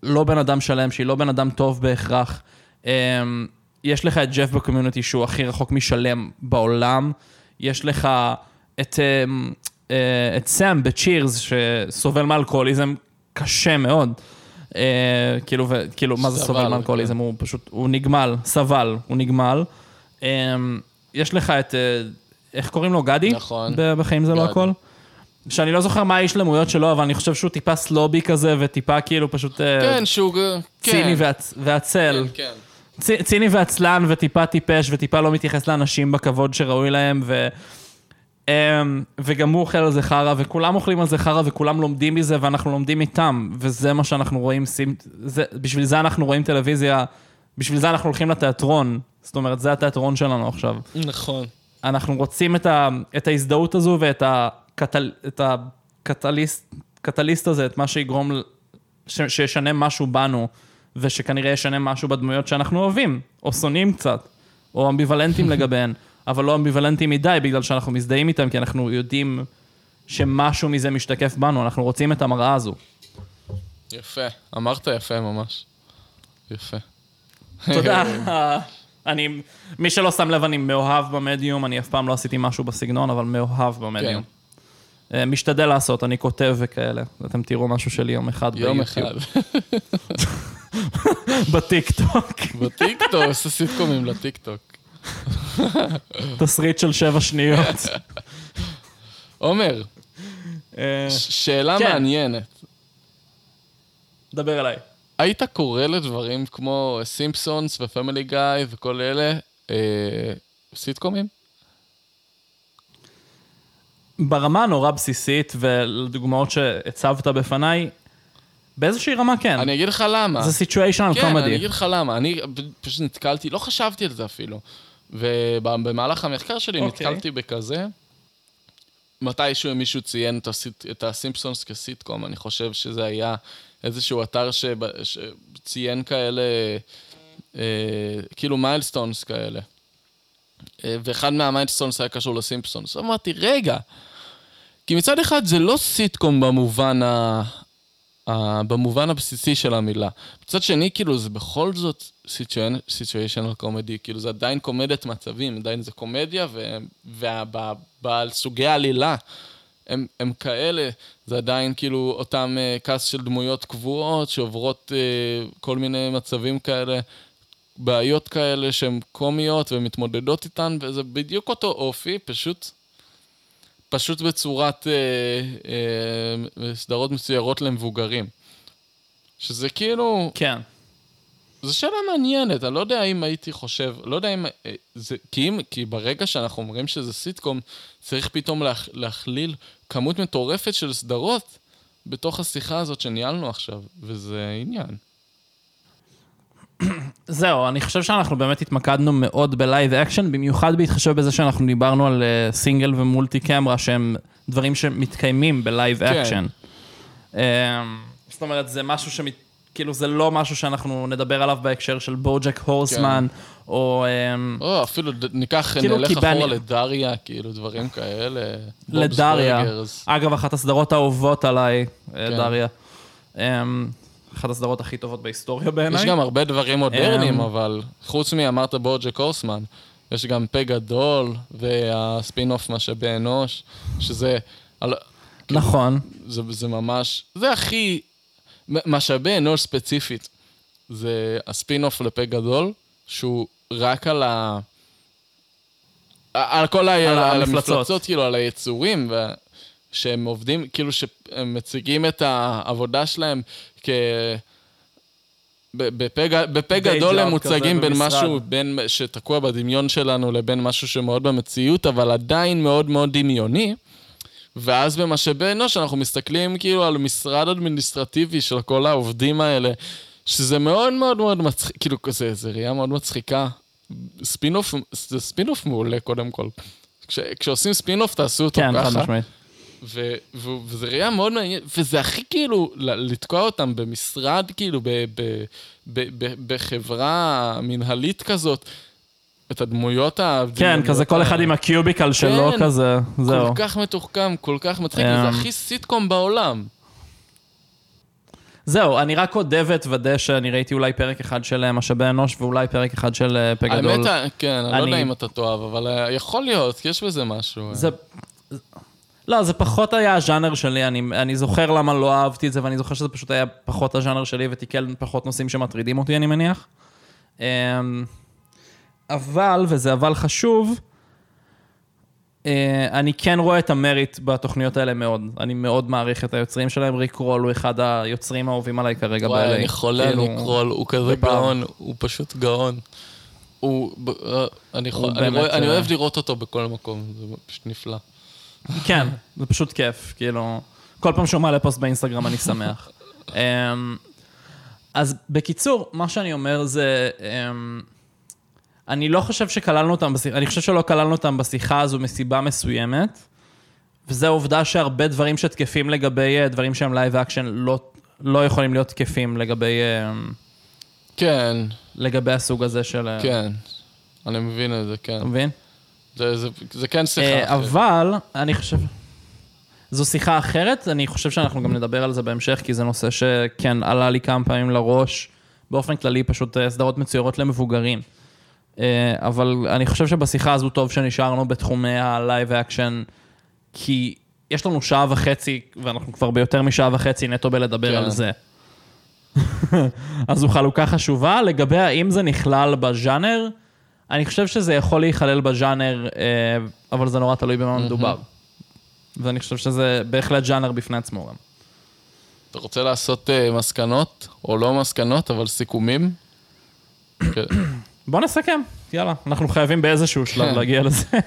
לא בן אדם שלם, שהיא לא בן אדם טוב בהכרח. Um, יש לך את ג'ף בקומיוניטי שהוא הכי רחוק משלם בעולם. יש לך את, um, uh, את סאם בצ'ירס שסובל מאלכוהוליזם קשה מאוד. Uh, כאילו, כאילו, מה זה סובל מאלכוהוליזם? הוא פשוט, הוא נגמל, סבל, הוא נגמל. Um, יש לך את, uh, איך קוראים לו? גדי? נכון. בחיים זה לא. הכל? שאני לא זוכר מה האיש למויות שלו, אבל אני חושב שהוא טיפה סלובי כזה, וטיפה כאילו פשוט אה, כן, שהוא... כן. ציני ועצ- ועצל. כן, כן. ציני ועצלן, וטיפה טיפש, וטיפה לא מתייחס לאנשים בכבוד שראוי להם, ו... אמ, וגם הוא אוכל על זה חרא, וכולם אוכלים על זה חרא, וכולם לומדים מזה, ואנחנו לומדים איתם, וזה מה שאנחנו רואים, זה, בשביל זה אנחנו רואים טלוויזיה, בשביל זה אנחנו הולכים לתיאטרון. זאת אומרת, זה התיאטרון שלנו עכשיו. נכון. אנחנו רוצים את, ה, את ההזדהות הזו ואת הקטל, את הקטליסט, קטליסט הזה, את מה שיגרום, ש, שישנה משהו בנו, ושכנראה ישנה משהו בדמויות שאנחנו אוהבים, או שונאים קצת, או אמביוולנטים לגביהן, אבל לא אמביוולנטים מדי, בגלל שאנחנו מזדהים איתם, כי אנחנו יודעים שמשהו מזה משתקף בנו, אנחנו רוצים את המראה הזו. יפה. אמרת יפה ממש. יפה. תודה. אני, מי שלא שם לב, אני מאוהב במדיום, אני אף פעם לא עשיתי משהו בסגנון, אבל מאוהב במדיום. אה, משתדל לעשות, אני כותב וכאלה. אתם תראו משהו שלי יום אחד יום ביוטיוב. אחד. בטיקטוק. בטיקטוק, עושה סיטקומים לטיקטוק. תסריט של שבע שניות. עומר, אה, שאלה כן. מעניינת. דבר אליי. היית קורא לדברים כמו סימפסונס ופמילי גיא וכל אלה אה, סיטקומים? ברמה הנורא בסיסית, ולדוגמאות שהצבת בפניי, באיזושהי רמה כן. אני אגיד לך למה. זה סיטואשנל כן, אני קומדי. אגיד לך למה. אני פשוט נתקלתי, לא חשבתי על זה אפילו. ובמהלך המחקר שלי אוקיי. נתקלתי בכזה. מתישהו מישהו ציין את, הסיט, את הסימפסונס כסיטקום, אני חושב שזה היה איזשהו אתר שב, שציין כאלה, אה, כאילו milestones כאלה. אה, ואחד מה milestones היה קשור לסימפסונס. אמרתי, רגע, כי מצד אחד זה לא סיטקום במובן ה... ה- במובן הבסיסי של המילה. מצד שני, כאילו, זה בכל זאת situational comedy, כאילו, זה עדיין קומדיית מצבים, עדיין זה קומדיה, ועל סוגי העלילה הם, הם כאלה, זה עדיין כאילו אותם uh, קאסט של דמויות קבועות שעוברות uh, כל מיני מצבים כאלה, בעיות כאלה שהן קומיות ומתמודדות איתן, וזה בדיוק אותו אופי, פשוט פשוט בצורת אה, אה, סדרות מצוירות למבוגרים. שזה כאילו, כן. זו שאלה מעניינת, אני לא יודע אם הייתי חושב, לא יודע אם... אה, זה, כי, אם, כי ברגע שאנחנו אומרים שזה סיטקום, צריך פתאום להכ, להכליל כמות מטורפת של סדרות בתוך השיחה הזאת שניהלנו עכשיו, וזה עניין. זהו, אני חושב שאנחנו באמת התמקדנו מאוד ב live action, במיוחד בהתחשב בזה שאנחנו דיברנו על אה, single ו multi camera, שהם דברים שמתקיימים ב live כן. אקשן. אמ, זאת אומרת, זה משהו שמת... כאילו, זה לא משהו שאנחנו נדבר עליו בהקשר של בוג'ק הורסמן, או... אמ, או, אפילו ניקח, כאילו, נלך אחורה לדריה, כאילו, דברים כאלה. לדריה. אגב, אחת הסדרות האהובות עליי, אה, כן. דריה. אחת הסדרות הכי טובות בהיסטוריה בעיניי. יש גם הרבה דברים מודרניים, אמ, אבל חוץ מאמרת בוג'ק הורסמן, יש גם פה גדול, והספין-אוף משאבי אנוש, שזה... על- נכון. זה, זה ממש... זה הכי... משאבי אנוש ספציפית. זה הספין-אוף לפה גדול, שהוא רק על ה... על כל ה... על. המפלצות, כאילו, על היצורים, ו- שהם עובדים, כאילו, שהם מציגים את העבודה שלהם כ... ב- בפה גדול הם מוצגים בין במשרד. משהו, בין שתקוע בדמיון שלנו לבין משהו שמאוד במציאות, אבל עדיין מאוד מאוד דמיוני. ואז במשאבי אנוש אנחנו מסתכלים כאילו על משרד אדמיניסטרטיבי של כל העובדים האלה, שזה מאוד מאוד מאוד מצחיק, כאילו כזה, זה ראייה מאוד מצחיקה. ספינוף, זה ספינוף מעולה קודם כל. כש, כשעושים ספינוף תעשו אותו כן, חד ככה. משמעית. ו- ו- וזה ראייה מאוד מעניינת, וזה הכי כאילו, לתקוע אותם במשרד, כאילו, בחברה מנהלית כזאת, את הדמויות ה... כן, כזה כל אחד עם הקיוביקל שלו כן. כזה, זהו. כל כך מתוחכם, כל כך מצחיק, אמ. זה הכי סיטקום בעולם. זהו, אני רק עוד אוודא שאני ראיתי אולי פרק אחד של אה, משאבי אנוש ואולי פרק אחד של אה, פה גדול. האמת, כן, אני לא יודע אם אתה תאהב, אבל אה, יכול להיות, כי יש בזה משהו. אה. זה... לא, זה פחות היה הז'אנר שלי, אני, אני זוכר למה לא אהבתי את זה, ואני זוכר שזה פשוט היה פחות הז'אנר שלי ותיקל פחות נושאים שמטרידים אותי, אני מניח. אמ, אבל, וזה אבל חשוב, אה, אני כן רואה את ה merit בתוכניות האלה מאוד. אני מאוד מעריך את היוצרים שלהם. ניק קרול הוא אחד היוצרים האהובים עליי כרגע וואי. אני חולה על כאילו, ניק קרול, הוא כזה. גאון, הוא פשוט גאון. הוא, אה, אני הוא אני באמת, רואה- אני אה, אוהב לראות אותו בכל מקום, זה פשוט נפלא. כן, זה פשוט כיף, כאילו, כל פעם שהוא מעלה פוסט באינסטגרם אני שמח. אמ, אז בקיצור, מה שאני אומר זה, אמ, אני לא חושב שכללנו אותם, בשיח, אני חושב שלא כללנו אותם בשיחה הזו מסיבה מסוימת, וזו העובדה שהרבה דברים שתקפים לגבי אה, דברים שהם live action לא, לא יכולים להיות תקפים לגבי, אמ, כן, לגבי הסוג הזה של... אה, כן. אני מבין את זה, כן. אתה מבין? זה- זה- זה כן שיחה. אה, אחרת. אבל, אני חושב... זו שיחה אחרת, אני חושב שאנחנו גם נדבר על זה בהמשך, כי זה נושא שכן עלה לי כמה פעמים לראש, באופן כללי פשוט אה, סדרות מצוירות למבוגרים. אה, אבל אני חושב שבשיחה הזו טוב שנשארנו בתחומי ה live action, כי יש לנו שעה וחצי, ואנחנו כבר ביותר משעה וחצי נטו בלדבר כן. על זה. אז זו חלוקה חשובה. לגבי האם זה נכלל בז'אנר, אני חושב שזה יכול להיכלל בז'אנר, אה, אבל זה נורא תלוי במה מדובר. ואני חושב שזה בהחלט ז'אנר בפני עצמו גם. אתה רוצה לעשות אה, מסקנות, או לא מסקנות, אבל סיכומים? בוא נסכם, יאללה. אנחנו חייבים באיזשהו שלב כן. להגיע לזה.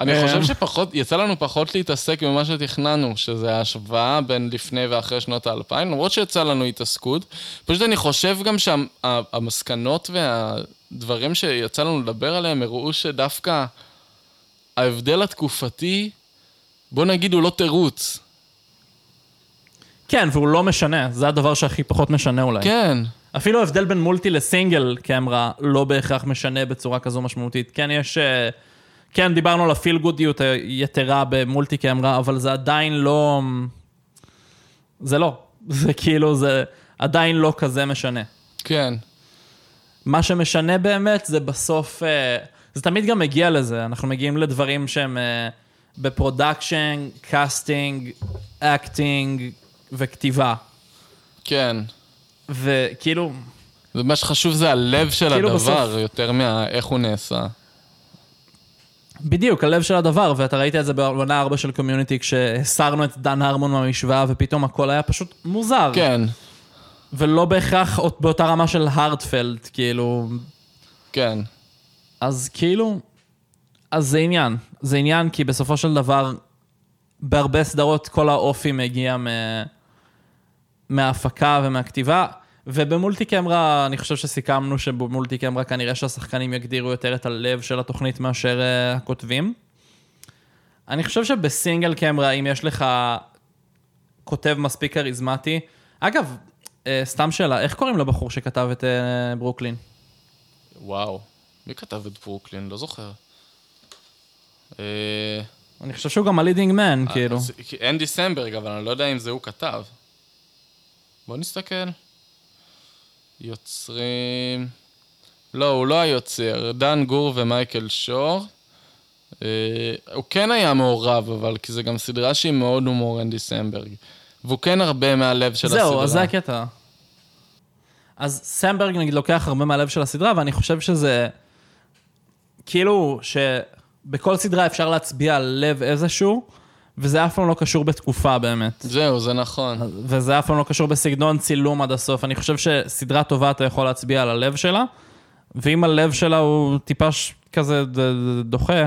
אני אה, חושב שפחות, יצא לנו פחות להתעסק במה שתכננו, שזה ההשוואה בין לפני ואחרי שנות האלפיים, למרות שיצא לנו התעסקות. פשוט אני חושב גם שהמסקנות והדברים שיצא לנו לדבר עליהם הראו שדווקא ההבדל התקופתי, בוא נגיד, הוא לא תירוץ. כן, והוא לא משנה, זה הדבר שהכי פחות משנה אולי. כן, אפילו ההבדל בין מולטי לסינגל קמרה לא בהכרח משנה בצורה כזו משמעותית. כן, יש... אה, כן, דיברנו על הפיל גודיות היתרה במולטי קמרה, אבל זה עדיין לא... זה לא. זה כאילו, זה עדיין לא כזה משנה. כן. מה שמשנה באמת זה בסוף... אה, זה תמיד גם מגיע לזה, אנחנו מגיעים לדברים שהם אה, ב production, casting, acting וכתיבה. כן. וכאילו, ומה שחשוב זה הלב של כאילו הדבר, בסוף- יותר מאיך הוא נעשה. בדיוק, הלב של הדבר, ואתה ראית את זה בעונה 4 של Community, כשהסרנו את דן הרמון מהמשוואה, ופתאום הכל היה פשוט מוזר. כן, ולא בהכרח אות- באותה רמה של הרדפלד, כאילו... כן. אז כאילו... אז זה עניין. זה עניין כי בסופו של דבר, בהרבה סדרות כל האופי מגיע מ... מההפקה ומהכתיבה. ובמולטי קמרה, אני חושב שסיכמנו שבמולטי קמרה כנראה שהשחקנים יגדירו יותר את הלב של התוכנית מאשר uh, הכותבים. אני חושב שבסינגל קמרה, אם יש לך כותב מספיק כריזמטי, אגב, סתם שאלה, איך קוראים לבחור שכתב את אה, ברוקלין? וואו. מי כתב את ברוקלין? לא זוכר. אה, אני חושב שהוא גם ה leading man, כאילו. אנדי סמברג, אבל אני לא יודע אם זה הוא כתב. בוא נסתכל. יוצרים... לא, הוא לא היוצר. דן גור ומייקל שור. אה, הוא כן היה מעורב, אבל כי זה גם סדרה שהיא מאוד הומור אנדי סמברג. והוא כן הרבה מהלב של הסדרה. זהו, אז זה הקטע. אז סמברג נגיד לוקח הרבה מהלב של הסדרה, ואני חושב שזה... כאילו שבכל סדרה אפשר להצביע על לב איזשהו, וזה אף פעם לא קשור בתקופה באמת. זהו, זה נכון. וזה אף פעם לא קשור בסגנון צילום עד הסוף. אני חושב שסדרה טובה אתה יכול להצביע על הלב שלה, ואם הלב שלה הוא טיפה ש- כזה דוחה,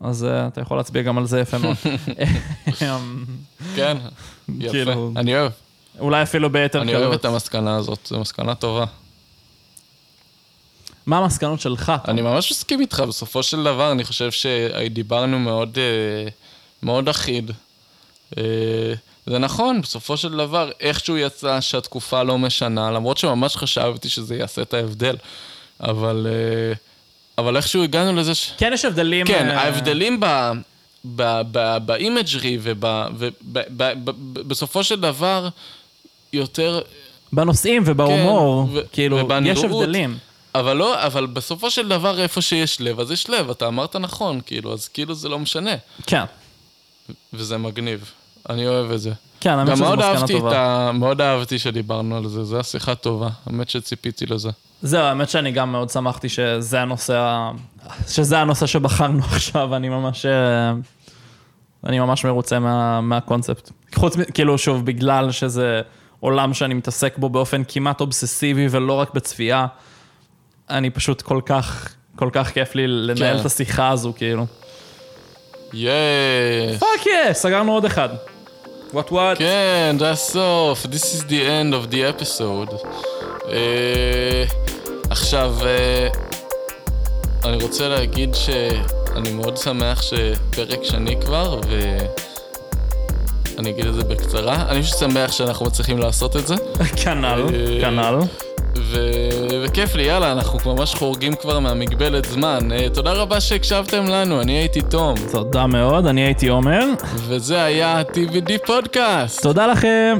אז uh, אתה יכול להצביע גם על זה יפה מאוד. אמ, כן, יפה. כאילו- אני אוהב, אולי אפילו ביתר אני אוהב קלות. את המסקנה הזאת, זו מסקנה טובה. מה המסקנות שלך? אני ממש מסכים איתך, בסופו של דבר אני חושב שדיברנו מאוד, אה, מאוד אחיד. אה, זה נכון, בסופו של דבר, איכשהו יצא שהתקופה לא משנה, למרות שממש חשבתי שזה יעשה את ההבדל. אבל, אה, אבל איכשהו הגענו לזה ש... כן, יש הבדלים... כן, ההבדלים ב... ב imagery ובסופו של דבר יותר, בנושאים ובהומור, כן, כאילו, יש ובנראות. הבדלים. אבל לא, אבל בסופו של דבר איפה שיש לב, אז יש לב, אתה אמרת נכון, כאילו, אז כאילו זה לא משנה, כן, וזה מגניב. אני אוהב את זה. כן, האמת שזו מסקנה טובה. ה... מאוד אהבתי שדיברנו על זה, זו הייתה שיחה טובה, האמת שציפיתי לזה. זהו, האמת שאני גם מאוד שמחתי שזה הנושא, שזה הנושא שבחרנו עכשיו, אני ממש... אני ממש מרוצה מה, מהקונספט. חוץ, כאילו, שוב, בגלל שזה עולם שאני מתעסק בו באופן כמעט אובססיבי ולא רק בצפייה, אני פשוט כל כך, כל כך כיף לי לנהל כן. את השיחה הזו, כאילו. Yes! Fuck yeah, סגרנו עוד אחד. וואט וואט. כן, זה הסוף. This is the end of the episode. אה, עכשיו, אה, אני רוצה להגיד שאני מאוד שמח שפרק שני כבר, ואני אגיד את זה בקצרה. אני פשוט שמח שאנחנו מצליחים לעשות את זה. כנ"ל, אה, כנ"ל. וכיף לי, יאללה, אנחנו ממש חורגים כבר מהמגבלת זמן. אה, תודה רבה שהקשבתם לנו, אני הייתי תום, תודה מאוד, אני הייתי עומר. וזה היה TVD פודקאסט. תודה לכם.